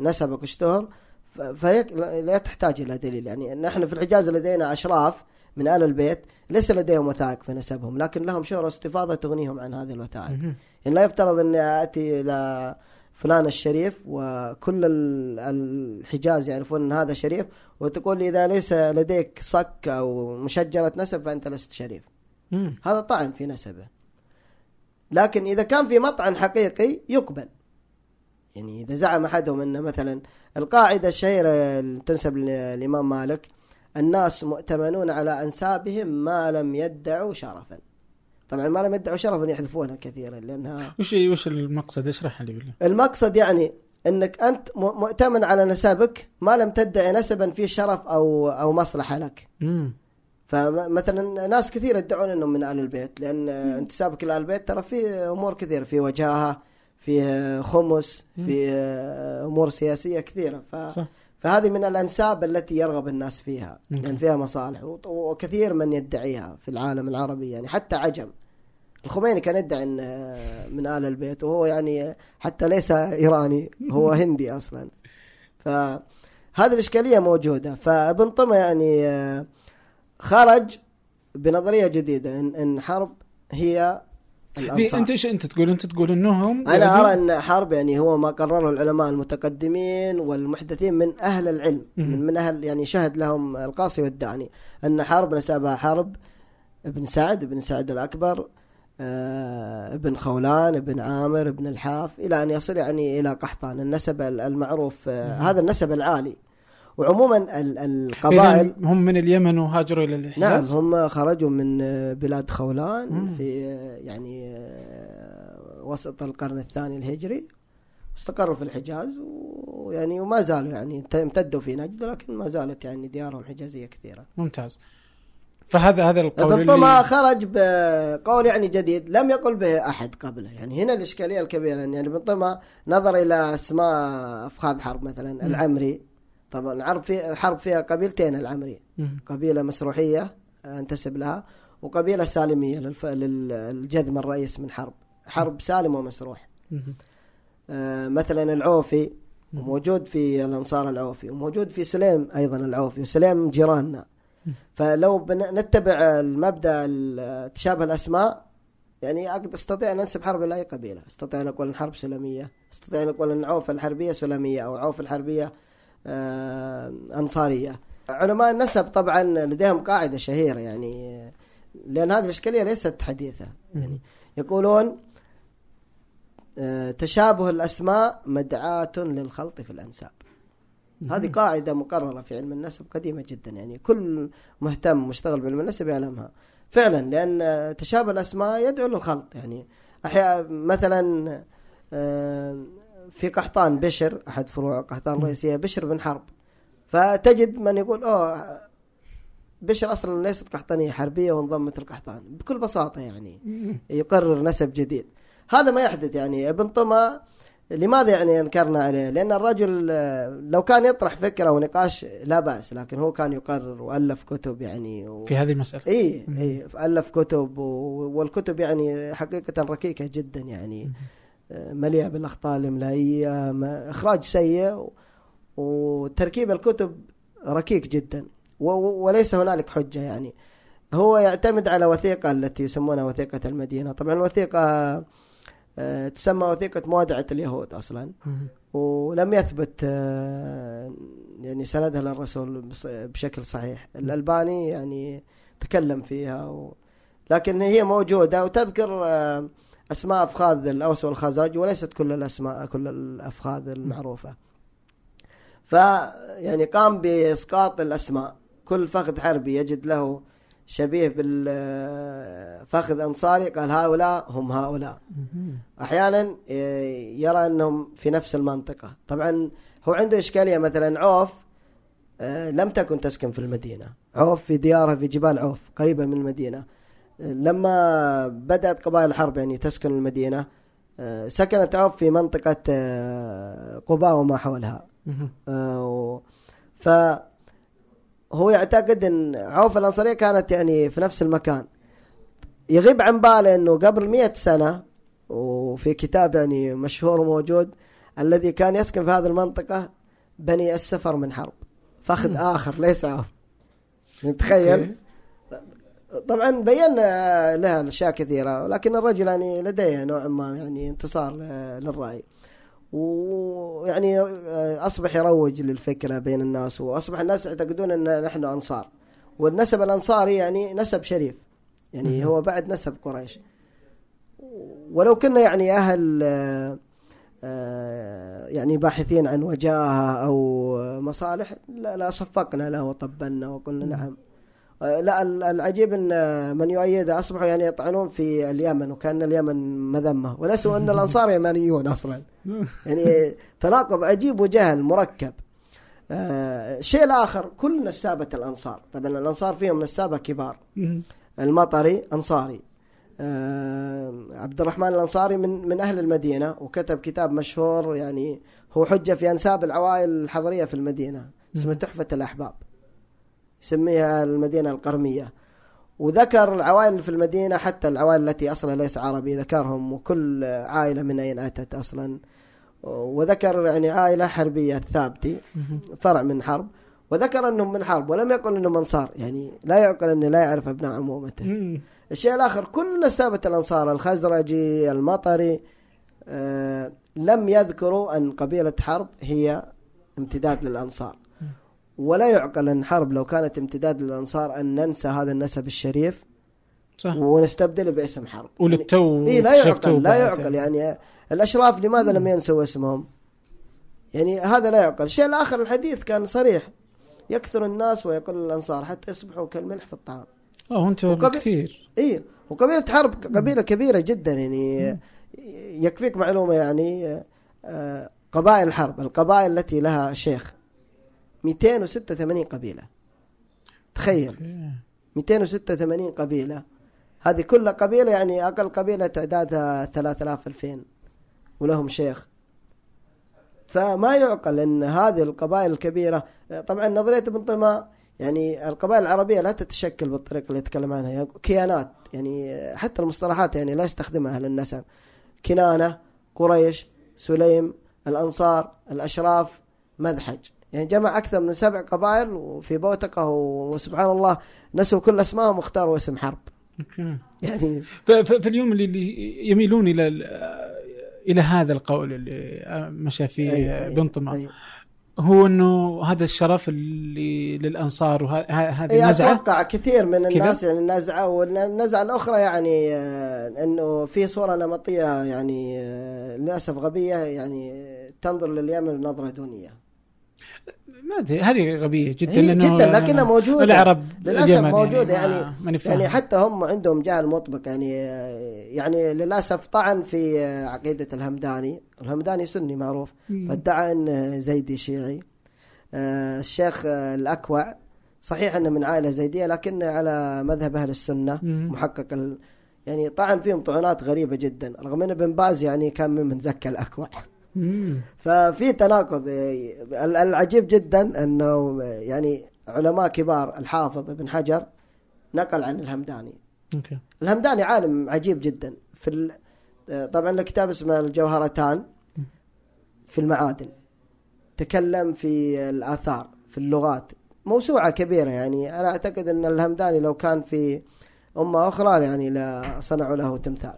نسبك واشتهر ف- فيك لا تحتاج إلى دليل. يعني نحن في الحجاز لدينا أشراف من آل البيت ليس لديهم وثائق في نسبهم لكن لهم شهرة استفاضة تغنيهم عن هذه الوثائق. يعني لا يفترض إني آتي إلى فلان الشريف وكل ال- الحجاز يعرفون إن هذا شريف وتقول لي إذا ليس لديك صك أو مشجرة نسب فأنت لست شريف. هذا طعن في نسبه. لكن إذا كان في مطعن حقيقي يقبل. يعني إذا زعم أحدهم إن مثلا القاعدة الشهيرة تنسب للامام مالك الناس مؤتمنون على أنسابهم ما لم يدعوا شرفا. طبعا ما لم يدعوا شرفا يحذفونها كثيرا لأنها وش وش المقصد؟ اشرح لي بالله. المقصد يعني إنك أنت مؤتمن على نسبك ما لم تدعي نسبا فيه شرف أو أو مصلحة لك. مم. فمثلا ناس كثير يدعون إنهم من آل البيت لأن انتسابك لآل البيت ترى فيه أمور كثيرة في وجاهة فيه خمس في أمور سياسية كثيرة. ف صح. فهذه من الأنساب التي يرغب الناس فيها. لأن فيها مصالح وكثير من يدعيها في العالم العربي يعني حتى عجم. الخميني كان يدعي إن من آل البيت وهو يعني حتى ليس إيراني هو هندي أصلا. فهذه الإشكالية موجودة. فابن طمة يعني آه، خرج بنظرية جديدة. إن إن حرب هي دي أنت إيش أنت تقول؟ أنت تقول إنهم أنا أرى إن حرب يعني هو ما قرره العلماء المتقدمين والمحدثين من أهل العلم. من, من أهل يعني شهد لهم القاصي والداني. إن حرب نسبها حرب. ابن سعد ابن سعد الأكبر آه، ابن خولان ابن عامر ابن الحاف إلى أن يصل يعني إلى قحطان النسب المعروف آه،. هذا النسب العالي وعموما ال- القبائل هم من اليمن وهاجروا إلى نعم الحجاز هم خرجوا من آه، بلاد خولان مم. في آه، يعني آه، وسط القرن الثاني الهجري استقروا في الحجاز ويعني وما زالوا يعني امتدوا في نجد لكن ما زالت يعني ديارهم حجازية كثيرة. ممتاز فهذا هذا القول طمع اللي خرج بقول يعني جديد لم يقل به أحد قبله، يعني هنا الإشكالية الكبيرة يعني طمع نظر إلى أسماء أفخاذ حرب مثلا مم. العمري طبعا الحرب في حرب فيها قبيلتين العمري مم. قبيلة مسروحية أنتسب لها وقبيلة سالمية للف... للجذم الرئيس من حرب حرب سالم ومسروح. آه مثلا العوفي. وموجود في الأنصار العوفي وموجود في سليم أيضا العوفي وسليم جيراننا. فلو. نتبع المبدأ ال- تشابه الأسماء يعني أقدر أستطيع أن أنسب حرب إلى أي قبيلة. أستطيع أن أقول أن حرب سلمية أستطيع أن أقول أن عوف الحربية سلمية أو عوف الحربية آه أنصارية. علماء النسب طبعا لديهم قاعدة شهيرة يعني لأن هذه الإشكالية ليست حديثة. يعني يقولون آه، تشابه الأسماء مدعاة للخلط في الأنساب. هذه قاعدة مقررة في علم النسب قديمة جدا يعني. كل مهتم مشتغل بعلم النسب يعلمها. فعلا لأن تشابه الأسماء يدعو للخلط يعني. أحيانا مثلا آه، في قحطان بشر أحد فروع قحطان الرئيسيه بشر بن حرب. فتجد من يقول أوه بشر أصلا ليست قحطانية حربية وانضمت القحطان بكل بساطة يعني. يقرر نسب جديد. هذا ما يحدث يعني. ابن طمى لماذا يعني أنكرنا عليه؟ لأن الرجل آه، لو كان يطرح فكرة ونقاش لا بأس لكن هو كان يقرر وألف كتب يعني و... في هذه المسألة. اي اي ألف كتب و... والكتب يعني حقيقة ركيكة جدا يعني آه، مليئة بالأخطاء الاملائيه ما... إخراج سيء و... وتركيب الكتب ركيك جدا. و... وليس هنالك حجة يعني. هو يعتمد على وثيقة التي يسمونها وثيقة المدينة. طبعا الوثيقة آه، تسمى وثيقة موادعة اليهود أصلا. ولم يثبت آه، يعني سندها للرسول بشكل صحيح. الألباني يعني تكلم فيها و... لكن هي موجودة. وتذكر آه، أسماء أفخاذ الأوس والخزرج وليست كل الأسماء كل الأفخاذ المعروفة. ف يعني قام بإسقاط الأسماء. كل فخذ حربي يجد له شبيه بالفخذ أنصاري قال هؤلاء هم هؤلاء. أحيانا آه، يرى أنهم في نفس المنطقة. طبعا هو عنده إشكالية مثلا عوف آه، لم تكن تسكن في المدينة. عوف في ديارها في جبال عوف قريبة من المدينة. آه، لما بدأت قبائل الحرب يعني تسكن المدينة آه، سكنت عوف في منطقة آه، قباء وما حولها. ف هو يعتقد إن عوف الأنصارية كانت يعني في نفس المكان. يغيب عن باله إنه قبل مئة سنة وفي كتاب يعني مشهور وموجود الذي كان يسكن في هذه المنطقة بني السفر من حرب. فخذ آخر ليس عوف. تخيل. طبعا بينا لها أشياء كثيرة ولكن الرجل يعني لديه نوع ما يعني انتصار للرأي. ويعني أصبح يروج للفكرة بين الناس وأصبح الناس يعتقدون أن نحن أنصار. والنسب الانصاري يعني نسب شريف. يعني هو بعد نسب قريش. ولو كنا يعني أهل آه، آه، يعني باحثين عن وجاهة أو مصالح لا, لا صفقنا له وطبلنا وقلنا نعم. آه، لا ال- العجيب إن آه، من يؤيده أصبحوا يعني يطعنون في اليمن وكأن اليمن مذمة. ونسوا أن الأنصار يمنيون أصلا. يعني تناقض عجيب وجهل مركب. آه، الشيء الآخر كل نسابه الأنصار. طبعا الأنصار فيهم نسابة كبار. المطري أنصاري. آه، عبد الرحمن الأنصاري من من أهل المدينة وكتب كتاب مشهور يعني هو حجة في أنساب العوائل الحضرية في المدينة اسمه تحفة الأحباب. يسميها المدينة القرمية. وذكر العوائل في المدينة حتى العوائل التي أصلا ليس عربي ذكرهم وكل عائلة من أين أتت أصلا. وذكر يعني عائلة حربية الثابتي فرع من حرب. وذكر إنهم من حرب ولم يقل إنهم أنصار. يعني لا يعقل إنه لا يعرف ابناء عمومته الشيء الآخر كل نسابه الأنصار الخزرجي المطري آه لم يذكروا أن قبيلة حرب هي امتداد للأنصار. ولا يعقل ان حرب لو كانت امتداد للأنصار أن ننسى هذا النسب الشريف صح. ونستبدله باسم حرب. وللتو اي لا اكتشفتوه يعقل لا يعقل. يعني الأشراف لماذا لم ينسوا اسمهم؟ يعني هذا لا يعقل، الشيء الآخر الحديث كان صريح. يكثر الناس ويقل الأنصار حتى يصبحوا كالملح في الطعام. آه وقبل- كثير اي وقبيلة حرب قبيلة كبيرة جدا. يعني يكفيك معلومة يعني آه، قبائل الحرب القبائل التي لها شيخ. 286 قبيلة. تخيل. أوكي. 286 قبيلة. هذه كل قبيلة يعني أقل قبيلة تعدادها 3000 2000 ولهم شيخ. فما يعقل أن هذه القبائل الكبيرة طبعا نظرية ابن طمى يعني القبائل العربية لا تتشكل بالطريقة اللي يتكلم عنها. يعني كيانات يعني حتى المصطلحات يعني لا يستخدمها أهل النسب كنانة قريش سليم الأنصار الأشراف مذحج يعني جمع أكثر من سبع قبائل وفي بوتقة وسبحان الله نسوا كل أسمائهم واختاروا اسم حرب. يعني فاليوم اللي- يميلون إلى ال- إلى هذا القول اللي مشى فيه أي- أي- بن طمع. أي- هو إنه هذا الشرف اللي للأنصار وهذه أي النزعة؟ أتوقع كثير من؟ الناس يعني النزعة والنزعة الأخرى يعني آه، إنه في صورة نمطية يعني آه، للأسف غبية يعني تنظر لليمن نظرة دونية. ما أدري هذه غبية جدا هي جدا لكنها موجودة العرب للأسف موجودة يعني فاهم. يعني حتى هم عندهم جهل مطبق يعني يعني للأسف طعن في عقيدة الهمداني الهمداني سني معروف. فادعى انه زيدي شيعي آه، الشيخ الأكوع صحيح إنه من عائلة زيدية لكنه على مذهب أهل السنة. محقق ال... يعني طعن فيهم طعنات غريبة جدا رغم ان ابن باز يعني كان ممن زكى الأكوع. ففي تناقض ال- العجيب جدا إنه يعني علماء كبار الحافظ ابن حجر نقل عن الهمداني. أوكي. الهمداني عالم عجيب جدا في ال... طبعا له كتاب اسمه الجوهرتان في المعادن. تكلم في الآثار في اللغات. موسوعة كبيرة يعني. أنا أعتقد أن الهمداني لو كان في أمة أخرى يعني لصنعوا له تمثال.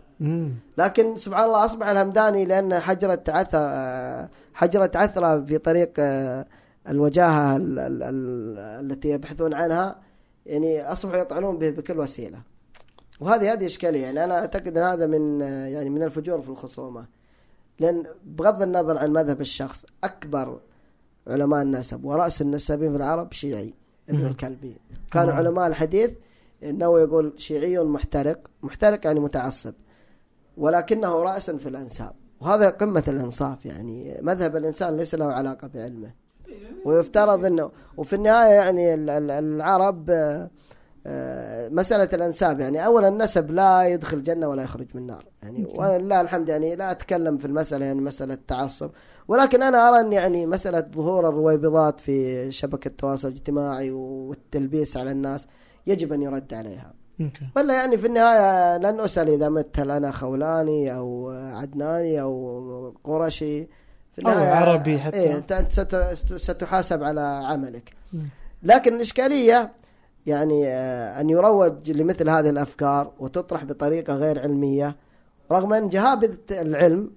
لكن سبحان الله أصبح الهمداني لأن حجرة عثر حجرة عثرة في طريق آه، الوجاهة ال- ال- ال- التي يبحثون عنها يعني أصبحوا يطعنون به بكل وسيلة. وهذه هذه إشكالية. يعني أنا أعتقد أن هذا من آه، يعني من الفجور في الخصومة. لأن بغض النظر عن مذهب الشخص أكبر علماء النسب ورأس النسابين في العرب شيعي ابن. الكلبي. كانوا. علماء الحديث إنه يقول شيعي محترق محترق يعني متعصب. ولكنه رأس في الأنساب. وهذا قمة الإنصاف يعني. مذهب الإنسان ليس له علاقة بعلمه. ويفترض أنه وفي النهاية يعني ال- ال- العرب آه، آه، مسألة الأنساب يعني. أولا النسب لا يدخل الجنة ولا يخرج من النار يعني. ولله الحمد يعني لا أتكلم في المسألة يعني مسألة تعصب ولكن أنا أرى أن يعني مسألة ظهور الرويبضات في شبكة التواصل الاجتماعي والتلبيس على الناس يجب أن يرد عليها. ولا يعني في النهاية لن أسأل إذا مت أنا خولاني أو عدناني أو قرشي في أو عربي حتى. إيه أنت ست- ستحاسب على عملك. لكن الإشكالية يعني آه، أن يروج لمثل هذه الأفكار وتطرح بطريقة غير علمية رغم أن جهابذة العلم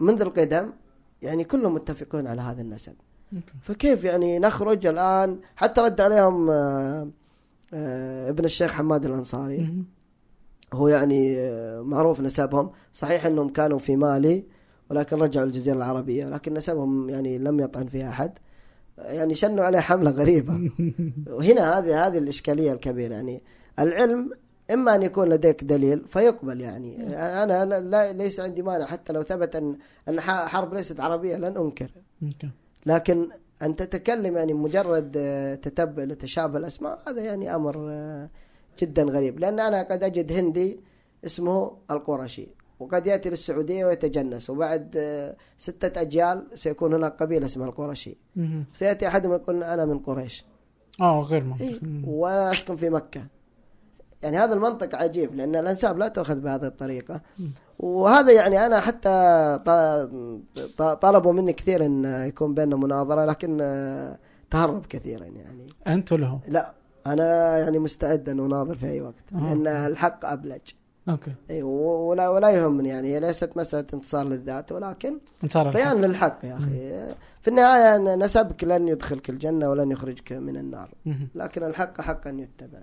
منذ القدم يعني كلهم متفقون على هذا النسب. فكيف يعني نخرج الآن حتى رد عليهم آه، ابن الشيخ حماد الأنصاري. هو يعني آه، معروف نسبهم. صحيح أنهم كانوا في مالي ولكن رجعوا الجزيرة العربية ولكن نسبهم يعني لم يطعن فيها أحد. يعني شنوا عليه حملة غريبة. وهنا هذه هذه الإشكالية الكبيرة. يعني العلم إما أن يكون لديك دليل فيقبل يعني. أنا لا- لا ليس عندي مانع. حتى لو ثبت أن ح- حرب ليست عربية لن أوكي لكن أن تتكلم يعني مجرد آه، تتبع لتشابه الأسماء هذا يعني أمر آه، جدا غريب لأن أنا قد أجد هندي اسمه القرشي وقد يأتي للسعودية ويتجنس وبعد آه، ستة أجيال سيكون هناك قبيلة اسمها القرشي. سيأتي أحدهم يقول أنا من قريش آه غير إيه منطقي مم. وأنا أسكن في مكة يعني هذا المنطق عجيب لأن الأنساب لا تؤخذ بهذه الطريقة مم. وهذا يعني أنا حتى طلبوا مني كثير أن يكون بيننا مناظرة لكن آه، تهرب كثيرا يعني انت ولا هو؟ لا أنا يعني مستعد أن أناظر في أي وقت آه. لأن الحق أبلج okay و- ولا ولا يهمني يعني هي ليست مسألة انتصار للذات ولكن انتصار. بيان للحق يا أخي في النهاية أن نسبك لن يدخلك الجنة ولن يخرجك من النار. لكن الحق حقا يتبع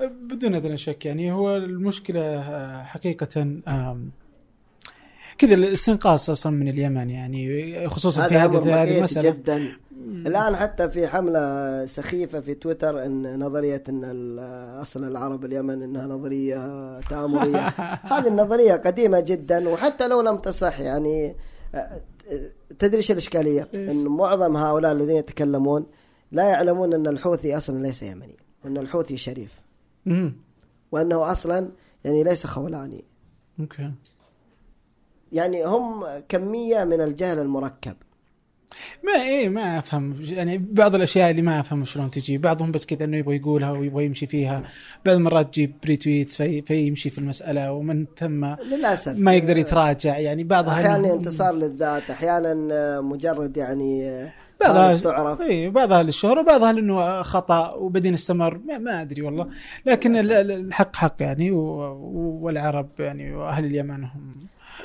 بدون أدنى شك يعني هو المشكلة آه، حقيقه كذا الاستنقاص أصلا من اليمن يعني خصوصا في هذه هذه المساله جدا. الآن حتى في حملة سخيفة في تويتر أن نظرية أن ال- أصل العرب اليمن أنها نظرية تآمرية. هذه النظرية قديمة جدا وحتى لو لم تصح يعني تدري إيش الإشكالية؟ إيش؟ أن معظم هؤلاء الذين يتكلمون لا يعلمون أن الحوثي أصلا ليس يمني وأن الحوثي شريف. مم. وأنه أصلا يعني ليس خولاني. okay. يعني هم كمية من الجهل المركب. ما إيه ما أفهم. يعني بعض الأشياء اللي ما أفهم شلون تجي. بعضهم بس كذا إنه يبغى يقولها ويبغى يمشي فيها. بعض المرات تجيب retweet في فيمشي في المسألة ومن ثم للأسف. ما يقدر يتراجع. يعني بعضها أحيانا انتصار للذات أحيانا مجرد يعني بعضها تعرف. اي بعضها للشهرة وبعضها لأنه خطأ وبعدين استمر. ما, ما أدري والله. لكن ال- الحق حق يعني والعرب يعني وأهل اليمن هم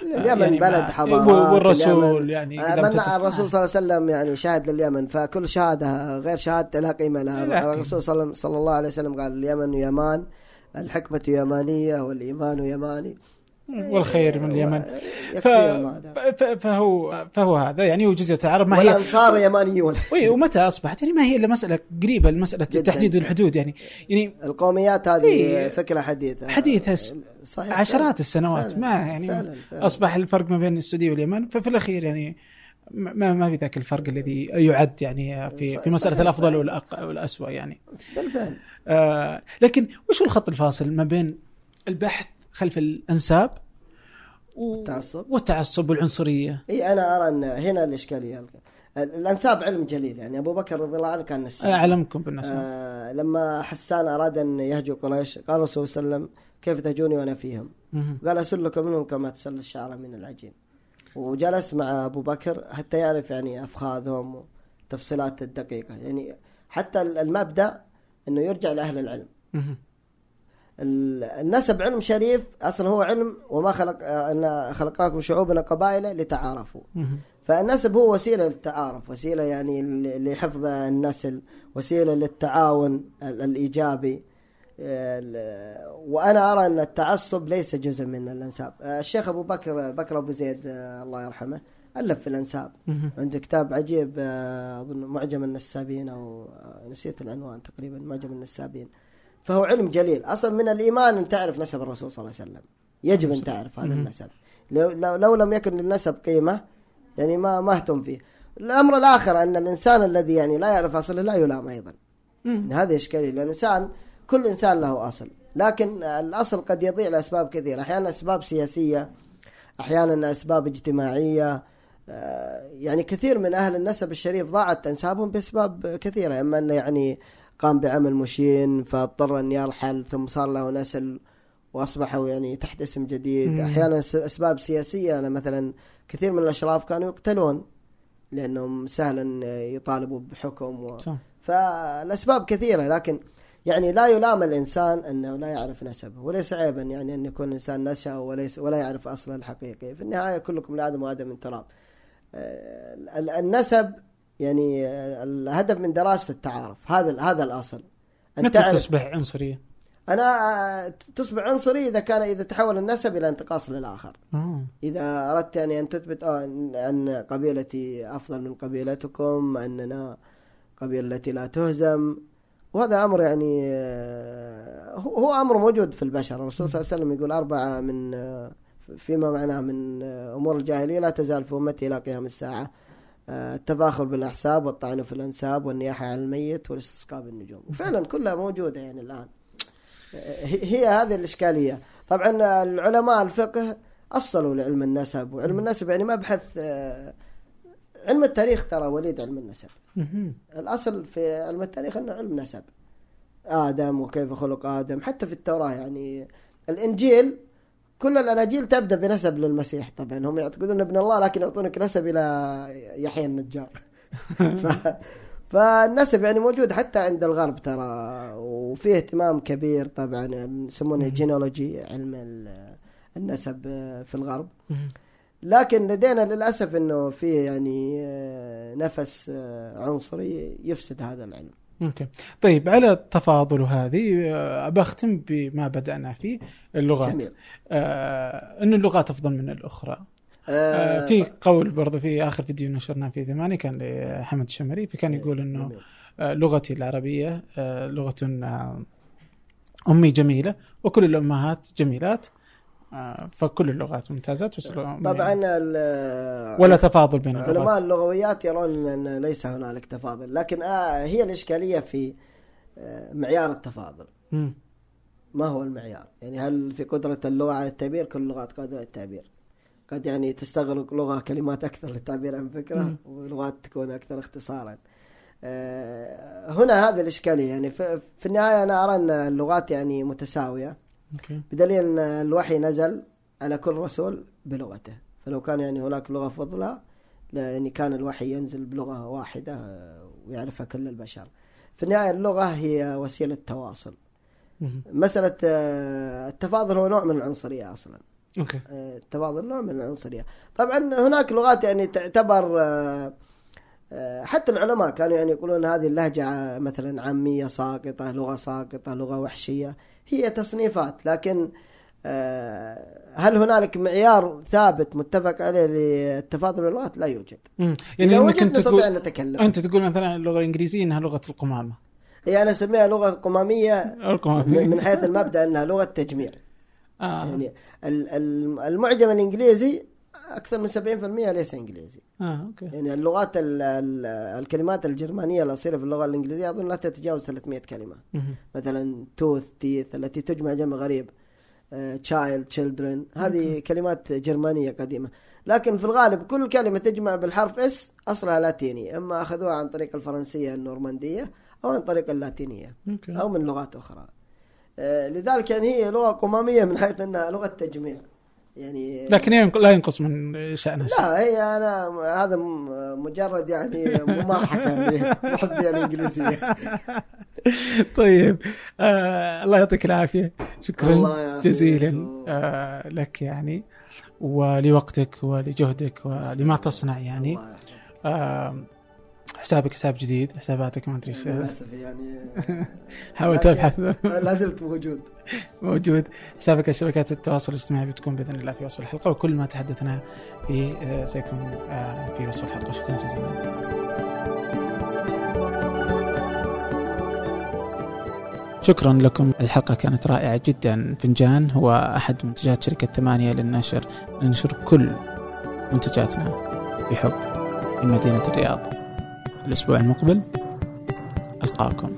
اليمن يعني بلد ما- حضارات والرسول يعني آه، من الرسول صلى الله عليه وسلم يعني شاهد لليمن فكل شهادة غير شهادته لا قيمة لها. الرسول صلى صلى الله عليه وسلم قال اليمن يمان الحكمة يمانية والإيمان يماني والخير من اليمن ف... ف... فهو فهو هذا يعني هو جزيرة العرب ما هي والأنصار يمانيون ومتى أصبحت يعني ما هي إلا مسألة قريبة لمسألة. تحديد الحدود يعني يعني القوميات هذه إيه. فكرة حديثة حديثة س- صحيح عشرات السنوات فعلاً. ما يعني فعلاً. فعلاً. أصبح الفرق ما بين السعودية واليمن ففي الأخير يعني ما ما في ذاك الفرق الذي يعد يعني في في مسألة الأفضل. والأق- والاسوء يعني بالفعل آه لكن وش هو الخط الفاصل ما بين البحث خلف الانساب و- التعصب. والتعصب والعنصرية. إي أنا أرى أن هنا الإشكالية. الأنساب علم جليل. يعني أبو بكر رضي الله عنه كان نساب أعلمكم بالنسب آه لما حسان أراد أن يهجو قريش قال الرسول صلى الله عليه وسلم كيف تهجوني وأنا فيهم؟ قال اسلكم منهم كما تسل الشعر من العجين. وجلس مع أبو بكر حتى يعرف يعني أفخاذهم وتفصيلات الدقيقة. يعني حتى المبدأ أنه يرجع لأهل العلم. النسب علم شريف أصلا هو علم وما خلق آه، إن خلقناكم شعوبا قبائل لتعارفوا. فالنسب هو وسيلة للتعارف وسيلة يعني لحفظ النسل وسيلة للتعاون ال- الإيجابي. ال- وأنا أرى أن التعصب ليس جزء من الأنساب. آه، الشيخ أبو بكر بكر أبو زيد آه، الله يرحمه ألف في الأنساب. عنده كتاب عجيب آه، أظن معجم النسابين أو آه، نسيت العنوان تقريبا معجم النسابين. فهو علم جليل. أصلا من الإيمان أن تعرف نسب الرسول صلى الله عليه وسلم. يجب أن تعرف هذا. النسب. لو, لو, لو لم يكن للنسب قيمة يعني ما ما أهتم فيه. الأمر الآخر أن الإنسان الذي يعني لا يعرف اصله لا يلام أيضا. مهم. هذه اشكاليه لأن الانسان كل إنسان له أصل. لكن الأصل قد يضيع لأسباب كثيرة. أحيانا أسباب سياسية أحيانا أسباب اجتماعية. آه، يعني كثير من أهل النسب الشريف ضاعت أنسابهم بأسباب كثيرة. إما أنه يعني قام بعمل مشين فاضطر ان يرحل ثم صار له نسل وأصبحوا يعني تحت اسم جديد مم. أحيانا أسباب سياسية أنا مثلا كثير من الأشراف كانوا يقتلون لأنهم سهلا يطالبوا بحكم و... صح. فالأسباب كثيرة لكن يعني لا يلام الإنسان أنه لا يعرف نسبه وليس عيبا يعني أن يكون الانسان نشأ وليس ولا يعرف أصله الحقيقي في النهاية كلكم لآدم وآدم من تراب آه، ال- النسب يعني آه، الهدف من دراسة التعارف هذا هذا الأصل. أن متى تصبح عنصرية؟ أنا آه، تصبح عنصري إذا كان إذا تحول النسب إلى انتقاص للآخر. آه. إذا أردت يعني أن تثبت آه أن- أن قبيلتي أفضل من قبيلتكم أننا قبيلة التي لا تهزم. وهذا أمر يعني هو أمر موجود في البشر. الرسول صلى الله عليه وسلم يقول أربعة من فيما معناه من أمور الجاهلية لا تزال في أمتي إلى قيام الساعة. آه، التفاخر بالأحساب والطعن في الأنساب والنياحة على الميت والاستسقاء بالنجوم. وفعلا كلها موجودة يعني الآن. هي هذه الإشكالية. طبعا العلماء الفقه أصلوا لعلم النسب وعلم النسب يعني ما بحث علم التاريخ ترى وليد علم النسب. مهم. الأصل في علم التاريخ أنه علم نسب. آدم وكيف خلق آدم. حتى في التوراة يعني الإنجيل كل الأناجيل تبدأ بنسب للمسيح. طبعا هم يعتقدون ابن الله لكن يعطونك نسب إلى يحيى النجار. ف... فالنسب يعني موجود حتى عند الغرب ترى وفيه اهتمام كبير طبعا يسمونه جينولوجي علم ال- النسب في الغرب. لكن لدينا للأسف إنه فيه يعني آه، نفس آه، عنصري يفسد هذا العلم. أوكي. طيب على التفاضل هذه آه، بختم بما بدأنا فيه اللغات. جميل. آه أن اللغات أفضل من الأخرى. آه آه، في قول برضو في آخر فيديو نشرناه في ثمانية كان لحمد الشمري فكان يقول أنه جميل. آه لغتي العربية آه لغة آه أمي جميلة وكل الأمهات جميلات. فكل اللغات ممتازات طبعا يعني. ولا تفاضل بين علماء اللغات اللغويات يرون أن ليس هنالك تفاضل لكن آه هي الإشكالية في آه، معيار التفاضل مم. ما هو المعيار يعني هل في قدرة اللغة على التعبير كل اللغات قادرة على التعبير قد يعني تستغرق لغة كلمات أكثر للتعبير عن فكرة مم. ولغات تكون أكثر اختصارا آه، هنا هذه الإشكالية يعني في النهاية أنا أرى أن اللغات يعني متساوية أوكي. بدليل أن الوحي نزل على كل رسول بلغته. فلو كان يعني هناك لغة فضلى يعني كان الوحي ينزل بلغة واحدة آه، ويعرفها كل البشر. في النهاية اللغة هي وسيلة تواصل. مسألة آه، التفاضل هو نوع من العنصرية أصلا. أوكي. آه، التفاضل نوع من العنصرية. طبعا هناك لغات يعني تعتبر حتى العلماء كانوا يعني يقولون هذه اللهجة مثلا عامية ساقطة لغة ساقطة لغة وحشية. هي تصنيفات لكن آه، هل هنالك معيار ثابت متفق عليه للتفاضل اللغات؟ لا يوجد. مم. يعني يعني وجد انت تقول أن نتكلم. أنت تقول مثلا اللغة الإنجليزية إنها لغة القمامة هي أنا أسميها لغة قمامية القمامه من حيث المبدأ إنها لغة تجميع. آه. يعني ال- ال- المعجم الإنجليزي أكثر من 70% ليس إنجليزي. آه okay. يعني اللغات ال- ال- الكلمات الجرمانية الأصيلة في اللغة الإنجليزية أظن لا تتجاوز 300 كلمة. مهم. مثلا tooth teeth التي تجمع جمع غريب child children هذه كلمات جرمانية قديمة. لكن في الغالب كل كلمة تجمع بالحرف s أصلها لاتيني. أما أخذوها عن طريق الفرنسية النورماندية أو عن طريق اللاتينية okay. أو من لغات أخرى. آه، لذلك يعني هي لغة قمامية من حيث أنها لغة تجميع. يعني لكن لا ينقص من شانها شيء. لا هي أنا هذا مجرد يعني مماحكه لمحبي الانجليزيه طيب آه الله يعطيك العافية شكرا. جزيلا آه لك يعني ولوقتك ولجهدك ولما تصنع يعني. آه حسابك حساب جديد حساباتك ما أدري إيش للأسف يعني حاولت ابحث لا زلت موجود. موجود. حسابك على شبكات التواصل الاجتماعي بتكون بإذن الله في وصف الحلقة وكل ما تحدثنا فيه آه، سيكون آه، في وصف الحلقة. شكرا جزيلا. شكرا لكم. الحلقة كانت رائعة جدا. فنجان هو أحد منتجات شركة ثمانية للنشر. ننشر كل منتجاتنا بحب في مدينة الرياض. الأسبوع المقبل ألقاكم.